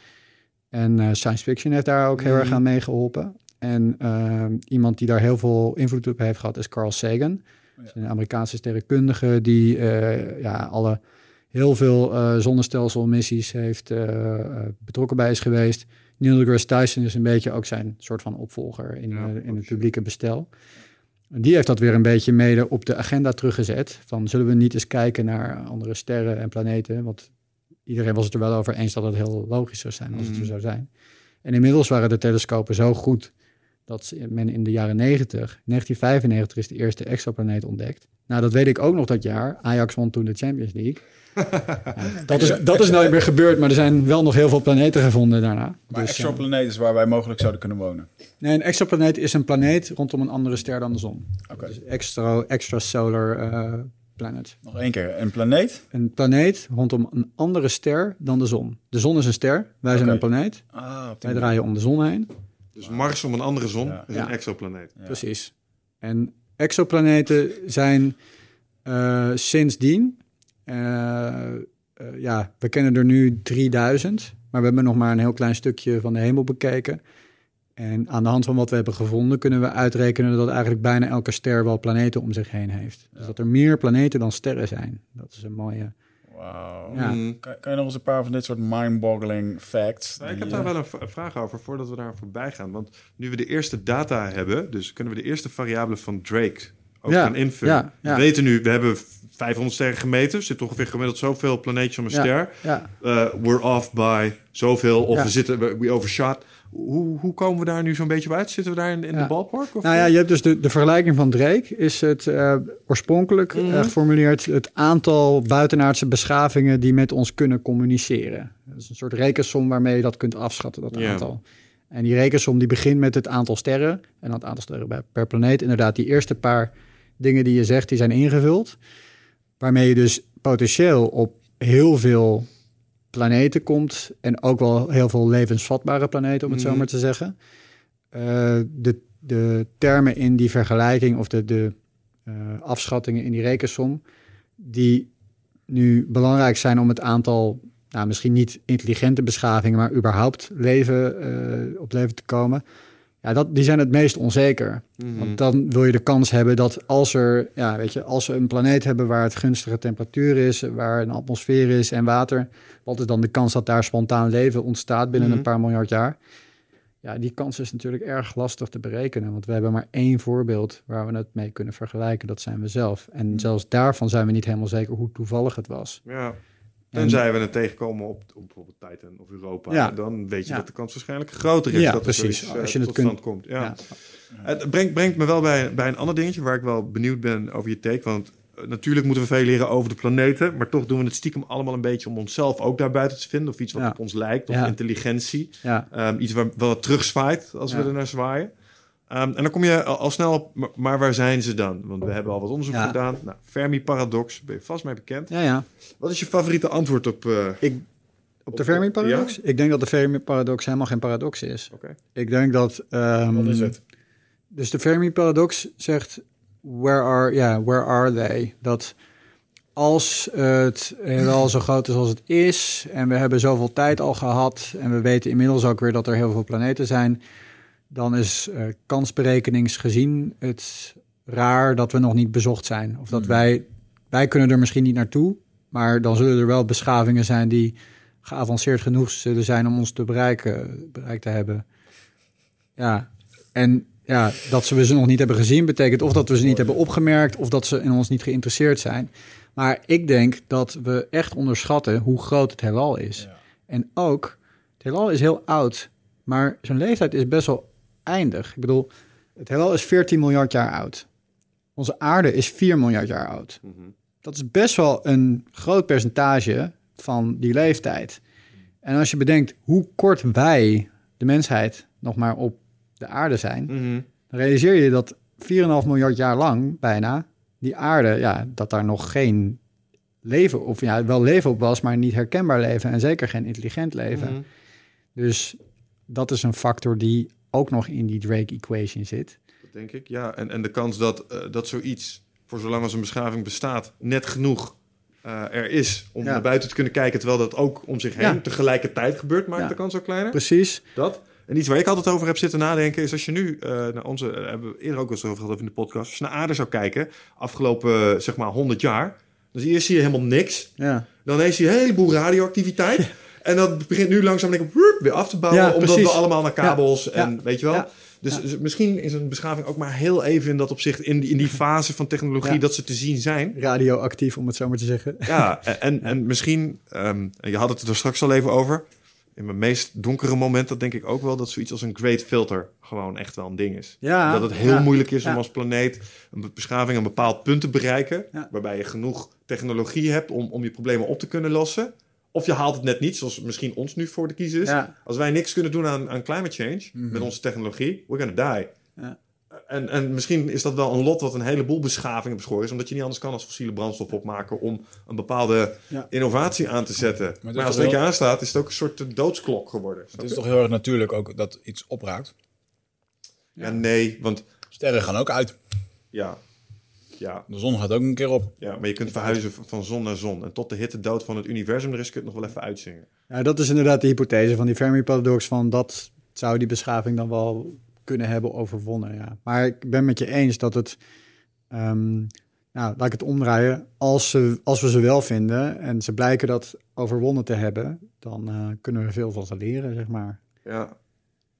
En eh, science fiction heeft daar ook heel erg Mhm. aan meegeholpen. En eh, iemand die daar heel veel invloed op heeft gehad is Carl Sagan. Is een Amerikaanse sterrenkundige die eh, ja, alle heel veel eh zonnestelselmissies heeft eh, eh, betrokken bij is geweest. Neil deGrasse Tyson is een beetje ook zijn soort van opvolger in, Ja, in het publieke bestel. En die heeft dat weer een beetje mede op de agenda teruggezet. Van zullen we niet eens kijken naar andere sterren en planeten? Want iedereen was het er wel over eens dat het heel logisch zou zijn als het er zou zijn. En inmiddels waren de telescopen zo goed dat men in de jaren 90, 1995 is de eerste exoplaneet ontdekt. Nou, dat weet ik ook nog dat jaar. Ajax won toen de Champions League. Dat, is, dat is nooit meer gebeurd, maar er zijn wel nog heel veel planeten gevonden daarna. Maar Dus, exoplaneet is waar wij mogelijk zouden kunnen wonen. eh, nee, een exoplaneet is een planeet rondom een andere ster dan de zon. Oké. Dus extra, extrasolar eh planet. Nog één keer. Een planeet? Een planeet rondom een andere ster dan de zon. De zon is een ster, wij zijn een planeet. Ah, Wij draaien om de zon heen. Dus Mars om een andere zon Ja. is Ja. een exoplaneet. Ja. Precies. En exoplaneten zijn eh, sindsdien, eh, eh, ja, we kennen er nu 3000, maar we hebben nog maar een heel klein stukje van de hemel bekeken. En aan de hand van wat we hebben gevonden, kunnen we uitrekenen dat eigenlijk bijna elke ster wel planeten om zich heen heeft. Dus dat er meer planeten dan sterren zijn. Dat is een mooie. Wauw. Ja. Mm. Kan, kan je nog eens een paar van dit soort mind-boggling facts? Nou, ik heb daar eh, wel een vraag over voordat we daar voorbij gaan. Want nu we de eerste data hebben, dus kunnen we de eerste variabelen van Drake ook Ja, gaan invullen. ja, ja. We weten nu, we hebben 500 sterren gemeten. Er zit ongeveer gemiddeld zoveel planeetjes om een ster. Ja, Eh, we're off by zoveel, of we zitten, we, overshot. Hoe, hoe komen we daar nu zo'n beetje uit? Zitten we daar in, in de ballpark? Of? Nou ja, je hebt dus de, de vergelijking van Drake. Is het eh, oorspronkelijk Mhm. geformuleerd het aantal buitenaardse beschavingen die met ons kunnen communiceren. Dat is een soort rekensom waarmee je dat kunt afschatten, dat aantal. En die rekensom die begint met het aantal sterren. En dan het aantal sterren per planeet. Inderdaad, die eerste paar dingen die je zegt, die zijn ingevuld. Waarmee je dus potentieel op heel veel planeten komt. En ook wel heel veel levensvatbare planeten, om het zo Mhm. maar te zeggen. Eh, de, de termen in die vergelijking of de, de eh, afschattingen in die rekensom, die nu belangrijk zijn om het aantal, nou, misschien niet intelligente beschavingen, maar überhaupt leven, eh, op leven te komen. Ja, dat, die zijn het meest onzeker. Mhm. Want dan wil je de kans hebben dat als er, ja, weet je, als we een planeet hebben waar het gunstige temperatuur is, waar een atmosfeer is en water, wat is dan de kans dat daar spontaan leven ontstaat binnen Mhm. een paar miljard jaar? Ja, die kans is natuurlijk erg lastig te berekenen, want we hebben maar één voorbeeld waar we het mee kunnen vergelijken. Dat zijn we zelf. En zelfs daarvan zijn we niet helemaal zeker hoe toevallig het was. Ja. En- Tenzij we het tegenkomen op, op bijvoorbeeld Titan of Europa, Ja. dan weet je Ja. dat de kans waarschijnlijk groter is Ja, dat precies. het zoiets, eh, Als je het tot kunt- komt. Ja. Ja. Het brengt, brengt me wel bij, bij een ander dingetje waar ik wel benieuwd ben over je take. Want eh, natuurlijk moeten we veel leren over de planeten, maar toch doen we het stiekem allemaal een beetje om onszelf ook daarbuiten te vinden. Of iets wat op ons lijkt, of intelligentie. Ehm, iets waar wat terugzwaait als we er naar zwaaien. Ehm, en dan kom je al, al snel op, maar, waar zijn ze dan? Want we hebben al wat onderzoek Ja. gedaan. Nou, Fermi-paradox, ben je vast mee bekend. ja, ja. Wat is je favoriete antwoord op... eh, Ik, op de Fermi-paradox? Ik denk dat de Fermi-paradox helemaal geen paradox is. Oké. Ik denk dat... ehm, Wat is het? Dus de Fermi-paradox zegt, where are, ja, where are they? Dat als het heelal zo groot is als het is... en we hebben zoveel tijd al gehad... en we weten inmiddels ook weer dat er heel veel planeten zijn... dan is eh kansberekeningsgezien het raar dat we nog niet bezocht zijn. Of dat Mhm. wij... Wij kunnen er misschien niet naartoe... maar dan zullen er wel beschavingen zijn die geavanceerd genoeg zullen zijn... om ons te bereiken, bereikt te hebben. Ja, en ja, dat ze we ze nog niet hebben gezien, betekent of dat we ze niet hebben opgemerkt of dat ze in ons niet geïnteresseerd zijn. Maar ik denk dat we echt onderschatten hoe groot het heelal is. Ja. En ook, het heelal is heel oud, maar zijn leeftijd is best wel eindig. Ik bedoel, het heelal is 14 miljard jaar oud. Onze aarde is 4 miljard jaar oud. Mhm. Dat is best wel een groot percentage van die leeftijd. En als je bedenkt hoe kort wij, de mensheid, nog maar op de aarde zijn, Mhm. dan realiseer je dat 4,5 miljard jaar lang bijna die aarde, ja, dat daar nog geen leven, of ja, wel leven op was, maar niet herkenbaar leven en zeker geen intelligent leven. Mhm. Dus dat is een factor die ook nog in die Drake equation zit. Dat denk ik, ja. En, en de kans dat, eh, dat zoiets, voor zolang als een beschaving bestaat, net genoeg eh, er is om Ja. naar buiten te kunnen kijken, terwijl dat ook om zich heen Ja. tegelijkertijd gebeurt, maakt Ja. de kans ook kleiner. Precies. Dat. En iets waar ik altijd over heb zitten nadenken is als je nu eh, naar onze, hebben we eerder ook eens over gehad over in de podcast, als je naar aarde zou kijken, afgelopen zeg maar 100 jaar, dan zie je, zie je helemaal niks. Ja. Dan zie je een heleboel radioactiviteit. En dat begint nu langzaam denk ik, weer af te bouwen. Ja, omdat we allemaal naar kabels Ja, en ja, weet je wel. Dus dus misschien is een beschaving ook maar heel even in dat opzicht, in die, in die fase van technologie, dat ze te zien zijn. Radioactief, om het zo maar te zeggen. Ja, en, en misschien, en je had het er straks al even over. In mijn meest donkere moment, dat denk ik ook wel, dat zoiets als een great filter gewoon echt wel een ding is. Ja, dat het heel moeilijk is om als planeet een be- beschaving een bepaald punt te bereiken, waarbij je genoeg technologie hebt om, om je problemen op te kunnen lossen. Of je haalt het net niet, zoals misschien ons nu voor de kiezer is. Ja. Als wij niks kunnen doen aan, aan climate change Mhm. met onze technologie, we're gonna die. Ja. En, en misschien is dat wel een lot wat een heleboel beschavingen beschoren is, omdat je niet anders kan als fossiele brandstof opmaken om een bepaalde Ja. innovatie aan te zetten. Maar, als het een wel- aanstaat, is het ook een soort doodsklok geworden. Het is toch heel erg natuurlijk ook dat iets opraakt. Ja, nee, want Sterren gaan ook uit. ja, ja, De zon gaat ook een keer op. ja, maar je kunt verhuizen van zon naar zon. En tot de hitte dood van het universum er is, kun je het nog wel even uitzingen. Ja, dat is inderdaad de hypothese van die Fermi-paradox. Van dat zou die beschaving dan wel kunnen hebben overwonnen. Ja. Maar ik ben met je eens dat het. ehm, nou, laat ik het omdraaien. Als, ze, als we ze wel vinden en ze blijken dat overwonnen te hebben, dan eh, kunnen we veel van ze leren, zeg maar. Ja,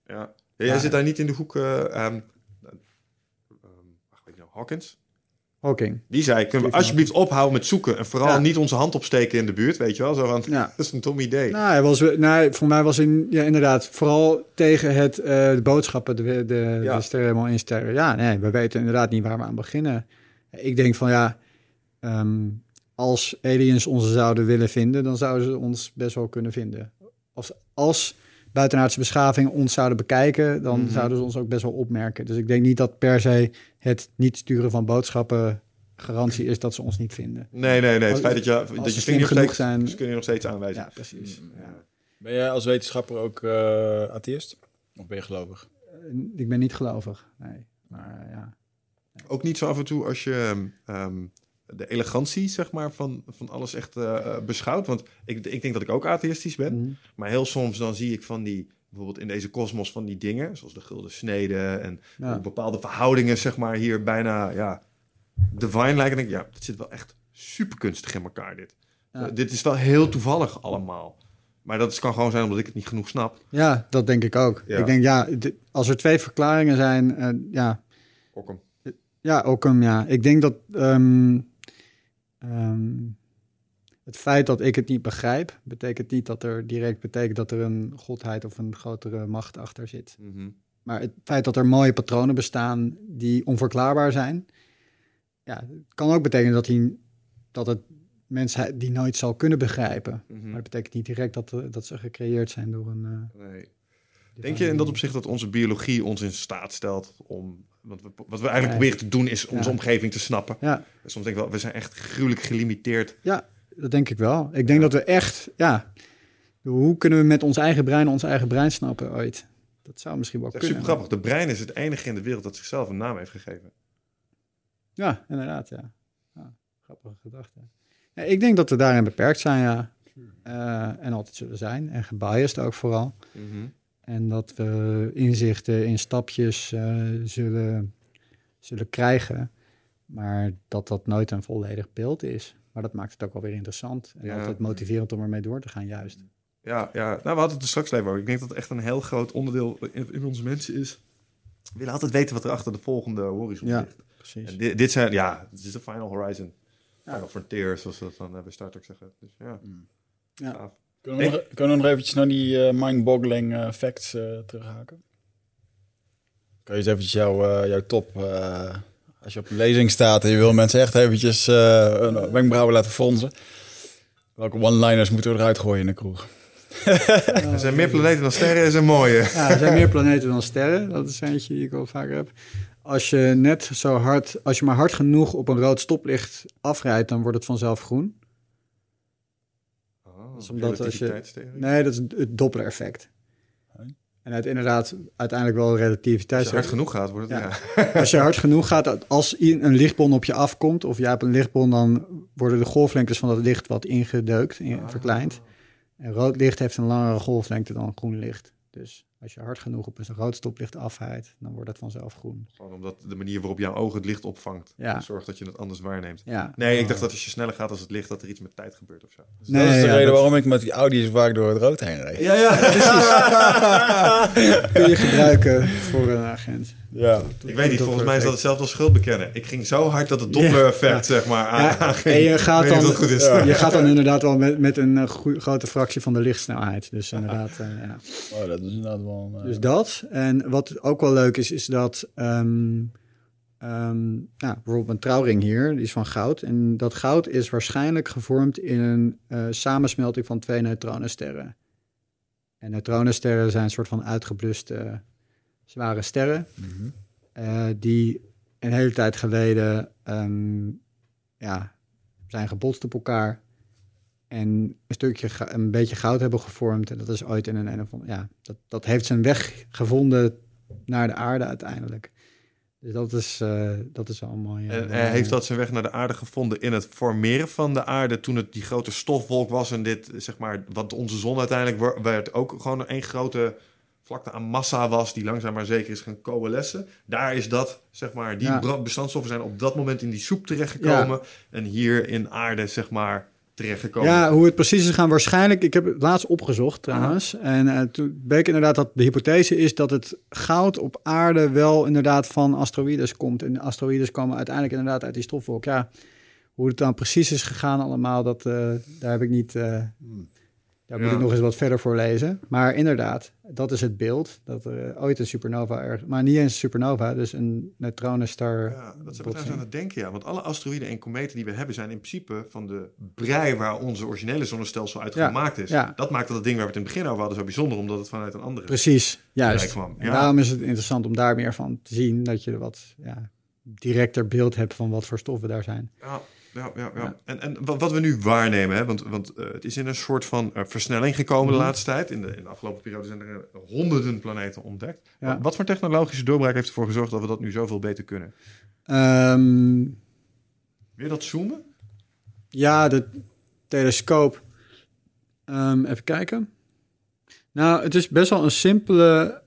ja. Jij Ja. zit daar niet in de hoek. eh ehm ehm, wacht, weet je nou, Hawkins? Hawking. Die zei: Kunnen we alsjeblieft ophouden met zoeken en vooral Ja. niet onze hand opsteken in de buurt, weet je wel? Zo van, Ja. dat is een dom idee. Nou, hij was, nou, voor mij was hij ja, inderdaad vooral tegen het, eh, de boodschappen, de, de, Ja. de sterren helemaal insterren. Ja, nee, we weten inderdaad niet waar we aan beginnen. Ik denk van ja, ehm, als aliens ons zouden willen vinden, dan zouden ze ons best wel kunnen vinden. Als, als buitenaardse beschavingen ons zouden bekijken, dan Mhm. zouden ze ons ook best wel opmerken. Dus ik denk niet dat per se het niet sturen van boodschappen garantie is dat ze ons niet vinden. Nee, nee, nee. Het Als- feit dat je, als dat ze je vinger genoeg steeds, zijn- ze kunnen je nog steeds aanwijzen. Ja, precies. Ja. Ben jij als wetenschapper ook eh atheïst? Of ben je gelovig? Ik ben niet gelovig, nee. Maar eh, ja. Ook niet zo af en toe als je ehm, de elegantie zeg maar, van, van alles echt eh, eh, beschouwt. Want ik, ik denk dat ik ook atheïstisch ben. Mhm. Maar heel soms dan zie ik van die, bijvoorbeeld in deze kosmos van die dingen, zoals de gulden snede en Ja. bepaalde verhoudingen, zeg maar, hier bijna ja, divine lijken. En denk ik, ja, het zit wel echt super kunstig in elkaar, dit. Ja. Eh, dit is wel heel toevallig allemaal. Maar dat kan gewoon zijn omdat ik het niet genoeg snap. ja, dat denk ik ook. Ja. Ik denk, ja, als er twee verklaringen zijn, eh, ja, Ook hem. ja, ook hem, ja. Ik denk dat ehm, het feit dat ik het niet begrijp, betekent niet dat er direct betekent dat er een godheid of een grotere macht achter zit. Mhm. Maar het feit dat er mooie patronen bestaan die onverklaarbaar zijn, ja, het kan ook betekenen dat, die, dat het mensen die nooit zal kunnen begrijpen. Mhm. Maar dat betekent niet direct dat, eh, dat ze gecreëerd zijn door een. eh, Nee. Denk je in dat opzicht dat onze biologie ons in staat stelt om... Want we, wat we eigenlijk proberen te doen is onze Ja. omgeving te snappen. Ja, Soms denk ik wel, we zijn echt gruwelijk gelimiteerd. ja, dat denk ik wel. Ik denk dat we echt, ja, hoe kunnen we met ons eigen brein ons eigen brein snappen ooit? Dat zou misschien wel Dat kunnen. super grappig. De brein is het enige in de wereld dat zichzelf een naam heeft gegeven. Ja, inderdaad, ja. ja grappige gedachte. Ja, ik denk dat we daarin beperkt zijn, ja. Eh, en altijd zullen zijn. En gebiased ook vooral. En dat we inzichten in stapjes eh, zullen, zullen krijgen. Maar dat dat nooit een volledig beeld is. Maar dat maakt het ook wel weer interessant. En Ja. altijd motiverend om ermee door te gaan, juist. Ja, ja. Nou, we hadden het er straks even over. Ik denk dat het echt een heel groot onderdeel in, in onze mensen is. We willen altijd weten wat er achter de volgende horizon Ja. ligt. Precies. En dit, dit zijn, ja, dit is de final horizon. Ja. Final frontier, zoals we dat dan eh, bij Star Trek zeggen. Dus ja, Ja. gaaf. Kunnen we, nog, kunnen we nog eventjes naar die eh, mind-boggling eh, facts eh, terughaken? Kan je eens eventjes jouw, jouw top... als je op een lezing staat en je wil mensen echt eventjes eh een wenkbrauwen laten fronsen. Welke one-liners moeten we eruit gooien in de kroeg? Er zijn meer planeten dan sterren, is een mooie. Ja, er zijn meer planeten dan sterren. Dat is eentje die ik al vaker heb. Als je net zo hard, als je maar hard genoeg op een rood stoplicht afrijdt, dan wordt het vanzelf groen. Oh, is omdat als je-. Nee, dat is het Doppler-effect. En het inderdaad uiteindelijk wel Als relativiteit. je hard genoeg gaat, wordt het... Ja. Ja. Als je hard genoeg gaat, als een lichtbron op je afkomt, of jij hebt een lichtbron, dan worden de golflengtes van dat licht wat ingedeukt, in, verkleind. En rood licht heeft een langere golflengte dan groen licht. Dus als je hard genoeg op een rood stoplicht afrijdt, dan wordt het vanzelf groen. Gewoon omdat de manier waarop jouw oog het licht opvangt, Ja. zorgt dat je het anders waarneemt. Ja. Nee, ik dacht dat als je sneller gaat als het licht, dat er iets met tijd gebeurt of zo. dat is de reden waarom ik met die Audi zo vaak door het rood heen reed. Ja, ja, kun je gebruiken voor een agent. Ja. Ik weet niet, volgens mij is dat hetzelfde als schuld bekennen. Ik ging zo hard dat het Doppler-effect, zeg maar, aan- en je gaat, dan, dat je gaat dan inderdaad wel met, met een eh, grote fractie van de lichtsnelheid. Dus inderdaad, eh, ja. Oh, dat is inderdaad eh, Dus dat. En wat ook wel leuk is, is dat ehm, ehm, nou, bijvoorbeeld een trouwring hier, die is van goud. En dat goud is waarschijnlijk gevormd in een eh, samensmelting van twee neutronensterren. En neutronensterren zijn een soort van uitgebluste zware sterren. mhm. eh, die een hele tijd geleden ehm, ja, zijn gebotst op elkaar. En een stukje, een beetje goud hebben gevormd. En dat is ooit in een, een of ja, dat, dat heeft zijn weg gevonden naar de aarde uiteindelijk. Dus dat is, eh, dat is allemaal. Ja, En heeft dat zijn weg naar de aarde gevonden in het formeren van de aarde toen het die grote stofwolk was en dit, zeg maar, wat onze zon uiteindelijk werd ook gewoon één grote vlakte aan massa was die langzaam maar zeker is gaan coalescen. Daar is dat, zeg maar, die Ja. bestandstoffen zijn op dat moment in die soep terechtgekomen en hier in aarde, zeg maar, terechtgekomen. Ja, hoe het precies is gaan waarschijnlijk. Ik heb het laatst opgezocht trouwens. En eh, toen bleek inderdaad dat de hypothese is dat het goud op aarde wel inderdaad van asteroïdes komt. En de asteroïdes komen uiteindelijk inderdaad uit die stofwolk. Ja, hoe het dan precies is gegaan allemaal, dat, eh, daar heb ik niet. eh, daar moet ik nog eens wat verder voor lezen. Maar inderdaad, dat is het beeld. Dat er eh, ooit een supernova er, maar niet eens een supernova, dus een neutronenstar. Ja, dat zijn we aan het denken, ja. Want alle asteroïden en kometen die we hebben zijn in principe van de brei waar onze originele zonnestelsel uit Ja, gemaakt is. ja. Dat maakt dat het ding waar we het in het begin over hadden zo bijzonder, omdat het vanuit een andere Precies, juist. Kwam, En daarom is het interessant om daar meer van te zien, dat je wat ja, directer beeld hebt van wat voor stoffen daar zijn. Ja, ja, ja. ja. En, en wat, we nu waarnemen, hè, want, want eh, het is in een soort van eh, versnelling gekomen Mhm. de laatste tijd. In de, in de afgelopen periode zijn er eh, honderden planeten ontdekt. Ja. Wat, voor technologische doorbraak heeft ervoor gezorgd dat we dat nu zoveel beter kunnen? Ehm, Weer dat zoomen? ja, de telescoop. Ehm, even kijken. Nou, het is best wel een simpele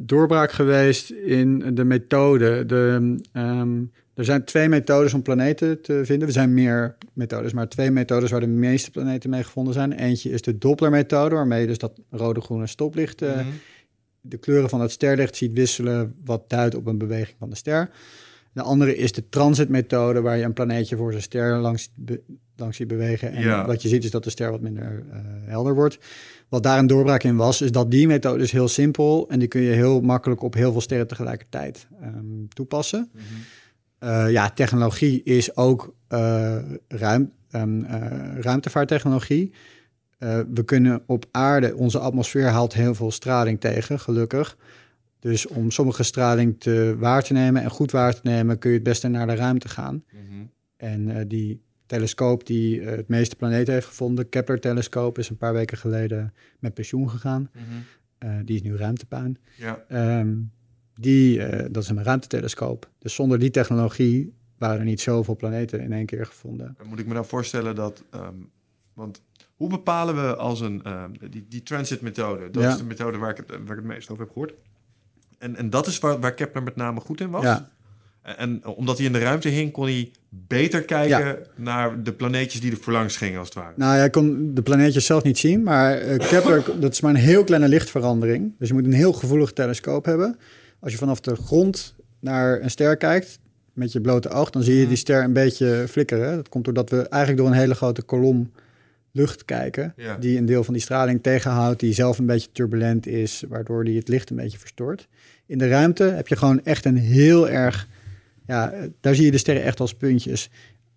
doorbraak geweest in de methode. De, ehm, er zijn twee methodes om planeten te vinden. Er zijn meer methodes, maar twee methodes waar de meeste planeten mee gevonden zijn. Eentje is de Doppler-methode, waarmee je dus dat rode-groene stoplicht eh, Mhm. de kleuren van het sterlicht ziet wisselen, wat duidt op een beweging van de ster. De andere is de transitmethode, waar je een planeetje voor zijn ster langs, be- langs ziet bewegen. En Ja. wat je ziet is dat de ster wat minder eh, helder wordt. Wat daar een doorbraak in was, is dat die methode is heel simpel en die kun je heel makkelijk op heel veel sterren tegelijkertijd ehm, toepassen. Mhm. Eh, ja, technologie is ook eh, ruim, ehm, eh, ruimtevaarttechnologie. We kunnen op aarde, onze atmosfeer haalt heel veel straling tegen, gelukkig. Dus om sommige straling te waar te nemen en goed waar te nemen, kun je het beste naar de ruimte gaan. Mhm. En die telescoop die het meeste planeten heeft gevonden, Kepler-telescoop, is een paar weken geleden met pensioen gegaan. Mhm. Die is nu ruimtepuin. Ja. Ehm, die, eh, dat is een ruimtetelescoop. Dus zonder die technologie waren er niet zoveel planeten in één keer gevonden. Moet ik me nou voorstellen dat... ehm, want hoe bepalen we als een... ehm, die, die transit-methode, dat Ja. is de methode waar ik, het, waar ik het meest over heb gehoord. En, en dat is waar, waar Kepler met name goed in was. Ja, En, en omdat hij in de ruimte hing, kon hij beter kijken naar de planeetjes die er voorlangs gingen, als het ware. nou, jij kon de planeetjes zelf niet zien, maar eh, Kepler, dat is maar een heel kleine lichtverandering. Dus je moet een heel gevoelig telescoop hebben. Als je vanaf de grond naar een ster kijkt, met je blote oog, dan zie je die ster een beetje flikkeren. Dat komt doordat we eigenlijk door een hele grote kolom lucht kijken, Ja. die een deel van die straling tegenhoudt, die zelf een beetje turbulent is, waardoor die het licht een beetje verstoort. In de ruimte heb je gewoon echt een heel erg, ja, daar zie je de sterren echt als puntjes.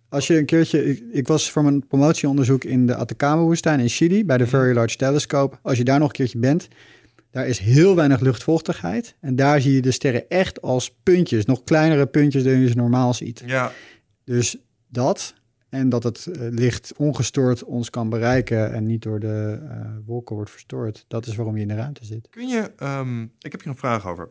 Als je een keertje, ik, ik was voor mijn promotieonderzoek in de Atacama-woestijn in Chili bij de Very Large Telescope. Als je daar nog een keertje bent, daar is heel weinig luchtvochtigheid. En daar zie je de sterren echt als puntjes, nog kleinere puntjes dan je ze normaal ziet. Ja, Dus dat en dat het eh, licht ongestoord ons kan bereiken en niet door de eh, wolken wordt verstoord. Dat is waarom je in de ruimte zit. kun je, ehm, ik heb hier een vraag over.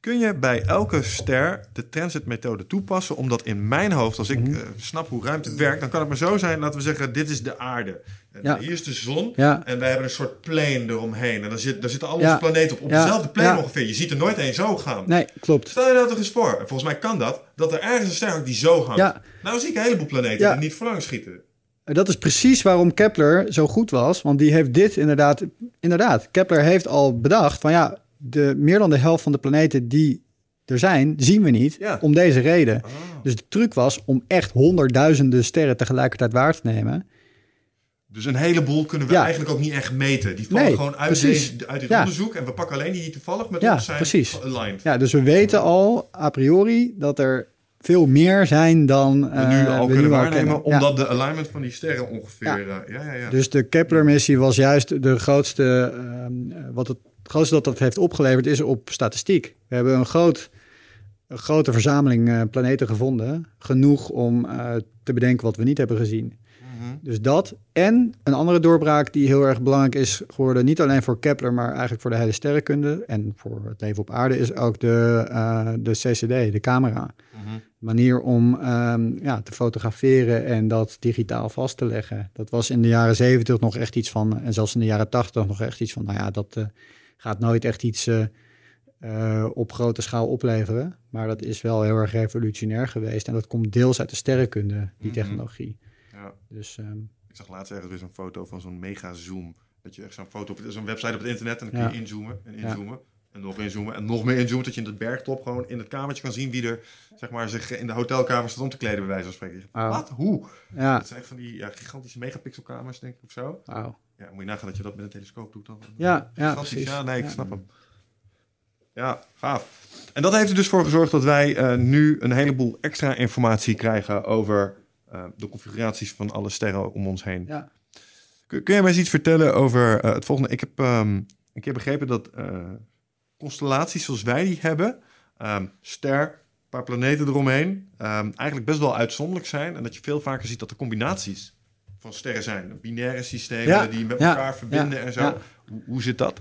Kun je bij elke ster de transitmethode toepassen? Omdat in mijn hoofd, als ik Mhm. eh, snap hoe ruimte werkt, dan kan het maar zo zijn, laten we zeggen, dit is de aarde. En Ja. Hier is de zon. Ja, En wij hebben een soort plane eromheen. En daar, zit, daar zitten al Ja. onze planeten op. Op dezelfde plane ongeveer. Je ziet er nooit één zo gaan. nee, klopt. Stel je nou toch eens voor. En volgens mij kan dat. Dat er ergens een ster die zo hangt. Ja. Nou zie ik een heleboel planeten die niet voorlang schieten. En Dat is precies waarom Kepler zo goed was. Want die heeft dit inderdaad... Inderdaad, Kepler heeft al bedacht van ja... De, meer dan de helft van de planeten die er zijn, zien we niet. Ja. Om deze reden. Ah. Dus de truc was om echt honderdduizenden sterren tegelijkertijd waar te nemen. Dus een heleboel kunnen we Ja. eigenlijk ook niet echt meten. Die vallen Nee, gewoon uit, deze, uit dit Ja. onderzoek. En we pakken alleen die die toevallig met Ja, ons zijn precies. aligned. Ja, dus we weten al a priori dat er veel meer zijn dan We eh, nu al we kunnen nu waarnemen. Omdat de alignment van die sterren ongeveer... Ja. Ja, ja, ja. ja. Dus de Kepler-missie was juist de grootste. ehm, wat het grootste dat dat heeft opgeleverd is op statistiek. We hebben een groot een grote verzameling eh, planeten gevonden. Genoeg om eh, te bedenken wat we niet hebben gezien. Dus dat. En een andere doorbraak die heel erg belangrijk is geworden, niet alleen voor Kepler, maar eigenlijk voor de hele sterrenkunde en voor het leven op aarde, is ook de, eh, de CCD, de camera. Manier om ehm, ja, te fotograferen en dat digitaal vast te leggen. Dat was in de jaren zeventig nog echt iets van, en zelfs in de jaren tachtig nog echt iets van, nou ja, dat eh, gaat nooit echt iets eh, op grote schaal opleveren. Maar dat is wel heel erg revolutionair geweest. En dat komt deels uit de sterrenkunde, die Mhm. technologie. Ja. Dus ehm, Ik zag laatst ergens weer zo'n foto van zo'n mega zoom. Dat je echt zo'n foto op zo'n website op het internet en dan kun je Ja. inzoomen en inzoomen. En nog inzoomen en nog meer inzoomen. Dat je in het bergtop gewoon in het kamertje kan zien wie er zeg maar, zich in de hotelkamer staat om te kleden, bij wijze van spreken. Wat? Hoe? ja, Dat zijn echt van die ja, gigantische megapixelkamers, denk ik, of zo. Ja, moet je nagaan dat je dat met een telescoop doet dan. Ja, ja, precies. Ja, nee, ik Ja. snap hem. Ja, gaaf. En dat heeft er dus voor gezorgd dat wij eh, nu een heleboel extra informatie krijgen over eh, de configuraties van alle sterren om ons heen. Ja. Kun, kun jij mij eens iets vertellen over eh, het volgende? Ik heb een keer begrepen dat eh, constellaties zoals wij die hebben, ehm, ster, een paar planeten eromheen, ehm, eigenlijk best wel uitzonderlijk zijn. En dat je veel vaker ziet dat er combinaties van sterren zijn. Binaire systemen Ja, die met ja, elkaar verbinden en zo. Hoe, hoe zit dat?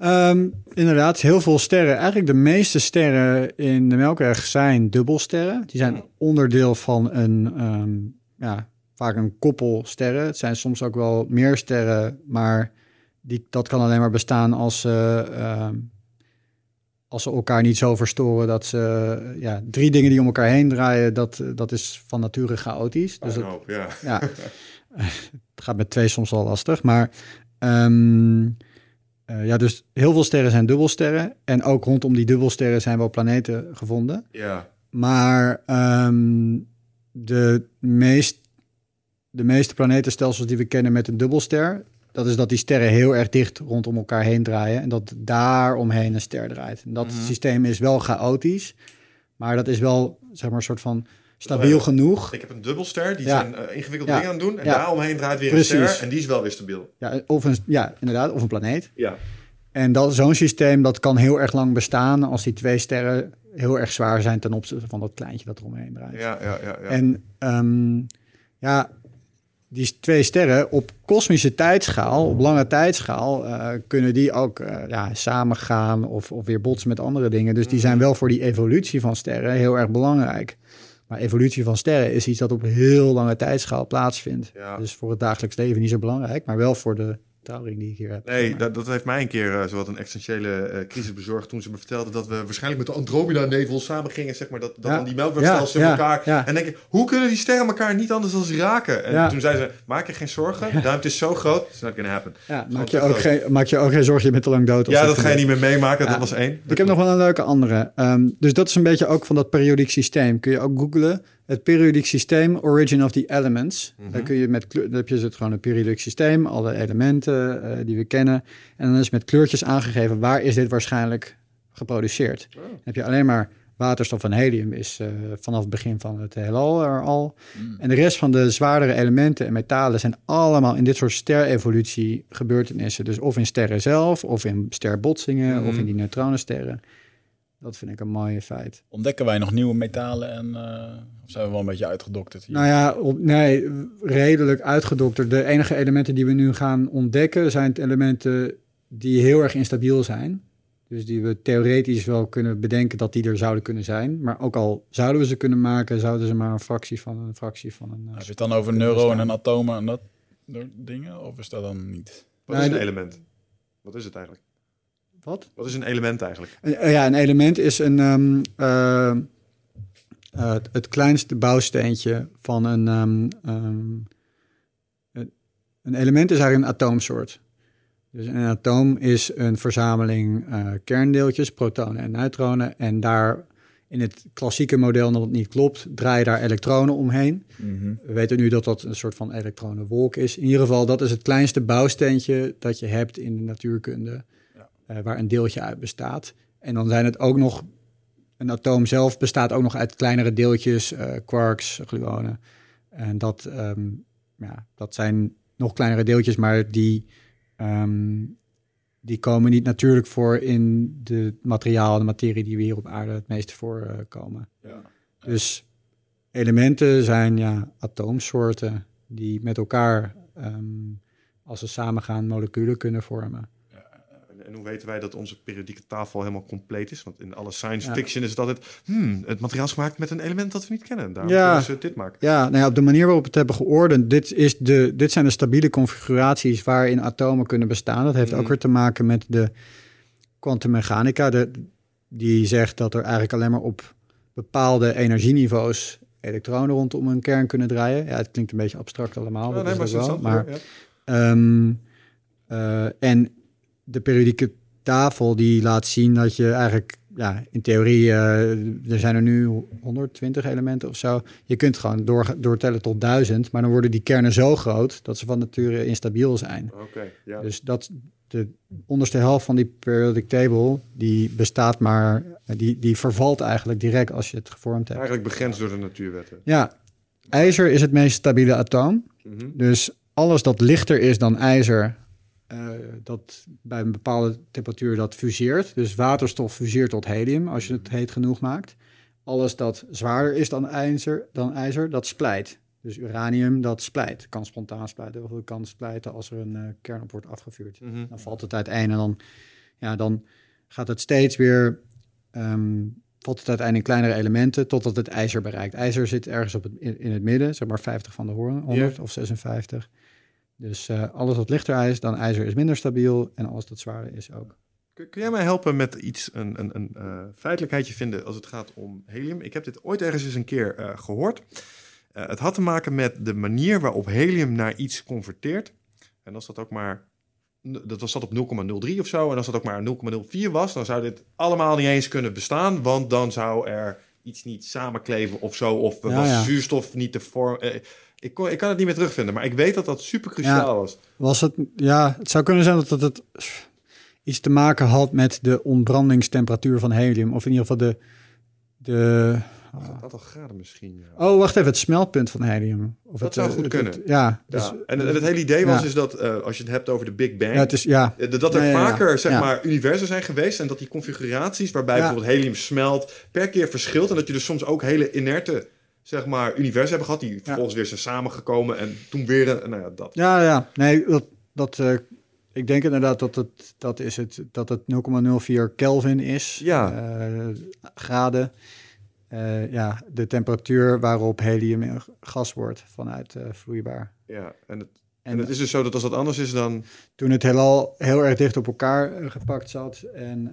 Ehm, inderdaad, heel veel sterren. Eigenlijk de meeste sterren in de Melkweg zijn dubbelsterren. Die zijn onderdeel van een, ehm, ja, vaak een koppel sterren. Het zijn soms ook wel meer sterren, maar die, dat kan alleen maar bestaan als ze, ehm, als ze elkaar niet zo verstoren dat ze, ja, drie dingen die om elkaar heen draaien, dat, dat is van nature chaotisch. Dus dat, Puinhoop, ja. ja, het gaat met twee soms wel lastig. Maar ehm, eh, ja, dus heel veel sterren zijn dubbelsterren. En ook rondom die dubbelsterren zijn wel planeten gevonden. Ja. Maar ehm, de, meest, de meeste planetenstelsels die we kennen met een dubbelster... dat is dat die sterren heel erg dicht rondom elkaar heen draaien... en dat daar omheen een ster draait. En dat Mhm. systeem is wel chaotisch... maar dat is wel, zeg maar, een soort van stabiel genoeg... Ik heb een dubbelster, die zijn eh, ingewikkelde dingen aan het doen. En daaromheen draait weer Precies. een ster en die is wel weer stabiel. Ja, of een, ja, inderdaad, of een planeet. Ja. En dat, zo'n systeem dat kan heel erg lang bestaan als die twee sterren heel erg zwaar zijn ten opzichte van dat kleintje dat eromheen draait. Ja, ja, ja. ja. En ehm, ja, die twee sterren op kosmische tijdschaal, op lange tijdschaal, eh, kunnen die ook eh, ja, samengaan of, of weer botsen met andere dingen. Dus die zijn Mhm. wel voor die evolutie van sterren heel erg belangrijk. Maar evolutie van sterren is iets dat op heel lange tijdschaal plaatsvindt. Ja. Dus voor het dagelijks leven niet zo belangrijk, maar wel voor de trouwring die ik hier heb. Nee, dat, dat heeft mij een keer uh, zowat een existentiële uh, crisis bezorgd toen ze me vertelde dat we waarschijnlijk met de Andromeda-nevel samen gingen, zeg maar, dat, dat Ja. dan die melkwegstelsels Ja, in elkaar. ja. En denk ik, hoe kunnen die sterren elkaar niet anders dan raken? En toen zei ze, maak je geen zorgen, de ruimte is zo groot, it's not gonna happen. Ja, maak, je ook geen, maak je ook geen zorgen, je bent te lang dood. Ja, dat ga je niet meer meemaken, dat was één. Ik heb nog wel een leuke andere. Ehm, dus dat is een beetje ook van dat periodiek systeem. Kun je ook googlen. Het periodiek systeem, Origin of the Elements. Mhm. Dan kun je met dan heb je het gewoon een periodiek systeem, alle elementen eh, die we kennen. En dan is met kleurtjes aangegeven waar is dit waarschijnlijk geproduceerd. Oh. Dan heb je alleen maar waterstof en helium is eh, vanaf het begin van het heelal er al. En de rest van de zwaardere elementen en metalen zijn allemaal in dit soort sterevolutie gebeurtenissen. Dus of in sterren zelf, of in sterbotsingen, Mhm. of in die neutronensterren. Dat vind ik een mooie feit. Ontdekken wij nog nieuwe metalen en eh, of zijn we wel een beetje uitgedokterd hier? Nou ja, op, nee, redelijk uitgedokterd. De enige elementen die we nu gaan ontdekken zijn elementen die heel erg instabiel zijn. Dus die we theoretisch wel kunnen bedenken dat die er zouden kunnen zijn. Maar ook al zouden we ze kunnen maken, zouden ze maar een fractie van een fractie van een. eh, Heb je het dan over neuronen en atomen en dat soort dingen? Of is dat dan niet? Wat Nee, is een de- element? Wat is het eigenlijk? Wat? Wat is een element eigenlijk? Eh, ja, een element is een, ehm, eh, eh, het- het kleinste bouwsteentje van een. ehm, ehm, een- element is eigenlijk een atoomsoort. Dus een atoom is een verzameling kerndeeltjes, protonen en neutronen. En daar in het klassieke model, dat het niet klopt, draaien daar elektronen omheen. We weten nu dat dat een soort van elektronenwolk is. In ieder geval, dat is het kleinste bouwsteentje dat je hebt in de natuurkunde, eh, waar een deeltje uit bestaat. En dan zijn het ook nog, een atoom zelf bestaat ook nog uit kleinere deeltjes, eh, quarks, gluonen. En dat, ehm, ja, dat zijn nog kleinere deeltjes, maar die, ehm, die komen niet natuurlijk voor in de materiaal, de materie die we hier op aarde het meest voorkomen. Ja. Dus elementen zijn ja, atoomsoorten die met elkaar, ehm, als ze samengaan, moleculen kunnen vormen. En, hoe weten wij dat onze periodieke tafel helemaal compleet is? Want in alle science Ja. fiction is het altijd... Hmm, het materiaal is gemaakt met een element dat we niet kennen. Daarom Ja. kunnen ze dit maken. Ja, nou ja, op de manier waarop we het hebben geordend, dit, is de, dit zijn de stabiele configuraties waarin atomen kunnen bestaan. Dat heeft Mhm. ook weer te maken met de kwantummechanica, die zegt dat er eigenlijk alleen maar op bepaalde energieniveaus elektronen rondom een kern kunnen draaien. Ja, het klinkt een beetje abstract allemaal, Ja, dat nee, is maar wel. Maar ja. Ehm, eh, en de periodieke tafel die laat zien dat je eigenlijk, ja, in theorie, eh, er zijn er nu 120 elementen of zo. Je kunt gewoon door, doortellen tot 1000, maar dan worden die kernen zo groot dat ze van nature instabiel zijn. Oké, ja. Dus dat de onderste helft van die periodic table, die bestaat maar, die, die vervalt eigenlijk direct als je het gevormd hebt. Eigenlijk begrensd door de natuurwetten. Ja, ijzer is het meest stabiele atoom. Mhm. Dus alles dat lichter is dan ijzer, eh, dat bij een bepaalde temperatuur dat fuseert. Dus waterstof fuseert tot helium als je het heet genoeg maakt. Alles dat zwaarder is dan ijzer, dan ijzer dat splijt. Dus uranium dat splijt. Kan spontaan splijten of het kan splijten als er een eh, kern op wordt afgevuurd. Mhm. Dan valt het uiteen en dan, ja, dan gaat het steeds weer, ehm, valt het uiteen in kleinere elementen totdat het ijzer bereikt. IJzer zit ergens op het, in, in het midden, zeg maar 50 van de hoorn, 100 of 56. Dus eh, alles wat lichter is dan ijzer is minder stabiel en alles dat zwaarder is ook. Kun, jij mij helpen met iets, een, een, een eh, feitelijkheidje vinden als het gaat om helium? Ik heb dit ooit ergens eens een keer eh, gehoord. Eh, het had te maken met de manier waarop helium naar iets converteert. En als dat ook maar, dat was dat op 0,03 of zo, en als dat ook maar 0,04 was, dan zou dit allemaal niet eens kunnen bestaan, want dan zou er iets niet samenkleven of zo, of was ja. zuurstof niet te vorm. Ik, kon, ik kan het niet meer terugvinden, maar ik weet dat dat super cruciaal was. Was het, ja, het zou kunnen zijn dat het, het iets te maken had met de ontbrandingstemperatuur van helium. Of in ieder geval de, de een aantal graden misschien. Ja. Oh, wacht even, het smeltpunt van helium. Of Dat het, zou eh, goed het- kunnen. het- ja, dus, Ja, en, en het hele idee was is dat eh, als je het hebt over de Big Bang, ja, het is, ja, eh, dat er vaker zeg maar universen zijn geweest en dat die configuraties waarbij bijvoorbeeld helium smelt per keer verschilt en dat je dus soms ook hele inerte zeg maar universen hebben gehad die vervolgens weer zijn samengekomen en toen weer een, nou ja dat. ja, ja. Nee, dat, dat, eh, ik denk inderdaad dat het, dat is het, dat het 0,04 Kelvin is. Ja. eh, graden. Eh, ja, de temperatuur waarop helium gas wordt vanuit vloeibaar. Ja, en het, en En het is dus zo dat als dat anders is dan toen het heelal heel erg dicht op elkaar gepakt zat en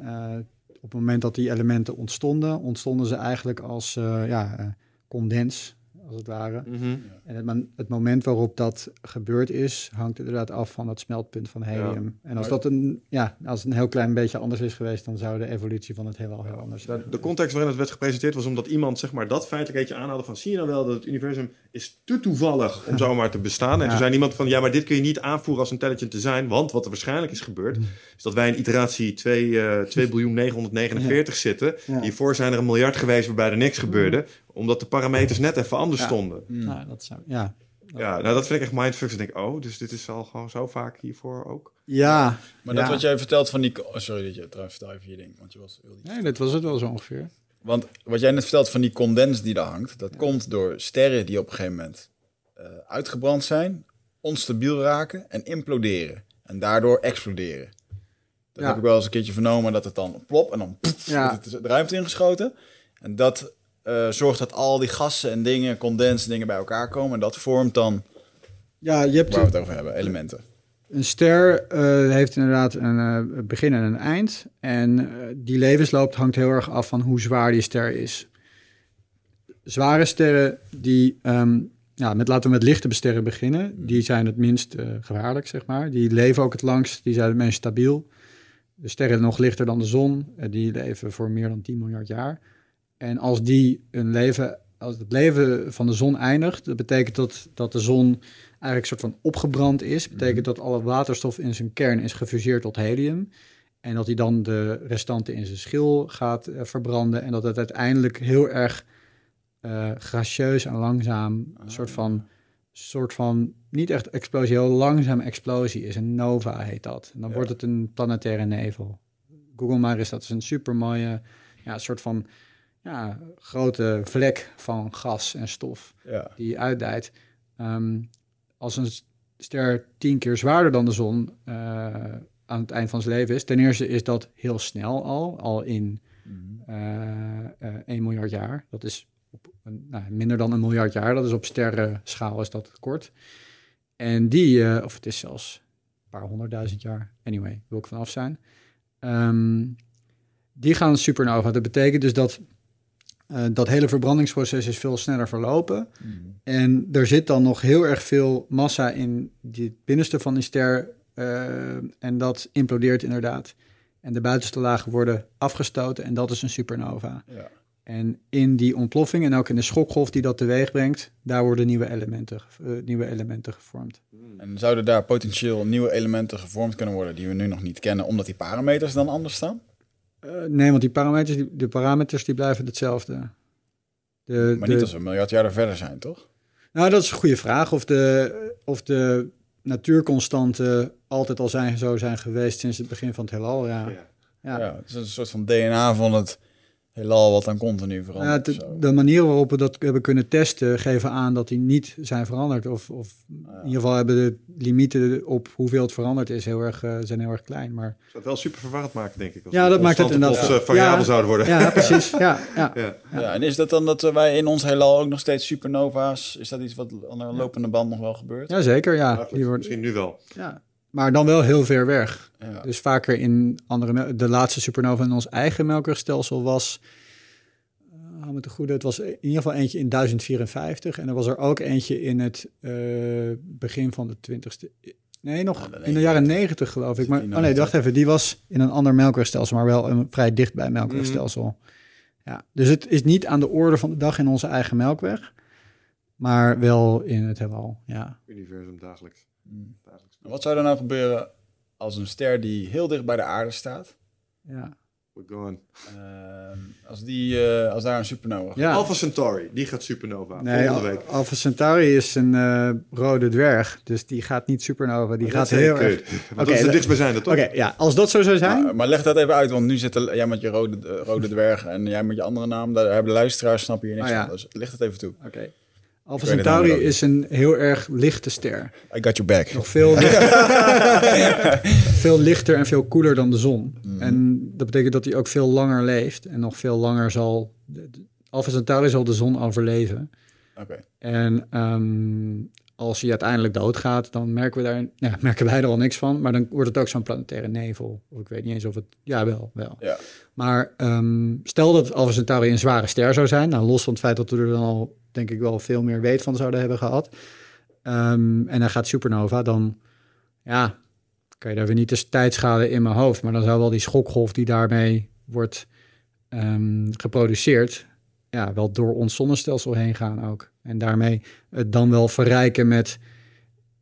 op het moment dat die elementen ontstonden, ontstonden ze eigenlijk als ja, condens, als het ware. Het, man- het moment waarop dat gebeurd is, hangt inderdaad af van het smeltpunt van helium. En als Maar- dat een, ja, als het een heel klein beetje anders is geweest, dan zou de evolutie van het heelal heel anders zijn. De context waarin het werd gepresenteerd was omdat iemand zeg maar dat feitelijkheid aanhaalde van zie je nou wel dat het universum is te toevallig om zomaar te bestaan. En Ja. toen zei iemand van ja maar dit kun je niet aanvoeren als intelligent te zijn, want wat er waarschijnlijk is gebeurd is dat wij in iteratie 2, eh 2 biljoen 949 zitten. Ja. Hiervoor zijn er een miljard geweest waarbij er niks gebeurde, omdat de parameters net even anders Ja. stonden. Nou, dat zou, ja. Ja, nou dat vind ik echt mindfucks. Ik denk, oh, dus dit is al gewoon zo vaak hiervoor ook. Ja, Maar Ja. dat wat jij vertelt van die... oh, sorry dat je trouwens vertel even je ding, want je was... nee, dat was het wel zo ongeveer. Want wat jij net vertelt van die condens die daar hangt, dat komt door sterren die op een gegeven moment eh, uitgebrand zijn, onstabiel raken en imploderen. En daardoor exploderen. Dat Ja. heb ik wel eens een keertje vernomen, dat het dan plop en dan poef, Ja. de ruimte ingeschoten. En dat eh, zorgt dat al die gassen en dingen, condensdingen bij elkaar komen. En dat vormt dan, Ja, je hebt waar we het over hebben, elementen. Een ster eh, heeft inderdaad een eh, begin en een eind. En die levensloop hangt heel erg af van hoe zwaar die ster is. Zware sterren, die, ehm, ja, met, laten we met lichte sterren beginnen, die zijn het minst gevaarlijk, zeg maar. Die leven ook het langst, die zijn het meest stabiel. De sterren nog lichter dan de zon, die leven voor meer dan 10 miljard jaar. En als die een leven, als het leven van de zon eindigt, dat betekent dat, dat de zon eigenlijk een soort van opgebrand is. Betekent dat alle waterstof in zijn kern is gefuseerd tot helium. En dat hij dan de restanten in zijn schil gaat eh, verbranden. En dat het uiteindelijk heel erg eh gracieus en langzaam een soort van soort van, niet echt explosie, heel langzame explosie is. Een nova heet dat. En dan Ja. wordt het een planetaire nevel. Google maar eens, dat is een super mooie, ja, soort van ja, grote vlek van gas en stof Ja. die uitdijt. Ehm, als een ster tien keer zwaarder dan de zon eh, aan het eind van zijn leven is, ten eerste is dat heel snel al, al in Mhm. eh eh 1 miljard jaar. Dat is op een, nou, minder dan een miljard jaar. Dat is op sterrenschaal is dat kort. En die, eh, of het is zelfs een paar honderdduizend jaar. Anyway, wil ik vanaf zijn. Ehm, die gaan supernova. Dat betekent dus dat eh, dat hele verbrandingsproces is veel sneller verlopen. Mhm. En er zit dan nog heel erg veel massa in die- het binnenste van die ster. eh, en dat implodeert inderdaad. En de buitenste lagen worden afgestoten en dat is een supernova. Ja. En in die ontploffing en ook in de schokgolf die dat teweeg brengt, daar worden nieuwe elementen, eh, nieuwe elementen gevormd. En zouden daar potentieel nieuwe elementen gevormd kunnen worden die we nu nog niet kennen, omdat die parameters dan anders staan? Eh, nee, want die parameters, die, de parameters die blijven hetzelfde. De, Maar de- niet als we een miljard jaar er verder zijn, toch? Nou, dat is een goede vraag. Of de, of de natuurconstanten altijd al zijn, zo zijn geweest sinds het begin van het heelal. Ja. Ja. Ja. Ja. het is een soort van DNA van het heelal wat dan continu Ja, verandert. de, zo. de manier waarop we dat hebben kunnen testen, geven aan dat die niet zijn veranderd. Of, of in ieder geval hebben de limieten op hoeveel het veranderd is heel erg, eh, zijn heel erg klein. Maar Zou het wel super verwarrend maken, denk ik. Als Ja, de dat maakt het inderdaad- plots, eh, variabel Ja. zouden worden. ja, precies. Ja, ja. Ja. Ja. en is dat dan dat wij in ons heelal ook nog steeds supernova's? Is dat iets wat aan de lopende band nog wel gebeurt? ja zeker. Ja. Die wordt, Misschien nu wel. ja. Maar dan wel heel ver weg. Ja. Dus vaker in andere... De laatste supernova in ons eigen melkwegstelsel was... Uh, hou me te goede, het was in ieder geval eentje in 1054. En er was er ook eentje in het eh, begin van de 20ste... Nee, nog Ja, in de jaren 90 geloof ik. Maar, die oh nee, wacht even. Die was in een ander melkwegstelsel, maar wel een vrij dichtbij melkwegstelsel. Ja, dus het is niet aan de orde van de dag in onze eigen melkweg. Maar wel in het heelal, ja. Universum dagelijks. Hmm. Wat zou er nou gebeuren als een ster die heel dicht bij de aarde staat, ja. We're going. ehm, als, die, eh, als daar een supernova Ja. Alpha Centauri, die gaat supernova. Nee, volgende week. Alpha Centauri is een eh, rode dwerg, dus die gaat niet supernova. Die Dat gaat is heel erg... Maar Oké, dat is de dat- dichtstbijzijnde, toch? Oké, ja, als dat zo zou zijn... Maar, maar leg dat even uit, want nu zitten jij met je rode, eh, rode dwerg en jij met je andere naam. Daar hebben de luisteraars snappen hier niks Oh, ja. van. Dus lig het even toe. Oké. Alpha Centauri is een heel erg lichte ster. I got your back. Nog veel, veel lichter en veel koeler dan de zon. Mhm. En dat betekent dat hij ook veel langer leeft en nog veel langer zal... Alpha Centauri zal de zon overleven. Oké. En ehm, als hij uiteindelijk doodgaat, dan merken, we daar, ja, merken wij er al niks van. Maar dan wordt het ook zo'n planetaire nevel. Of ik weet niet eens of het... Ja, wel, wel. Ja. Maar ehm, stel dat Alpha Centauri een zware ster zou zijn... nou, los van het feit dat we er dan al, denk ik, wel veel meer weet van zouden hebben gehad... ehm, en hij gaat supernova, dan... Ja, kan je daar weer niet de tijdschade in mijn hoofd... maar dan zou wel die schokgolf die daarmee wordt ehm, geproduceerd... ja, wel door ons zonnestelsel heen gaan ook. En daarmee het dan wel verrijken met...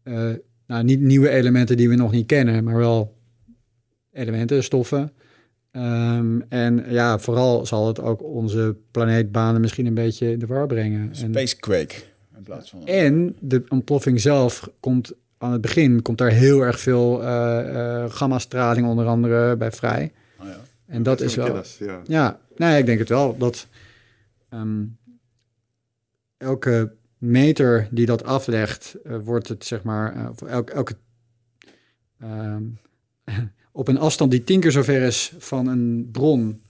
eh, nou, niet nieuwe elementen die we nog niet kennen... maar wel elementen, stoffen... Ehm, en ja, vooral zal het ook onze planeetbanen misschien een beetje in de war brengen. En, Space Quake. In plaats van... en de ontploffing zelf komt aan het begin komt daar heel erg veel eh, eh, gamma-straling onder andere bij vrij. Oh, ja. En dat is wel. Kennis, ja. Ja, nee, ik denk het wel. Dat ehm, elke meter die dat aflegt, eh, wordt het zeg maar, voor elke, elke ehm, op een afstand die tien keer zo ver is van een bron,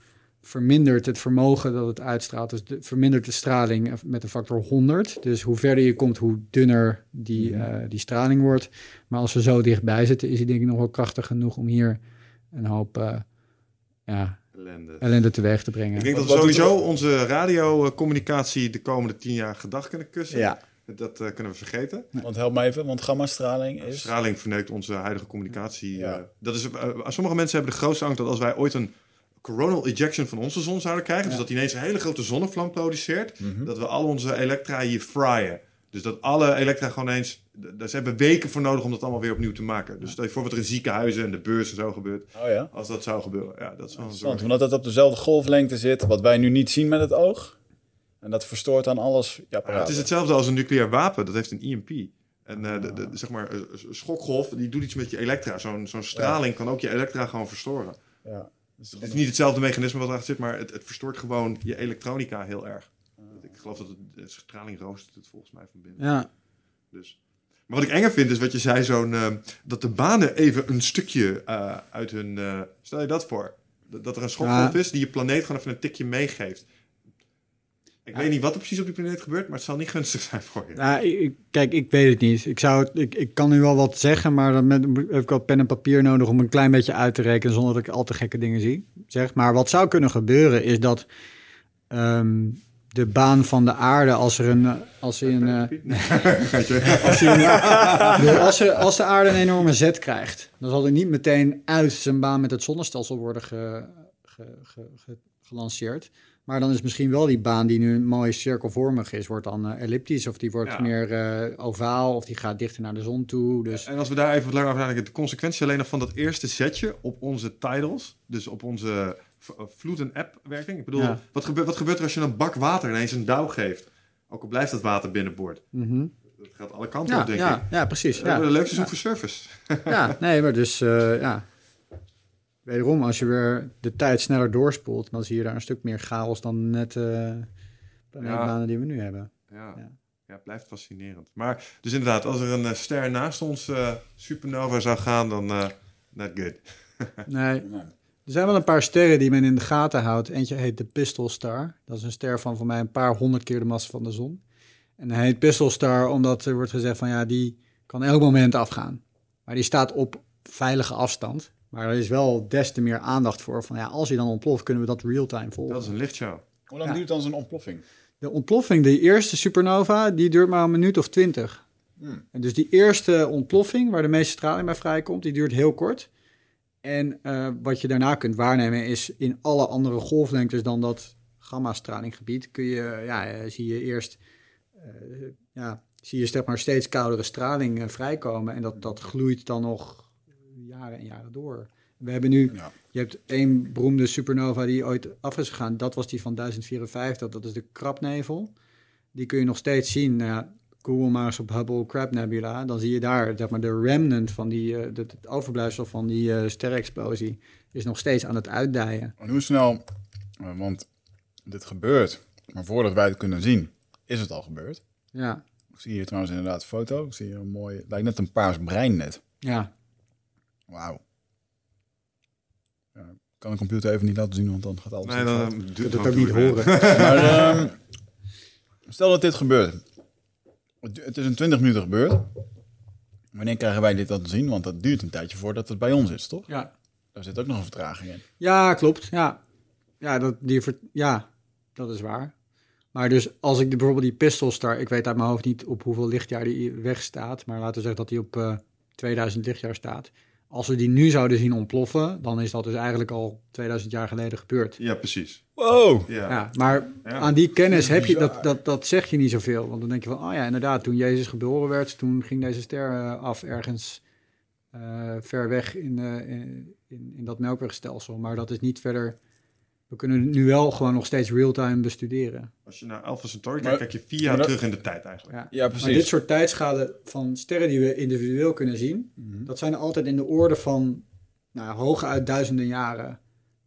vermindert het vermogen dat het uitstraalt. Dus de, vermindert de straling met een factor 100. Dus hoe verder je komt, hoe dunner die, eh, die straling wordt. Maar als we zo dichtbij zitten, is die denk ik nog wel krachtig genoeg om hier een hoop eh, ja, Ellende. ellende teweeg te brengen. Ik denk dat we sowieso onze radiocommunicatie de komende tien jaar gedag kunnen kussen. Ja, Dat eh, kunnen we vergeten. Want help me even, want gamma-straling is... Straling verneukt onze huidige communicatie. Ja. eh, dat is, eh, sommige mensen hebben de grootste angst dat als wij ooit een coronal ejection van onze zon zouden krijgen, dus dat die ineens een hele grote zonnevlam produceert, Mhm. dat we al onze elektra hier fryen. Dus dat alle elektra gewoon eens... Daar ze hebben weken voor nodig om dat allemaal weer opnieuw te maken. Dus stel je voor wat er in ziekenhuizen en de beurs en zo gebeurt. Oh ja. Als dat zou gebeuren. Ja, dat is wel een zorg. omdat het op dezelfde golflengte zit, wat wij nu niet zien met het oog. En dat verstoort dan alles. Ja, Ja, het is hetzelfde als een nucleair wapen. Dat heeft een EMP. En eh, de, de, de- zeg maar, schokgolf, die doet iets met je elektra. Zo'n zo'n straling kan ook je elektra gewoon verstoren. Ja. Dus Het is niet hetzelfde mechanisme wat erachter zit, maar het, het verstoort gewoon je elektronica heel erg. Ik geloof dat het, de straling roostert het volgens mij van binnen. Ja, Dus. Maar wat ik enger vind is wat je zei, zo'n, eh, dat de banen even een stukje eh, uit hun... stel je dat voor? Dat, dat er een schokgolf Ja. is die je planeet gewoon even een tikje meegeeft. Ik weet niet wat er precies op die planeet gebeurt, maar het zal niet gunstig zijn voor je. Nou, ik, kijk, ik weet het niet. Ik, zou, het- ik, ik kan nu wel wat zeggen, maar dan met, heb ik wel pen en papier nodig om een klein beetje uit te rekenen zonder dat ik al te gekke dingen zie. Zeg. Maar wat zou kunnen gebeuren is dat ehm, de baan van de aarde, als er een. Als er een eh, als, als, er- als de aarde een enorme zet krijgt, dan zal hij niet meteen uit zijn baan met het zonnestelsel worden ge, ge- ge- ge- gelanceerd. Maar dan is misschien wel die baan die nu mooi cirkelvormig is, wordt dan eh, elliptisch of die wordt Ja. meer eh, ovaal of die gaat dichter naar de zon toe. Dus En als we daar even wat langer over nadenken, de consequentie alleen nog van dat eerste setje op onze titles, dus op onze eh, vloed- en app-werking. Ik bedoel, Ja. wat, gebeurt, wat gebeurt er als je een bak water ineens een douw geeft? Ook al blijft dat water binnenboord. mhm. Dat gaat alle kanten ja, op, denk ik. ja, precies. Ja. Leukste zoek voor service. ja, nee, maar dus ja. Wederom, als je weer de tijd sneller doorspoelt, dan zie je daar een stuk meer chaos dan net eh planeetbanen die we nu hebben. Ja. Ja. Ja. blijft fascinerend. Maar dus inderdaad, als er een eh, ster naast ons eh, supernova zou gaan, dan not good. Nee, Er zijn wel een paar sterren die men in de gaten houdt. Eentje heet de Pistol Star. Dat is een ster van voor mij een paar honderd keer de massa van de zon. En hij heet Pistol Star omdat er wordt gezegd van ja, die kan elk moment afgaan. Maar die staat op veilige afstand. Maar er is wel des te meer aandacht voor van ja, als hij dan ontploft, kunnen we dat real-time volgen. Dat is een lichtshow. Hoe lang Ja. duurt dan zo'n ontploffing? De ontploffing, de eerste supernova, die duurt maar een minuut of twintig. Hmm. En dus die eerste ontploffing, waar de meeste straling bij vrijkomt, die duurt heel kort. En eh, wat je daarna kunt waarnemen is in alle andere golflengtes dan dat gamma-stralinggebied, kun je, ja, eh, zie je eerst, eh, ja, zie je zeg maar steeds koudere straling vrijkomen. En dat, dat gloeit dan nog jaren en jaren door. We hebben nu Ja. je hebt één beroemde supernova die ooit af is gegaan. Dat was die van 1054. Dat is de krabnevel. Die kun je nog steeds zien. Nou ja, Google maar eens op Hubble Crab Nebula. Dan zie je daar zeg maar, de remnant van die, eh, het, overblijfsel van die sterrenexplosie is nog steeds aan het uitdijen. En hoe snel, eh, want dit gebeurt, maar voordat wij het kunnen zien, is het al gebeurd. Ja, Ik zie hier trouwens inderdaad een foto. Ik zie hier een mooie, lijkt net een paars brein net. ja. Wauw. Ja, ik kan de computer even niet laten zien, want dan gaat alles Nee, dan eh, kunt het ook niet horen. Maar ehm, stel dat dit gebeurt. Het is in 20 minuten gebeurd. Wanneer krijgen wij dit dan te zien? Want dat duurt een tijdje voordat het bij ons is, toch? Ja, Daar zit ook nog een vertraging in. ja klopt. Ja, ja, dat, die ver- ja, dat is waar. Maar dus als ik de, bijvoorbeeld die Pistol Star, ik weet uit mijn hoofd niet op hoeveel lichtjaar die weg staat, maar laten we zeggen dat die op eh 2000 lichtjaar staat. Als we die nu zouden zien ontploffen, dan is dat dus eigenlijk al 2000 jaar geleden gebeurd. Ja, precies. Wow! Ja. Ja, maar Ja. aan die kennis heb je, dat, dat, dat zeg je niet zoveel. Want dan denk je van, oh ja, inderdaad, toen Jezus geboren werd, toen ging deze ster eh, af ergens eh, ver weg in, eh, in, in, in dat melkwegstelsel. Maar dat is niet verder, we kunnen nu wel gewoon nog steeds real-time bestuderen. Als je naar Alpha Centauri kijkt, kijk je vier jaar dat- terug in de tijd eigenlijk. Ja. Ja, Maar dit soort tijdschalen van sterren die we individueel kunnen zien, dat zijn altijd in de orde van nou, hooguit duizenden jaren,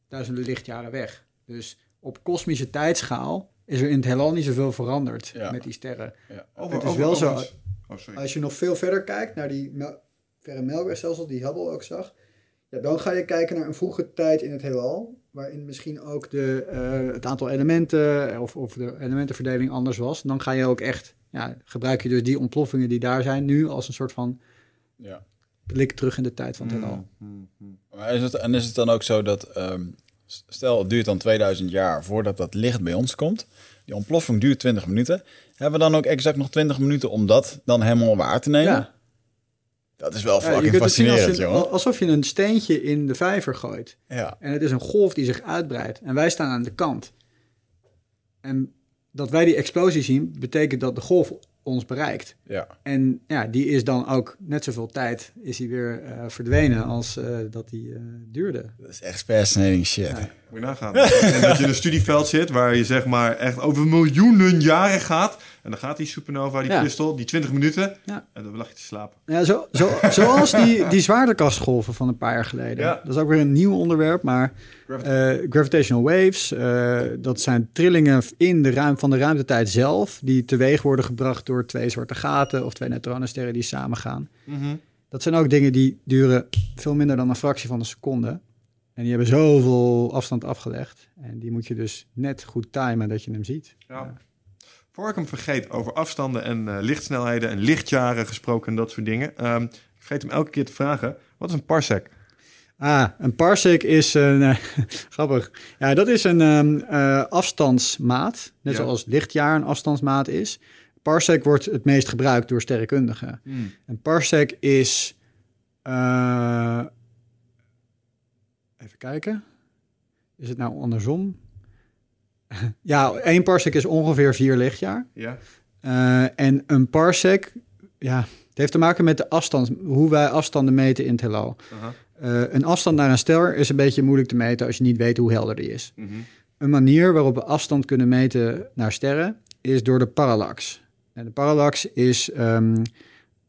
duizenden lichtjaren weg. Dus op kosmische tijdschaal is er in het heelal niet zoveel veranderd Ja. met die sterren. Ja. Over- Het is over- wel zo- Oh, sorry. Als je nog veel verder kijkt naar die mel- verre melkwegstelsel die Hubble ook zag, ja, dan ga je kijken naar een vroege tijd in het heelal, waarin misschien ook de, eh, het aantal elementen of, of de elementenverdeling anders was. Dan ga je ook echt, ja, gebruik je dus die ontploffingen die daar zijn nu als een soort van Ja. blik terug in de tijd van het heelal. Hmm, hmm. Maar is het, en is het dan ook zo dat, ehm, stel het duurt dan 2000 jaar voordat dat licht bij ons komt. Die ontploffing duurt 20 minuten. Hebben we dan ook exact nog 20 minuten om dat dan helemaal waar te nemen? Ja. Dat is wel je fucking als fascinerend, een- jongen. alsof je een steentje in de vijver gooit. Ja. En het is een golf die zich uitbreidt. En wij staan aan de kant. En dat wij die explosie zien, betekent dat de golf ons bereikt. Ja. En ja, die is dan ook net zoveel tijd is die weer eh, verdwenen als eh, dat die eh, duurde. Dat is echt fascinating shit. Moet je nagaan. en dat je in een studieveld zit waar je zeg maar echt over miljoenen jaren gaat. En dan gaat die supernova, die Ja. kristal, die 20 minuten. Ja. En dan lag je te slapen. Ja, zo, zo, zoals die, die zwaartekastgolven van een paar jaar geleden. Ja. Dat is ook weer een nieuw onderwerp, maar eh, gravitational waves, eh, dat zijn trillingen in de ruim, van de ruimtetijd zelf, die teweeg worden gebracht door twee zwarte gaten of twee neutronensterren die samengaan. Dat zijn ook dingen die duren veel minder dan een fractie van een seconde. En die hebben zoveel afstand afgelegd. En die moet je dus net goed timen dat je hem ziet. Ja. Voor ik hem vergeet over afstanden en eh, lichtsnelheden en lichtjaren gesproken en dat soort dingen. Ehm, ik vergeet hem elke keer te vragen. Wat is een parsec? Ah, een parsec is een... eh, grappig. Ja, dat is een ehm, eh, afstandsmaat. Net Ja. zoals lichtjaar een afstandsmaat is. Parsec wordt het meest gebruikt door sterrenkundigen. Een parsec is... eh, even kijken. Is het nou andersom? ja, één parsec is ongeveer vier lichtjaar. Ja. En een parsec, ja, het heeft te maken met de afstand, hoe wij afstanden meten in het heelal. Aha. Eh, een afstand naar een ster is een beetje moeilijk te meten als je niet weet hoe helder die is. Mhm. Een manier waarop we afstand kunnen meten naar sterren is door de parallax. En de parallax is ehm,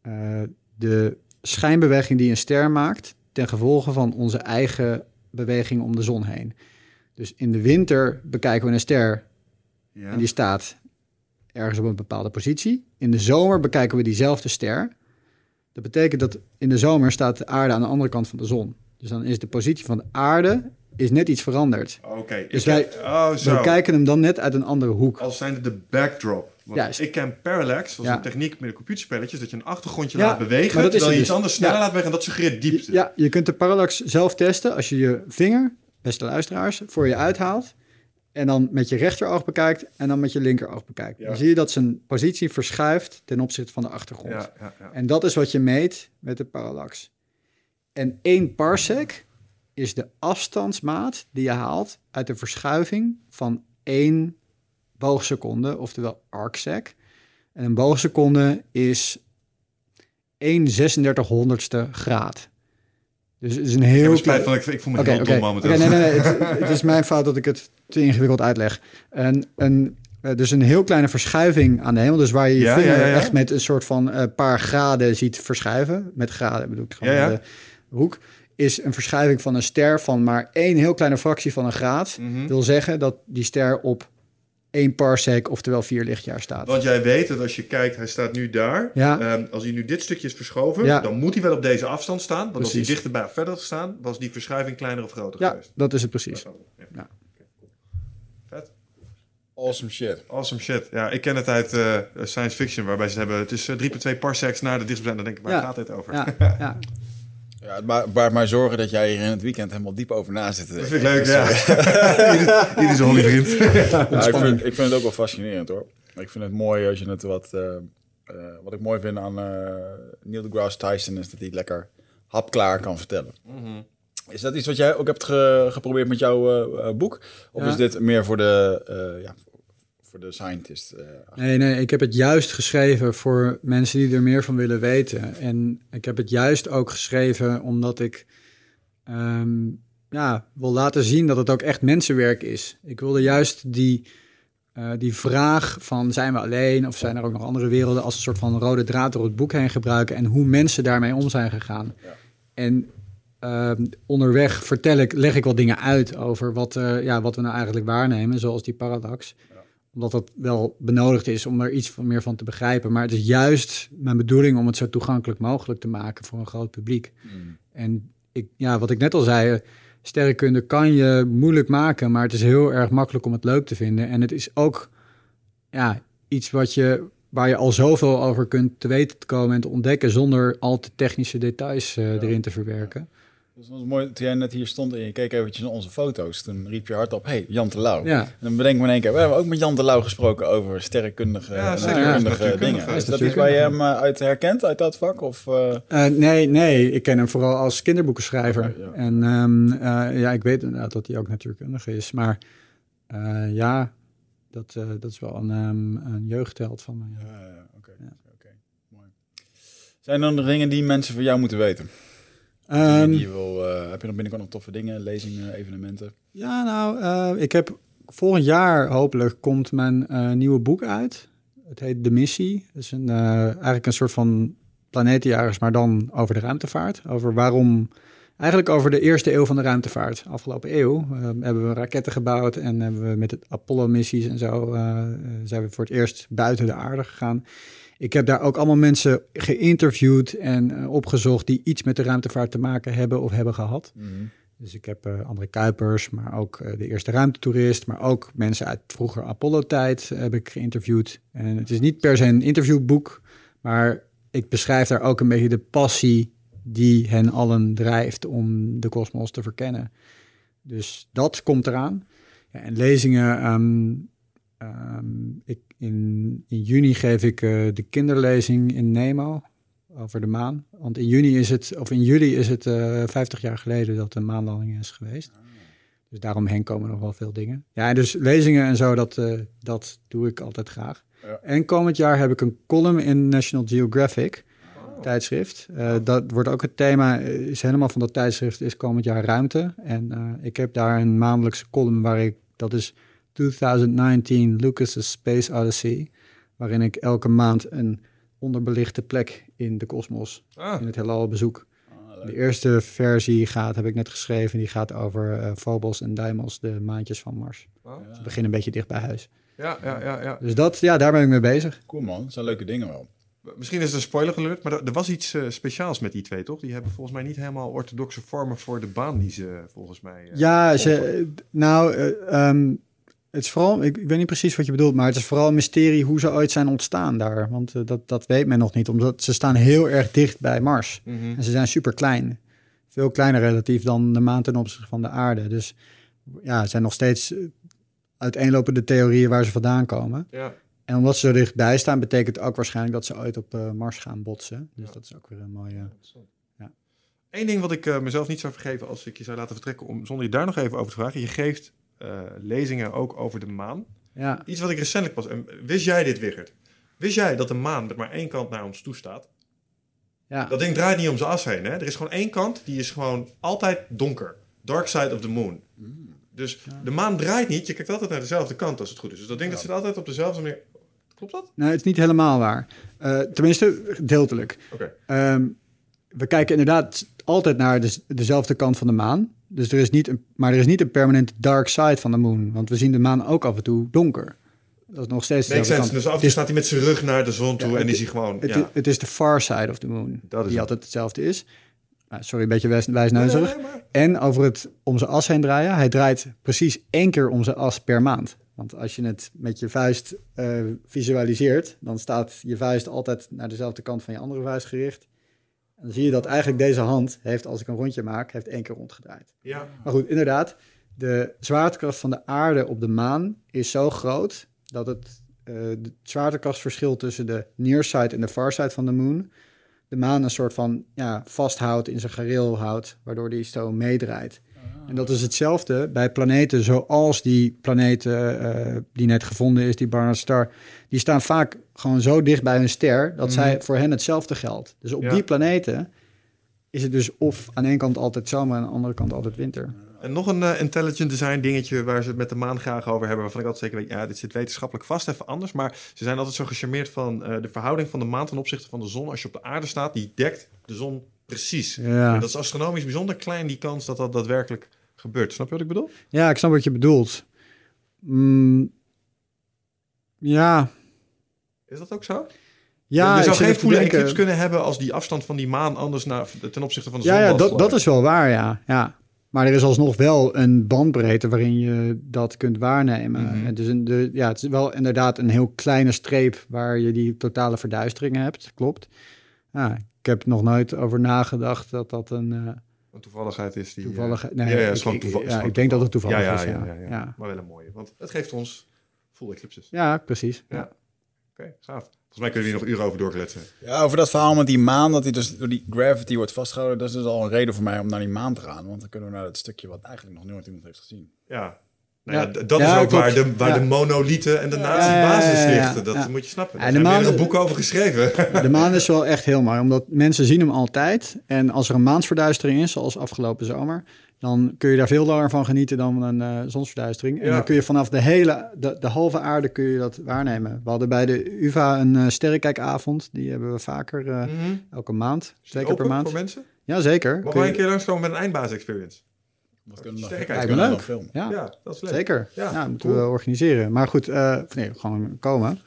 eh, de schijnbeweging die een ster maakt ten gevolge van onze eigen beweging om de zon heen. Dus in de winter bekijken we een ster Ja. en die staat ergens op een bepaalde positie. In de zomer bekijken we diezelfde ster. Dat betekent dat in de zomer staat de aarde aan de andere kant van de zon. Dus dan is de positie van de aarde is net iets veranderd. Oké. Dus wij- ken- oh. We kijken hem dan net uit een andere hoek. Als zijnde de backdrop. Want Juist. ik ken parallax, dat is Ja. een techniek met de computerspelletjes, dat je een achtergrondje Ja, laat bewegen, dat is terwijl je het iets dus. anders sneller Ja. laat bewegen en dat suggereert diepte. Ja, je kunt de parallax zelf testen als je je vinger, beste luisteraars, voor je uithaalt. En dan met je rechteroog bekijkt en dan met je linkeroog bekijkt. Ja. Dan zie je dat zijn positie verschuift ten opzichte van de achtergrond. Ja, ja, ja. En dat is wat je meet met de parallax. En één parsec is de afstandsmaat die je haalt uit de verschuiving van één boogseconde, oftewel arcsec. En een boogseconde is 1 3600ste graad. Dus het is een heel spijt klein- van, ik, ik voel me Oké, heel dom momenteel. Nee, nee, nee. Het, het is mijn fout dat ik het te ingewikkeld uitleg. En een, eh, dus een heel kleine verschuiving aan de hemel. Dus waar je je Ja, vinger ja, ja, ja. echt met een soort van eh, paar graden ziet verschuiven. Met graden bedoel ik gewoon de hoek. Is een verschuiving van een ster van maar één heel kleine fractie van een graad. Mhm. Wil zeggen dat die ster op één parsec, oftewel vier lichtjaar staat. Want jij weet dat als je kijkt, hij staat nu daar. Ja. Ehm, als hij nu dit stukje is verschoven, Ja. dan moet hij wel op deze afstand staan. Want als hij dichterbij of verder had gestaan, was die verschuiving kleiner of groter Ja, geweest. dat is het precies. Ja. Vet. Awesome shit. Awesome shit. Ja, ik ken het uit eh, science fiction, waarbij ze hebben... Het is eh, 3,2 parsecs naar de dichtstbijzijnde. Dan denk ik, waar Ja. gaat dit over? Ja, ja. Het ba- baart mij zorgen dat jij hier in het weekend helemaal diep over na zit. te Dat vind ik leuk, ja. Hier is een hobby vriend. Ja, ik, vind, ik vind het ook wel fascinerend hoor. Ik vind het mooi als je het wat. eh, eh, wat ik mooi vind aan eh Neil deGrasse Tyson is dat hij het lekker hapklaar kan vertellen. Is dat iets wat jij ook hebt ge- geprobeerd met jouw eh, eh, boek? Of Ja. is dit meer voor de, eh, ja, voor de scientist? eh, Nee, nee, ik heb het juist geschreven voor mensen die er meer van willen weten. En ik heb het juist ook geschreven omdat ik ehm, ja, wil laten zien dat het ook echt mensenwerk is. Ik wilde juist die, eh, die vraag van zijn we alleen of zijn er ook nog andere werelden als een soort van rode draad door het boek heen gebruiken en hoe mensen daarmee om zijn gegaan. Ja. En ehm, onderweg vertel ik, leg ik wat dingen uit over wat, eh, ja, wat we nou eigenlijk waarnemen, zoals die paradox omdat dat wel benodigd is om er iets van meer van te begrijpen. Maar het is juist mijn bedoeling om het zo toegankelijk mogelijk te maken voor een groot publiek. En ik, ja, wat ik net al zei, sterrenkunde kan je moeilijk maken, maar het is heel erg makkelijk om het leuk te vinden. En het is ook ja, iets wat je, waar je al zoveel over kunt te weten te komen en te ontdekken zonder al te technische details eh, erin te verwerken. Dat was mooi. Toen jij net hier stond en je keek eventjes naar onze foto's, toen riep je hardop: Hey, Jan de Lauw. Ja. En dan bedenk me in één keer, we hebben ook met Jan de Lauw gesproken over sterrenkundige, Ja, natuurkundige Ja, dingen. Is dat iets waar je hem eh, uit herkent, uit dat vak? Of, eh, Eh, nee, nee, ik ken hem vooral als kinderboekenschrijver. Ja. En ehm, eh, ja, ik weet inderdaad dat hij ook natuurkundige is. Maar eh, ja, dat, eh, dat is wel een, ehm, een jeugdheld van mij. ja. Ja, ja, oké. Ja. Zijn er nog dingen die mensen van jou moeten weten? Ehm, Dingen die je wil, eh, heb je nog binnenkort nog toffe dingen, lezingen, evenementen? Ja, nou, eh, ik heb volgend jaar hopelijk komt mijn eh, nieuwe boek uit. Het heet De Missie. Het is een, eigenlijk een soort van planetenjagers, maar dan over de ruimtevaart. Over waarom, eigenlijk over de eerste eeuw van de ruimtevaart. Afgelopen eeuw hebben we raketten gebouwd en hebben we met het Apollo-missies en zo zijn we voor het eerst buiten de aarde gegaan. Ik heb daar ook allemaal mensen geïnterviewd en eh, opgezocht die iets met de ruimtevaart te maken hebben of hebben gehad. Dus ik heb eh André Kuipers, maar ook eh, de eerste ruimtetoerist, maar ook mensen uit vroeger Apollo-tijd heb ik geïnterviewd. En het is niet per se een interviewboek, maar ik beschrijf daar ook een beetje de passie die hen allen drijft om de kosmos te verkennen. Dus dat komt eraan. Ja, en lezingen, ehm, ehm, ik, in, in juni geef ik eh, de kinderlezing in Nemo over de maan. Want in juni is het, of in juli is het eh 50 jaar geleden dat de maanlanding is geweest. Dus daaromheen komen nog wel veel dingen. Ja, en dus lezingen en zo, dat, eh, dat doe ik altijd graag. Ja. En komend jaar heb ik een column in National Geographic tijdschrift. Eh, dat wordt ook het thema, eh, is helemaal van dat tijdschrift, is komend jaar ruimte. En eh, ik heb daar een maandelijkse column waar ik, dat is 2019 Lucas' Space Odyssey, waarin ik elke maand een onderbelichte plek in de kosmos, Ah, in het heelal bezoek. De eerste versie gaat, heb ik net geschreven, die gaat over eh, Phobos en Deimos, de maantjes van Mars. oh. Ze beginnen een beetje dicht bij huis. ja, ja, ja, ja. Dus dat, ja, daar ben ik mee bezig. Cool man, dat zijn leuke dingen wel. Misschien is het een spoiler alert, maar er, er was iets eh, speciaals met die twee, toch? Die hebben volgens mij niet helemaal orthodoxe vormen voor de baan die ze volgens mij... eh, Ja, ze, nou, eh, ehm, het is vooral, ik, ik weet niet precies wat je bedoelt, maar het is vooral een mysterie hoe ze ooit zijn ontstaan daar. Want eh, dat, dat weet men nog niet, omdat ze staan heel erg dicht bij Mars. Mhm. En ze zijn super klein. Veel kleiner relatief dan de maan ten opzichte van de aarde. Dus ja, het zijn nog steeds eh, uiteenlopende theorieën waar ze vandaan komen. Ja. En omdat ze er dichtbij staan, betekent ook waarschijnlijk dat ze ooit op eh, Mars gaan botsen. Dus Ja. dat is ook weer een mooie. Ja. Eén ding wat ik mezelf niet zou vergeven als ik je zou laten vertrekken, om, zonder je daar nog even over te vragen. Je geeft lezingen ook over de maan. Ja, Iets wat ik recentelijk pas... en wist jij dit, Wiggert? Wist jij dat de maan met maar één kant naar ons toe staat? ja. Dat ding draait niet om zijn as heen. Hè? Er is gewoon één kant, die is gewoon altijd donker. Dark side of the moon. Dus de maan draait niet. Je kijkt altijd naar dezelfde kant als het goed is. Dus dat ding dat zit altijd op dezelfde manier. Klopt dat? Nou, het is niet helemaal waar. Eh, tenminste, gedeeltelijk. Oké. Ehm, we kijken inderdaad altijd naar de, dezelfde kant van de maan. Dus er is niet een, maar er is niet een permanente dark side van de moon. Want we zien de maan ook af en toe donker. Dat is nog steeds kant. Dus af en toe staat hij met zijn rug naar de zon toe Ja, en is hij gewoon... het, ja. het is de far side of the moon. Dat is die altijd hetzelfde is. Nou, sorry, een beetje wijs, wijsneuzig. Nee, nee, maar- En over het om zijn as heen draaien. Hij draait precies één keer om zijn as per maand. Want als je het met je vuist eh, visualiseert, dan staat je vuist altijd naar dezelfde kant van je andere vuist gericht. En dan zie je dat eigenlijk deze hand heeft, als ik een rondje maak, heeft één keer rondgedraaid. Ja. Maar goed, inderdaad, de zwaartekracht van de aarde op de maan is zo groot dat het, zwaartekrachtsverschil tussen de near side en de far side van de moon de maan een soort van ja, vasthoudt in zijn gareel houdt, waardoor die zo meedraait. En dat is hetzelfde bij planeten zoals die planeten eh, die net gevonden is, die Barnard Star. Die staan vaak gewoon zo dicht bij hun ster dat zij voor hen hetzelfde geldt. Dus op Ja. die planeten is het dus of aan de ene kant altijd zomer en aan de andere kant altijd winter. En nog een eh, intelligent design dingetje waar ze het met de maan graag over hebben. Waarvan ik altijd zeker weet, ja, dit zit wetenschappelijk vast even anders. Maar ze zijn altijd zo gecharmeerd van eh, de verhouding van de maan ten opzichte van de zon. Als je op de aarde staat, die dekt de zon precies. Ja. En dat is astronomisch bijzonder klein, die kans dat dat daadwerkelijk gebeurt. Snap je wat ik bedoel? Ja, ik snap wat je bedoelt. Mm, ja, Is dat ook zo? ja je ik zou geen te voele denken- eclipse kunnen hebben als die afstand van die maan anders naar, ten opzichte van de zon Ja, ja dat, dat is wel waar, ja. ja. Maar er is alsnog wel een bandbreedte waarin je dat kunt waarnemen. Het, is een, de, ja, het is wel inderdaad een heel kleine streep waar je die totale verduistering hebt, klopt. Ja, ik heb nog nooit over nagedacht dat dat een eh, Een toevalligheid is die... eh, toevallig... Nee, ja, ja, ik, ik- toeval- is ja, gewoon ik denk dat het toeval. toevallig is, ja, ja. ja, ja. Ja. Maar wel een mooie, want het geeft ons full eclipses. Ja, precies. Ja. Gaaf. Volgens mij kunnen we hier nog uren over doorkletsen. Ja, over dat verhaal met die maan, dat hij dus door die gravity wordt vastgehouden, dat is dus al een reden voor mij om naar die maan te gaan. Want dan kunnen we naar dat stukje wat eigenlijk nog nooit iemand heeft gezien. Ja. Nou ja, dat Ja, is ook waar de, waar Ja. de monolieten en de nazi Ja, ja, ja, basis ja, ja. ligt. Dat Ja. moet je snappen. Ja, Er maan- meerdere boeken over geschreven. De maan is wel echt heel mooi, omdat mensen zien hem altijd. En als er een maansverduistering is, zoals afgelopen zomer, dan kun je daar veel langer van genieten dan een eh, zonsverduistering. En Ja. dan kun je vanaf de hele, de, de halve aarde kun je dat waarnemen. We hadden bij de UvA een eh, sterrenkijkavond. Die hebben we vaker eh, Mhm. elke maand, twee keer per maand. voor mensen? Ja, zeker. Mogen wij een keer langskomen met een eindbaas-experience? Dat kunnen we nog, Sterk dat uit. kunnen we Lijkt nog me leuk. filmen. Ja, Ja, dat is leuk. Zeker. Ja, Ja, moeten cool. we organiseren. Maar goed, of nee, gewoon komen.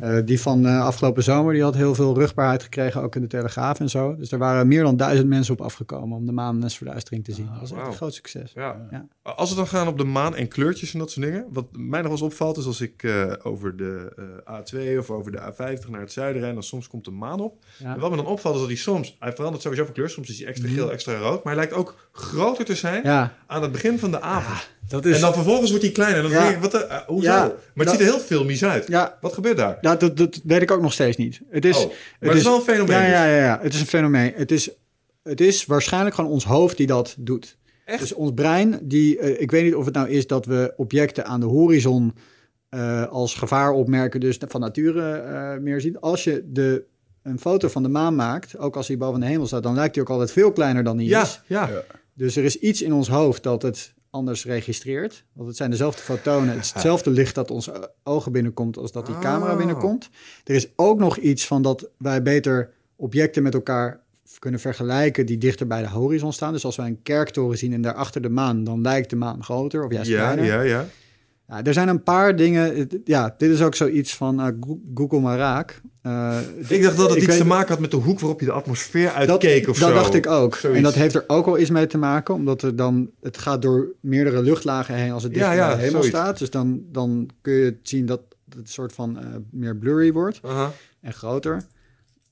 Eh, die van eh, afgelopen zomer die had heel veel rugbaarheid gekregen, ook in de Telegraaf en zo. Dus er waren meer dan duizend mensen op afgekomen om de maannesverduistering te zien. dat was echt een groot succes. Ja. Ja. Als we dan gaan op de maan en kleurtjes en dat soort dingen. Wat mij nog wel eens opvalt is als ik over de eh, A2 of over de A50 naar het zuiden ren, dan soms komt de maan op. En wat me dan opvalt is dat hij soms, hij verandert sowieso van kleur. Soms is hij extra geel, extra rood. Maar hij lijkt ook groter te zijn Mhm. Ja, aan het begin van de avond. dat is... En dan vervolgens wordt hij kleiner. Dan Ja. denk ik, wat de, eh, hoezo? Ja, maar het dat- ziet er heel filmisch uit. Ja, Wat gebeurt daar? ja dat, dat weet ik ook nog steeds niet. Het is, oh, maar het is, wel een fenomeen. ja, dus. ja, ja, ja, het is een fenomeen. Het is, het is waarschijnlijk gewoon ons hoofd die dat doet. Echt? Dus ons brein, die, eh, ik weet niet of het nou is dat we objecten aan de horizon eh, als gevaar opmerken, dus van nature eh, meer zien. Als je de, een foto van de maan maakt, ook als hij boven de hemel staat, dan lijkt hij ook altijd veel kleiner dan hij Ja, is. ja. Ja. Dus er is iets in ons hoofd dat het anders registreert. Want het zijn dezelfde fotonen, het is hetzelfde licht dat ons ogen binnenkomt als dat die camera Oh. binnenkomt. Er is ook nog iets van dat wij beter objecten met elkaar kunnen vergelijken die dichter bij de horizon staan. Dus als wij een kerktoren zien en daarachter de maan, dan lijkt de maan groter of juist Ja, kleiner. ja, ja. Ja, er zijn een paar dingen. Ja, dit is ook zoiets van eh, Go- Google maar raak. Eh, Ik dacht dat het iets weet- te maken had met de hoek waarop je de atmosfeer dat, uitkeek of dat zo. dacht ik ook. Zoiets. En dat heeft er ook wel iets mee te maken, omdat er dan, het gaat door meerdere luchtlagen heen als het dicht Ja, bij ja, de hemel zoiets. staat. Dus dan, dan kun je zien dat het een soort van eh, meer blurry wordt en groter.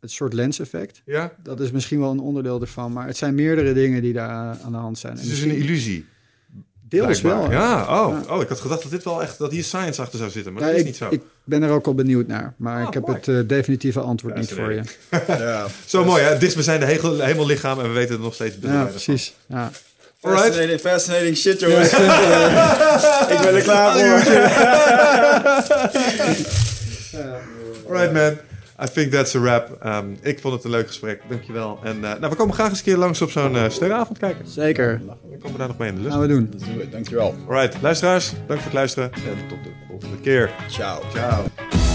Het soort lens-effect. ja. Dat is misschien wel een onderdeel ervan, maar het zijn meerdere dingen die daar aan de hand zijn. Het is dus een illusie. Deels blijkbaar. wel. Ja, oh, Ja. oh, ik had gedacht dat dit wel echt, dat hier science achter zou zitten, maar Ja, dat is ik, niet zo. ik ben er ook al benieuwd naar, maar Ah, ik heb mooi. het eh, definitieve antwoord niet voor je. Ja. Zo mooi, hè? Dichtstbijzijnde hegel, hemellichaam en we weten het nog steeds Ja, precies. Ja. Alright. Fascinating, fascinating shit, jongens. ik ben er klaar voor. Alright, man. I think that's a wrap. Ehm, ik vond het een leuk gesprek, dankjewel. En eh, nou, we komen graag eens een keer langs op zo'n eh sterrenavond kijken. Zeker. Dan komen we daar nog mee in de lust. Gaan we doen. Dankjewel. Alright, luisteraars, dank voor het luisteren en tot de volgende keer. Ciao. Ciao.